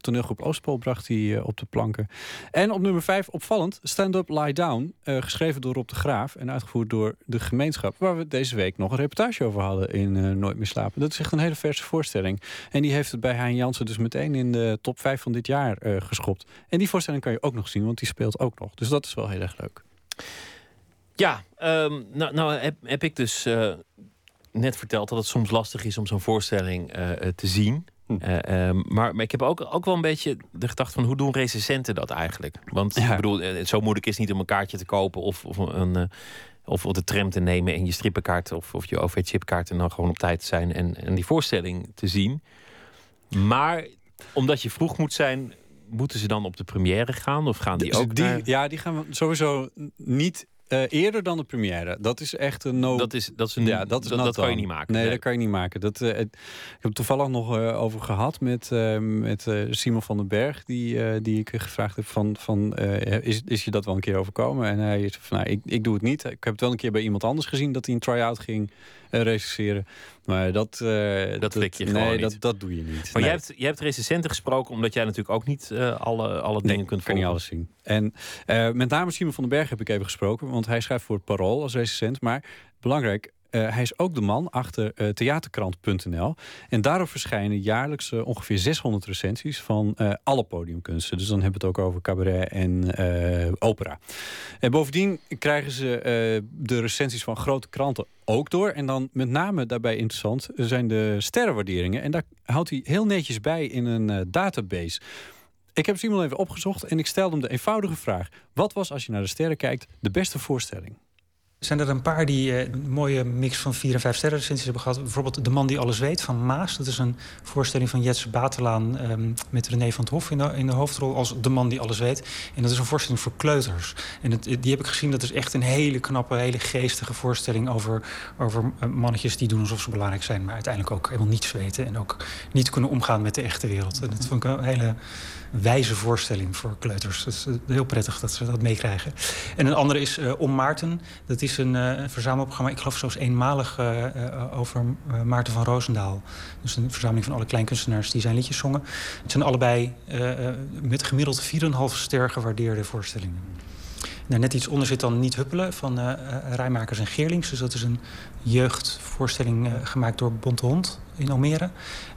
Toneelgroep Oostpol bracht hij eh, op de planken. En op nummer vijf, opvallend, Stand Up, Lie Down. geschreven door Rob de Graaf en uitgevoerd door de gemeenschap. Waar we deze week nog een reportage over hadden in Nooit meer slapen. Dat is echt een hele verse voorstelling. En die heeft het bij Hein Jansen dus meteen in de top vijf van dit jaar eh, geschopt. En die voorstelling kan je ook nog zien, want die speelt ook nog. Dus dat is wel heel erg leuk. Ja, ehm, nou, nou heb, heb ik dus eh, net verteld dat het soms lastig is om zo'n voorstelling eh, eh, te zien. Eh, ehm, maar, maar ik heb ook, ook wel een beetje de gedachte van hoe doen recensenten dat eigenlijk? Want ik bedoel, eh, zo moeilijk is het niet om een kaartje te kopen of, of een. eh, of de tram te nemen en je strippenkaart of, of je OV-chipkaart en dan gewoon op tijd te zijn en, en die voorstelling te zien. Maar omdat je vroeg moet zijn, moeten ze dan op de première gaan? Of gaan die Dus ook die, naar- Ja, die gaan we sowieso niet eh, eerder dan de première. Dat is echt een no. Dat is, dat is een, ja, dat, is dat, kan je niet maken. Nee, Nee. dat kan je niet maken. Dat, eh, ik heb het toevallig nog eh, over gehad met, met Simon van den Berg, die, die ik gevraagd heb van, van is, is je dat wel een keer overkomen? En hij is van, nou, ik, ik doe het niet. Ik heb het wel een keer bij iemand anders gezien dat hij een try-out ging eh recenseren. Maar dat, eh, Dat flik je nee, gewoon niet. dat, dat doe je niet. Maar Nee. jij, hebt, jij hebt recensenten gesproken, omdat jij natuurlijk ook niet eh, alle, alle dingen kunt kan volgen. niet alles zien. En met name Simon van den Berg heb ik even gesproken, want hij schrijft voor het Parool als recensent. Maar belangrijk, eh, hij is ook de man achter eh, theaterkrant.nl. En daarop verschijnen jaarlijks eh, ongeveer 600 recensies van alle podiumkunsten. Dus dan hebben we het ook over cabaret en opera. En bovendien krijgen ze de recensies van grote kranten ook door. En dan met name daarbij interessant zijn de sterrenwaarderingen. En daar houdt hij heel netjes bij in een database. Ik heb Simon even opgezocht en ik stelde hem de eenvoudige vraag: wat was, als je naar de sterren kijkt, de beste voorstelling? Zijn er een paar die eh, een mooie mix van vier en vijf sterren recensies hebben gehad. Bijvoorbeeld De Man die alles weet van Maas. Dat is een voorstelling van Jetse Batelaan ehm, met René van het Hof in de, in de hoofdrol als De Man die alles weet. En dat is een voorstelling voor kleuters. En die heb ik gezien. Dat is echt een hele knappe, hele geestige voorstelling over, over eh, mannetjes die doen alsof ze belangrijk zijn, maar uiteindelijk ook helemaal niets weten en ook niet kunnen omgaan met de echte wereld. En dat vond ik een hele wijze voorstelling voor kleuters. Het is eh, heel prettig dat ze dat meekrijgen. En een andere is eh, Om Maarten. Dat is een eh, verzamelprogramma, ik geloof zelfs eenmalig over Maarten van Roosendaal. Dus een verzameling van alle kleinkunstenaars die zijn liedjes zongen. Het zijn allebei met gemiddeld 4,5 ster gewaardeerde voorstellingen. Nou, net iets onder zit dan Niet Huppelen van Rijmakers en Geerlings. Dus dat is een jeugdvoorstelling eh, gemaakt door Bonte Hond in Almere.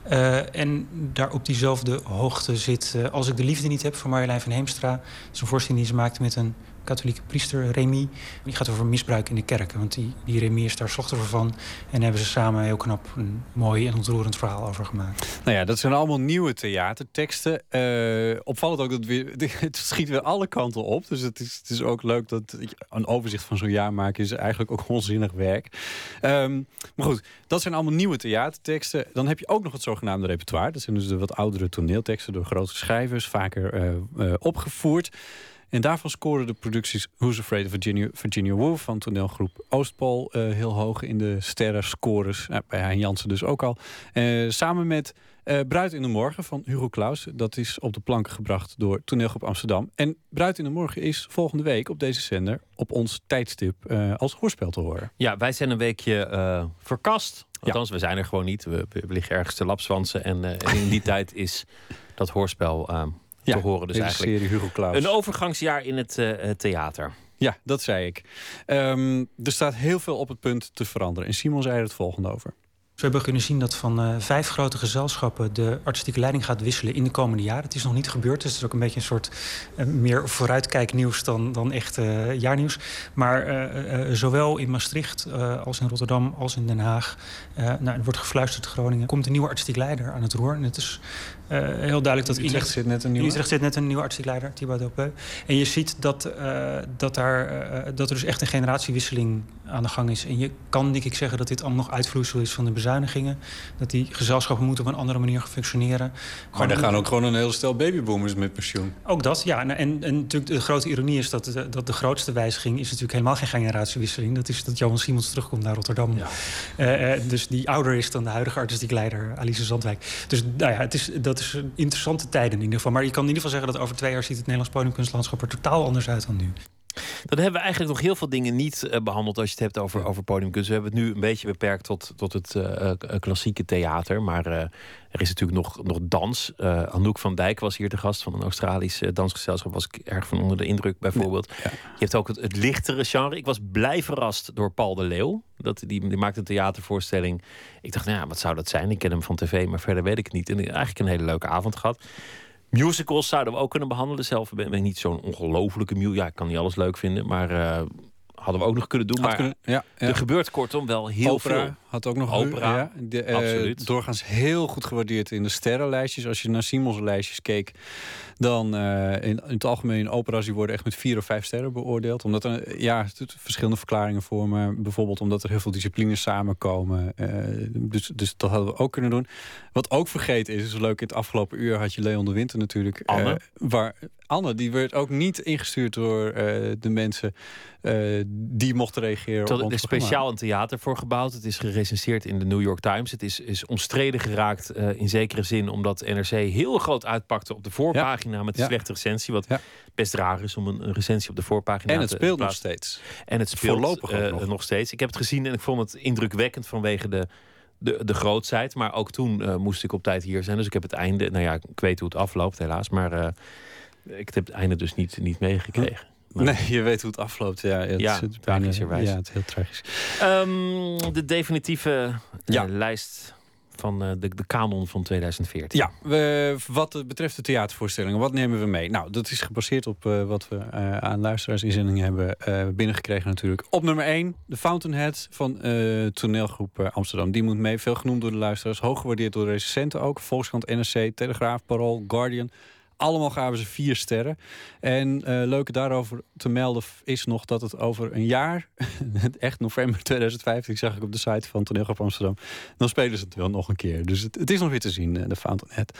Eh, en daar op diezelfde hoogte zit eh, Als ik de liefde niet heb van Marjolein van Heemstra. Dat is een voorstelling die ze maakte met een katholieke priester, Remy. Die gaat over misbruik in de kerk. Want die, die Remy is daar slachtoffer van. En daar hebben ze samen heel knap een mooi en ontroerend verhaal over gemaakt. Nou ja, dat zijn allemaal nieuwe theaterteksten. Eh, opvallend ook dat weer, *laughs* het schiet weer alle kanten op. Dus het is, het is ook leuk dat een overzicht van zo'n jaar maken is eigenlijk ook *laughs* onzinnig werk. Ehm, maar goed, dat zijn allemaal nieuwe theaterteksten. Dan heb je ook nog het zogenaamde repertoire. Dat zijn dus de wat oudere toneelteksten door grote schrijvers, vaker eh, eh, opgevoerd. En daarvan scoren de producties Who's Afraid of Virginia, Virginia Woolf van toneelgroep Oostpol eh, heel hoog in de sterrenscores. Nou, bij Hein Jansen dus ook al. Eh, samen met eh Bruid in de Morgen van Hugo Claus. Dat is op de planken gebracht door toneelgroep Amsterdam. En Bruid in de Morgen is volgende week op deze zender op ons tijdstip als hoorspel te horen. Ja, wij zijn een weekje verkast. Althans, we zijn er gewoon niet. We, we liggen ergens te lapswansen. En, en in die *laughs* tijd is dat hoorspel eh, te horen. Dus deze eigenlijk serie Hugo Claus. een overgangsjaar in het eh, het theater. Ja, dat zei ik. Ehm, er staat heel veel op het punt te veranderen. En Simon zei er het volgende over. We hebben kunnen zien dat van eh, vijf grote gezelschappen de artistieke leiding gaat wisselen in de komende jaren. Het is nog niet gebeurd, dus het is ook een beetje een soort eh, meer vooruitkijknieuws dan, dan echt eh, jaarnieuws. Maar eh, eh, zowel in Maastricht eh, als in Rotterdam als in Den Haag, eh, nou, er wordt gefluisterd Groningen, komt een nieuwe artistiek leider aan het roer. En het is eh, heel duidelijk dat In Utrecht zit net een nieuwe. In Utrecht zit net een nieuwe artistiek leider, Thibaut Delpeu. En je ziet dat, eh, dat, daar, eh, dat er dus echt een generatiewisseling aan de gang is. En je kan denk ik zeggen dat dit allemaal nog uitvloeisel is van de bezuinigingen. Dat die gezelschappen moeten op een andere manier gaan functioneren. Maar er gaan ook gewoon een hele stel babyboomers met pensioen. Ook dat, ja. En, en, en natuurlijk de grote ironie is dat, de- dat de grootste wijziging... is natuurlijk helemaal geen generatiewisseling. Dat is dat Johan Simons terugkomt naar Rotterdam. Dus die ouder is dan de huidige artistiek leider, Alice Zandwijk. Dus nou ja, het is, dat is een interessante tijden in ieder geval. Maar je kan in ieder geval zeggen dat over twee jaar... ziet het Nederlands podiumkunstlandschap er totaal anders uit dan nu. Dan hebben we eigenlijk nog heel veel dingen niet eh, behandeld als je het hebt over, over podiumkunst. We hebben het nu een beetje beperkt tot, tot het eh, eh, klassieke theater. Maar er is natuurlijk nog, nog dans. Anouk van Dijk was hier de gast van een Australisch dansgezelschap. Was ik erg van onder de indruk bijvoorbeeld. Je hebt ook het, het lichtere genre. Ik was blij verrast door Paul de Leeuw. Dat, die, die maakte een theatervoorstelling. Ik dacht, nou ja, wat zou dat zijn? Ik ken hem van tv, maar verder weet ik het niet. En eigenlijk een hele leuke avond gehad. Musicals zouden we ook kunnen behandelen. Zelf ben ik niet zo'n ongelofelijke musical. Ja, ik kan niet alles leuk vinden, maar eh, hadden we ook nog kunnen doen. Had maar kunnen- ja, ja. er gebeurt kortom wel heel Opera veel. had ook nog Opera, ja, de, eh, absoluut. Doorgaans heel goed gewaardeerd in de sterrenlijstjes. Als je naar Simons lijstjes keek, dan eh, in, in het algemeen opera's die worden echt met vier of vijf sterren beoordeeld. Omdat er ja, er verschillende verklaringen voor, maar bijvoorbeeld omdat er heel veel disciplines samenkomen. eh, dus, dus dat hadden we ook kunnen doen. Wat ook vergeten is, is leuk. In het afgelopen uur had je Leon de Winter natuurlijk. eh, Anne. waar Anne, die werd ook niet ingestuurd door de mensen die mochten reageren. Tot- op Er is speciaal een theater voor gebouwd. Het is gerecenseerd in de New York Times. Het is, is omstreden geraakt in zekere zin... omdat NRC heel groot uitpakte op de voorpagina... met een Ja. slechte recensie. Wat best raar is om een, een recensie op de voorpagina En het te speelt nog steeds. En het speelt Voorlopig eh, nog. nog steeds. Ik heb het gezien en ik vond het indrukwekkend vanwege de, de, de grootsheid. Maar ook toen eh, moest ik op tijd hier zijn. Dus ik heb het einde... Nou ja, ik weet hoe het afloopt helaas. Maar eh, ik heb het einde dus niet, niet meegekregen. Maar- Nee, je weet hoe het afloopt. Ja, het, Ja, tragischerwijs. Ja, het is heel tragisch. Ehm, de definitieve eh, lijst van eh, de, de kanon van 2014. Ja, wat betreft de theatervoorstellingen, wat nemen we mee? Nou, dat is gebaseerd op eh, wat we eh, aan luisteraarsinzendingen hebben binnengekregen natuurlijk. Op nummer 1, de Fountainhead van toneelgroep Amsterdam. Die moet mee, veel genoemd door de luisteraars. Hoog gewaardeerd door de recensenten ook. Volkskrant, NRC, Telegraaf, Parool, Guardian. Allemaal gaven ze vier sterren. En eh leuke daarover te melden is nog dat het over een jaar, *laughs* echt november 2015, zag ik op de site van Toneelgroep Amsterdam, dan spelen ze het wel nog een keer. Dus het, is nog weer te zien, eh, de Fountainhead.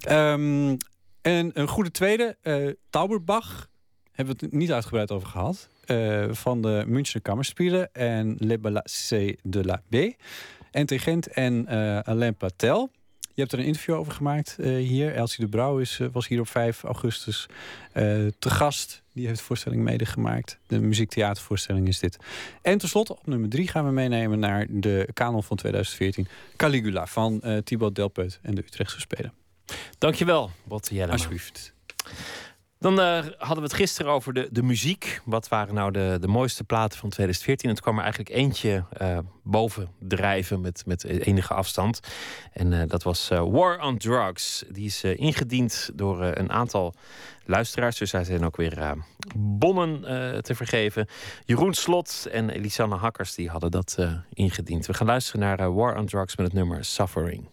Ehm, en een goede tweede, eh Tauberbach, hebben we het niet uitgebreid over gehad, eh, van de Münchner Kammerspielen en Le Balancé de la B. NT Gent en eh, Alain Patel. Je hebt er een interview over gemaakt eh, hier. Elsie de Brouw is, eh, was hier op 5 augustus eh, te gast. Die heeft de voorstelling medegemaakt. De muziektheatervoorstelling is dit. En tenslotte op nummer 3 gaan we meenemen naar de kanon van 2014. Caligula van Thibaut Delpeut en de Utrechtse Spelen. Dankjewel, Botte Jellema. Alsjeblieft. Dan eh, hadden we het gisteren over de, de muziek. Wat waren nou de, de mooiste platen van 2014? Het kwam er eigenlijk eentje eh, boven drijven met, met enige afstand. En eh, dat was War on Drugs. Die is ingediend door een aantal luisteraars. Dus zij zijn ook weer bonnen te vergeven. Jeroen Slot en Elisanne Hakkers die hadden dat ingediend. We gaan luisteren naar War on Drugs met het nummer. Suffering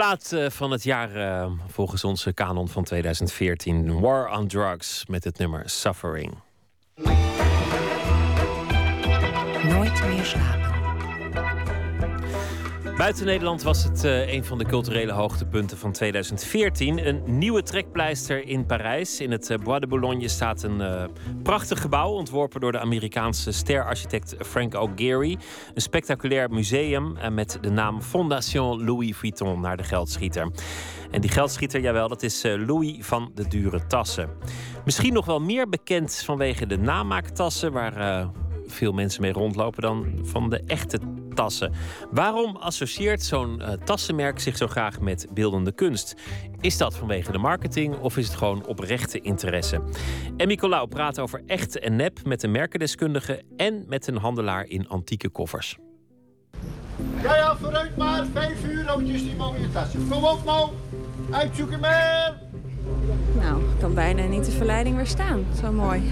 plaat eh, van het jaar eh, volgens onze kanon van 2014. War on Drugs met het nummer Suffering. Nooit meer slapen. Buiten Nederland was het eh, een van de culturele hoogtepunten van 2014. Een nieuwe trekpleister in Parijs. In het eh, Bois de Boulogne staat een eh, prachtig gebouw... ontworpen door de Amerikaanse sterarchitect Frank O'Gary. Een spectaculair museum met de naam Fondation Louis Vuitton... naar de geldschieter. En die geldschieter, jawel, dat is Louis van de Dure Tassen. Misschien nog wel meer bekend vanwege de namaattassen... waar veel mensen mee rondlopen dan van de echte tassen. Waarom associeert zo'n eh, tassenmerk zich zo graag met beeldende kunst? Is dat vanwege de marketing of is het gewoon oprechte interesse? En Nicolaou praat over echt en nep met een merkendeskundige en met een handelaar in antieke koffers. Ja, ja, vooruit maar. Vijf eurotjes die mooie tassen. Kom op nou. Uitzoeken maar. Nou, ik kan bijna niet de verleiding weerstaan. Zo mooi.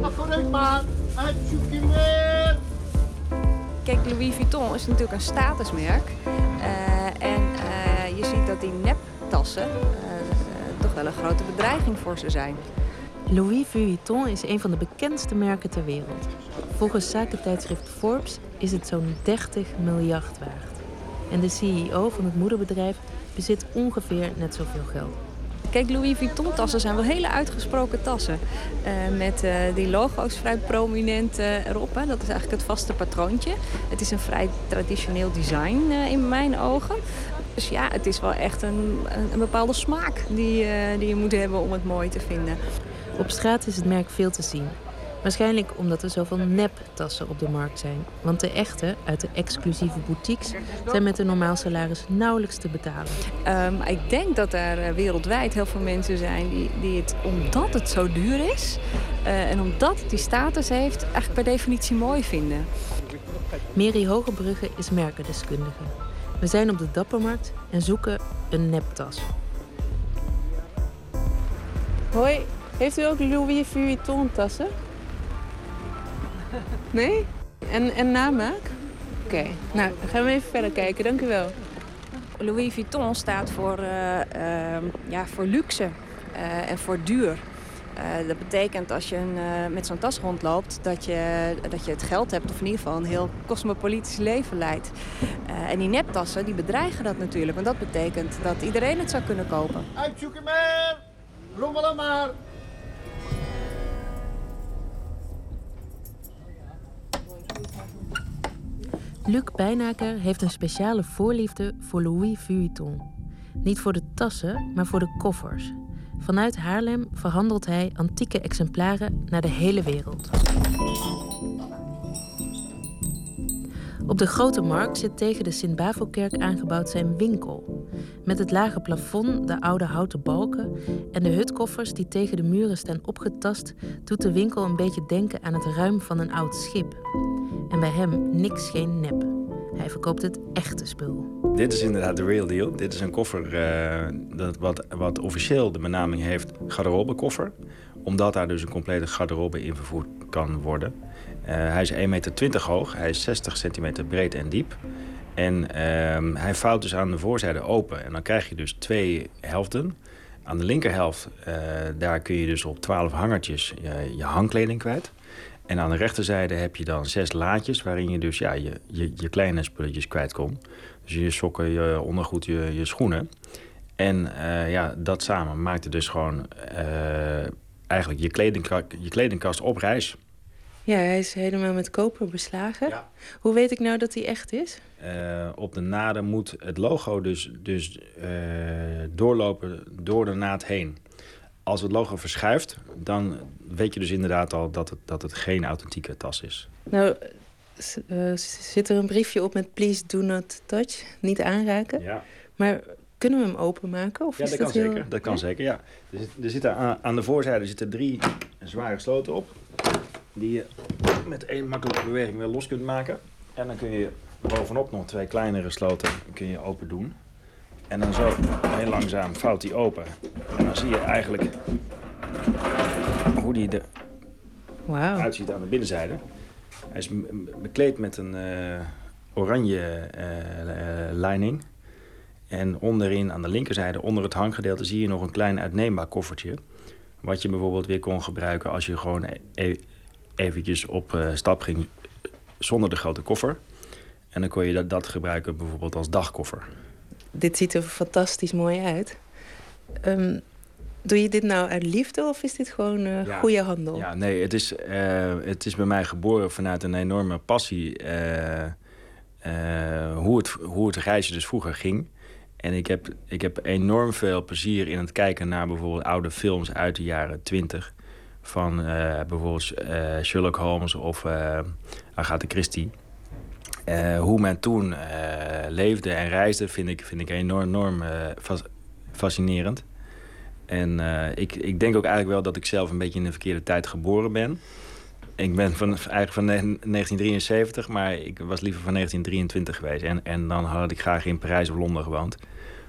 Maar vooruit maar. Uitzoeken. Kijk, Louis Vuitton is natuurlijk een statusmerk. Eh, en eh, je ziet dat die neptassen eh, toch wel een grote bedreiging voor ze zijn. Louis Vuitton is een van de bekendste merken ter wereld. Volgens zakentijdschrift Forbes is het zo'n 30 miljard waard. En de CEO van het moederbedrijf bezit ongeveer net zoveel geld. Kijk, Louis Vuitton tassen zijn wel hele uitgesproken tassen. Eh, met eh, die logo's vrij prominent eh, erop. Hè. Dat is eigenlijk het vaste patroontje. Het is een vrij traditioneel design in mijn ogen. Dus ja, het is wel echt een, een, een bepaalde smaak die, die je moet hebben om het mooi te vinden. Op straat is het merk veel te zien. Waarschijnlijk omdat er zoveel neptassen op de markt zijn. Want de echte, uit de exclusieve boutiques, zijn met een normaal salaris nauwelijks te betalen. Ehm, ik denk dat er eh, wereldwijd heel veel mensen zijn die, die het, omdat het zo duur is eh, en omdat het die status heeft, eigenlijk per definitie mooi vinden. Mary Hogebrugge is merkendeskundige. We zijn op de Dappermarkt en zoeken een neptas. Hoi, heeft u ook Louis Vuitton tassen? Nee? En, en namaak? Oké, nou, dan gaan we even verder kijken. Dank u wel. Louis Vuitton staat voor, eh, ehm, ja, voor luxe eh, en voor duur. Eh, dat betekent als je een, eh, met zo'n tas rondloopt dat je, dat je het geld hebt, of in ieder geval een heel cosmopolitisch leven leidt. Eh, en die neptassen die bedreigen dat natuurlijk, want dat betekent dat iedereen het zou kunnen kopen. Uitzoeken maar. Rommelen maar. Luc Bijnaker heeft een speciale voorliefde voor Louis Vuitton. Niet voor de tassen, maar voor de koffers. Vanuit Haarlem verhandelt hij antieke exemplaren naar de hele wereld. Op de Grote Markt zit tegen de Sint-Bavelkerk aangebouwd zijn winkel. Met het lage plafond, de oude houten balken en de hutkoffers die tegen de muren staan opgetast, doet de winkel een beetje denken aan het ruim van een oud schip. En bij hem niks geen nep. Hij verkoopt het echte spul. Dit is inderdaad de real deal. Dit is een koffer eh, dat wat, wat officieel de benaming heeft garderobekoffer. Omdat daar dus een complete garderobe in vervoerd kan worden. Eh, hij is 1,20 meter hoog, hij is 60 centimeter breed en diep. En ehm, hij vouwt dus aan de voorzijde open. En dan krijg je dus twee helften. Aan de linkerhelft, eh, daar kun je dus op 12 hangertjes je, je hangkleding kwijt. En aan de rechterzijde heb je dan zes laadjes... waarin je dus ja, je, je, je kleine spulletjes kwijt kon. Dus je sokken, je ondergoed, je, je schoenen. En eh, ja, dat samen maakt het dus gewoon eigenlijk je, je kledingkast op reis. Ja, hij is helemaal met koper beslagen. Hoe weet ik nou dat hij echt is? Eh, op de naden moet het logo dus, dus eh, doorlopen door de naad heen. Als het logo verschuift, dan weet je dus inderdaad al dat het, dat het geen authentieke tas is. Nou, eh, zit er een briefje op met please do not touch, niet aanraken. Ja. Maar kunnen we hem openmaken? Of Ja, is dat dat kan heel... zeker. Dat kan zeker, ja. Er, zit, er zitten aan, aan de voorzijde zitten drie zware sloten op. Die je met één makkelijke beweging weer los kunt maken. En dan kun je bovenop nog twee kleinere sloten kun je open doen. En dan zo heel langzaam vouwt die open. En dan zie je eigenlijk hoe die eruit ziet aan de binnenzijde. Hij is bekleed met een eh, oranje lining. En onderin, aan de linkerzijde, onder het hanggedeelte... zie je nog een klein uitneembaar koffertje. Wat je bijvoorbeeld weer kon gebruiken als je gewoon e eventjes op uh, stap ging zonder de grote koffer. En dan kon je dat, dat gebruiken bijvoorbeeld als dagkoffer. Dit ziet er fantastisch mooi uit. Um, doe je dit nou uit liefde of is dit gewoon uh, ja. goede handel? Ja, nee, het is, uh, het is bij mij geboren vanuit een enorme passie... Uh, hoe, het, hoe het reisje dus vroeger ging. En ik heb, ik heb enorm veel plezier in het kijken naar bijvoorbeeld oude films uit de jaren twintig. Van bijvoorbeeld Sherlock Holmes of Agatha Christie. hoe men toen leefde en reisde vind ik, vind ik enorm, enorm fascinerend. En ik, ik denk ook eigenlijk wel dat ik zelf een beetje in de verkeerde tijd geboren ben. Ik ben van, eigenlijk van 1973, maar ik was liever van 1923 geweest. En, en dan had ik graag in Parijs of Londen gewoond.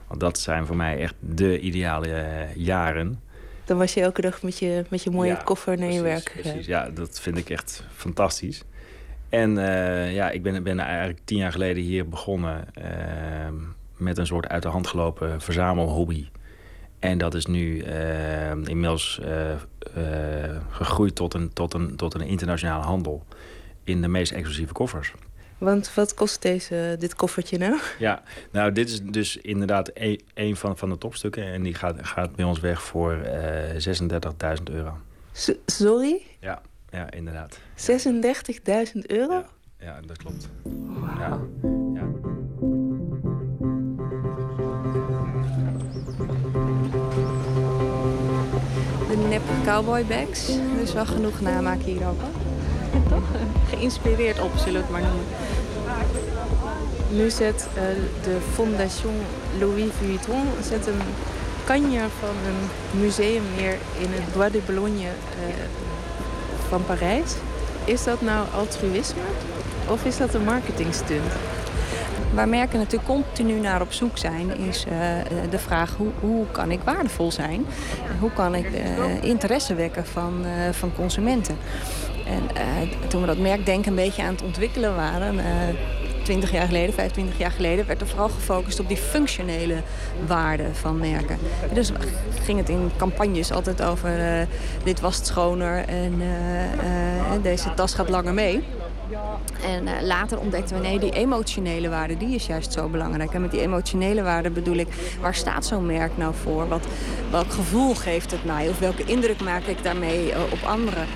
Want dat zijn voor mij echt de ideale jaren. Dan was je elke dag met je, met je mooie ja, koffer naar je werk Precies, ja, dat vind ik echt fantastisch. En uh, ja, ik ben, ben eigenlijk tien jaar geleden hier begonnen met een soort uit de hand gelopen verzamelhobby. En dat is nu uh, inmiddels uh, uh, gegroeid tot een, tot, een, tot een internationale handel in de meest exclusieve koffers. Want wat kost deze, dit koffertje nou? Ja, nou dit is dus inderdaad een, een van, van de topstukken. En die gaat, gaat bij ons weg voor 36.000 euro. S sorry? Ja, ja inderdaad. 36.000 euro? Ja, ja, dat klopt. Wow. Ja, ja. De nep cowboy bags. Er is wel genoeg namaak hier ook. Ja, *laughs* toch? Geïnspireerd op, zullen we het maar noemen. Nu zet uh, de Fondation Louis Vuitton zet een kanje van een museum neer in het Bois de Boulogne uh, van Parijs. Is dat nou altruïsme of is dat een marketingstunt? Waar merken natuurlijk continu naar op zoek zijn, is uh, de vraag hoe, hoe kan ik waardevol zijn? Hoe kan ik interesse wekken van, van consumenten? En toen we dat merkdenken een beetje aan het ontwikkelen waren, 20 jaar geleden, 25 jaar geleden, werd er vooral gefocust op die functionele waarde van merken. Dus ging het in campagnes altijd over dit was schoner en deze tas gaat langer mee. En uh, later ontdekten we, nee, die emotionele waarde, die is juist zo belangrijk. En met die emotionele waarde bedoel ik, waar staat zo'n merk nou voor? Wat, welk gevoel geeft het mij? Of welke indruk maak ik daarmee uh, op anderen?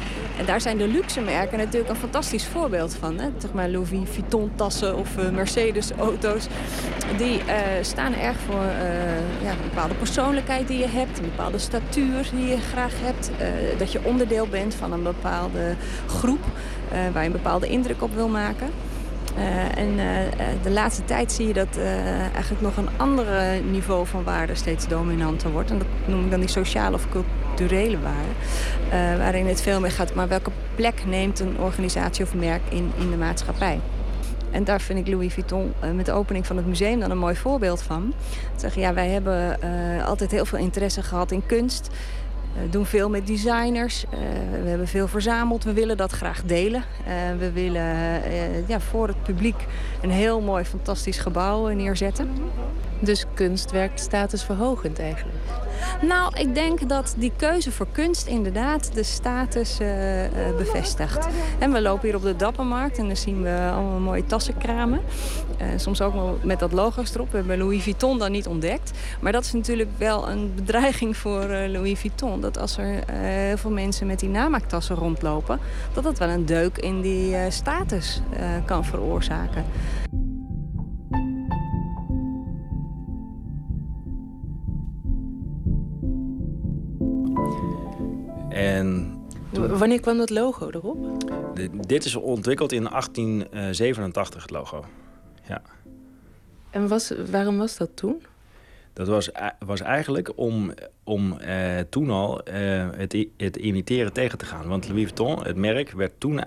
En daar zijn de luxe merken natuurlijk een fantastisch voorbeeld van. Hè? Zeg maar Louis Vuitton tassen of uh, Mercedes auto's. Die uh, staan erg voor uh, ja, een bepaalde persoonlijkheid die je hebt. Een bepaalde statuur die je graag hebt. dat je onderdeel bent van een bepaalde groep. waar je een bepaalde indruk op wil maken. Uh, en uh, de laatste tijd zie je dat eigenlijk nog een andere niveau van waarde steeds dominanter wordt. En dat noem ik dan die sociale of culturele waarde. waarin het veel meer gaat, maar welke plek neemt een organisatie of merk in, in de maatschappij? En daar vind ik Louis Vuitton met de opening van het museum dan een mooi voorbeeld van. Zeggen, ja, wij hebben altijd heel veel interesse gehad in kunst. We doen veel met designers. Uh, we hebben veel verzameld. We willen dat graag delen. Uh, we willen ja, voor het publiek een heel mooi, fantastisch gebouw neerzetten. Dus kunst werkt statusverhogend eigenlijk? Nou, ik denk dat die keuze voor kunst inderdaad de status uh, uh, bevestigt. En we lopen hier op de Dappermarkt en dan zien we allemaal mooie tassenkramen. Uh, soms ook wel met dat logo's erop. We hebben Louis Vuitton dan niet ontdekt. Maar dat is natuurlijk wel een bedreiging voor Louis Vuitton. Dat als er heel veel mensen met die namaakktassen rondlopen... dat dat wel een deuk in die status kan veroorzaken. En toen... Wanneer kwam dat logo erop? De, dit is ontwikkeld in 1887, het logo. Ja. En was, waarom was dat toen? Dat was, was eigenlijk om, om eh, toen al eh, het, het imiteren tegen te gaan. Want Louis Vuitton, het merk, werd toen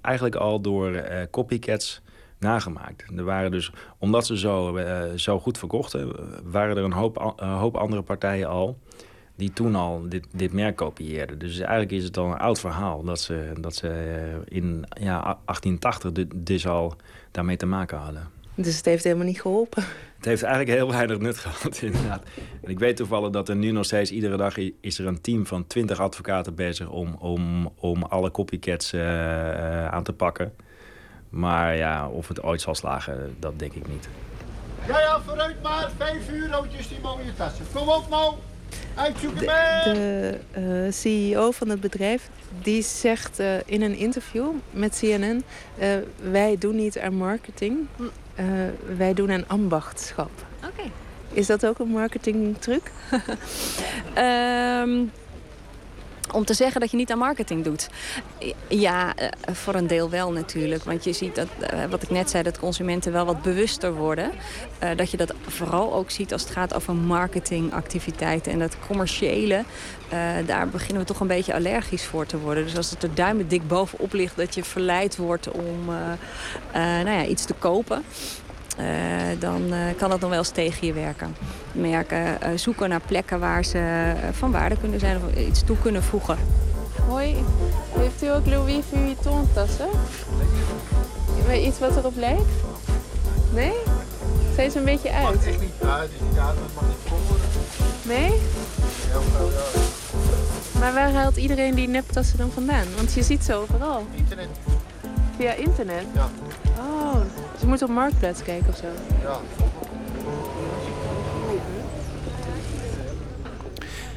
eigenlijk al door eh, copycats nagemaakt. Er waren dus, omdat ze zo, zo goed verkochten, waren er een hoop, een hoop andere partijen al die toen al dit, dit merk kopieerden. Dus eigenlijk is het al een oud verhaal dat ze, dat ze in ja, 1880 dus al daarmee te maken hadden. Dus het heeft helemaal niet geholpen. Het heeft eigenlijk heel weinig nut gehad, *laughs* inderdaad. En ik weet toevallig dat er nu nog steeds iedere dag is er een team van 20 advocaten bezig om, om, om alle copycats eh, eh, aan te pakken. Maar ja, of het ooit zal slagen, dat denk ik niet. Ja, ja, vooruit maar. Vijf eurotjes die mooie tassen. Kom op nou. De, de eh, CEO van het bedrijf die zegt eh, in een interview met CNN: eh, wij doen niet aan marketing, eh, wij doen aan ambachtschap. Oké. Is dat ook een marketingtruc? *laughs* Ehm, om te zeggen dat je niet aan marketing doet. Ja, eh, voor een deel wel natuurlijk. Want je ziet dat, eh, wat ik net zei, dat consumenten wel wat bewuster worden. Eh, dat je dat vooral ook ziet als het gaat over marketingactiviteiten. En dat commerciële, daar beginnen we toch een beetje allergisch voor te worden. Dus als het er duimen dik bovenop ligt dat je verleid wordt om nou ja, iets te kopen... Eh, dan eh, kan dat nog wel eens tegen je werken. Merken, eh, zoeken naar plekken waar ze van waarde kunnen zijn of iets toe kunnen voegen. Hoi, heeft u ook Louis Vuitton tassen? Weet iets wat erop lijkt? Nee? Zijn ze een beetje uit? Mag echt niet uit. Dus die datum mag niet voor. Nee? Ja, nou, ja. Maar waar haalt iedereen die neptassen dan vandaan? Want je ziet ze overal. Internet. Via internet? Ja. Oh, dus je moet op Marktplaats kijken of zo. Ja.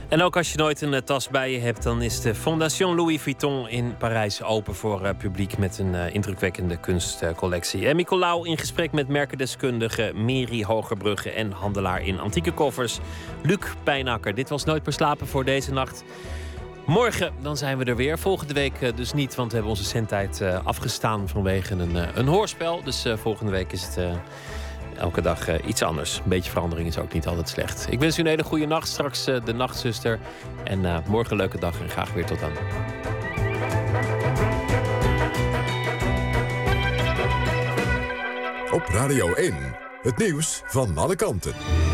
En ook als je nooit een eh, tas bij je hebt, dan is de Fondation Louis Vuitton in Parijs open voor eh, publiek met een eh, indrukwekkende kunstcollectie. En Nicolaou in gesprek met merkendeskundige Mary Hogerbrugge en handelaar in antieke koffers Luc Pijnakker. Dit was Nooit meer slapen voor deze nacht. Morgen dan zijn we er weer. Volgende week eh, dus niet, want we hebben onze zendtijd eh, afgestaan vanwege een, eh, een hoorspel. Dus volgende week is het elke dag iets anders. Een beetje verandering is ook niet altijd slecht. Ik wens u een hele goede nacht. Straks de nachtzuster. En morgen een leuke dag en graag weer tot dan. Op Radio 1, het nieuws van alle kanten.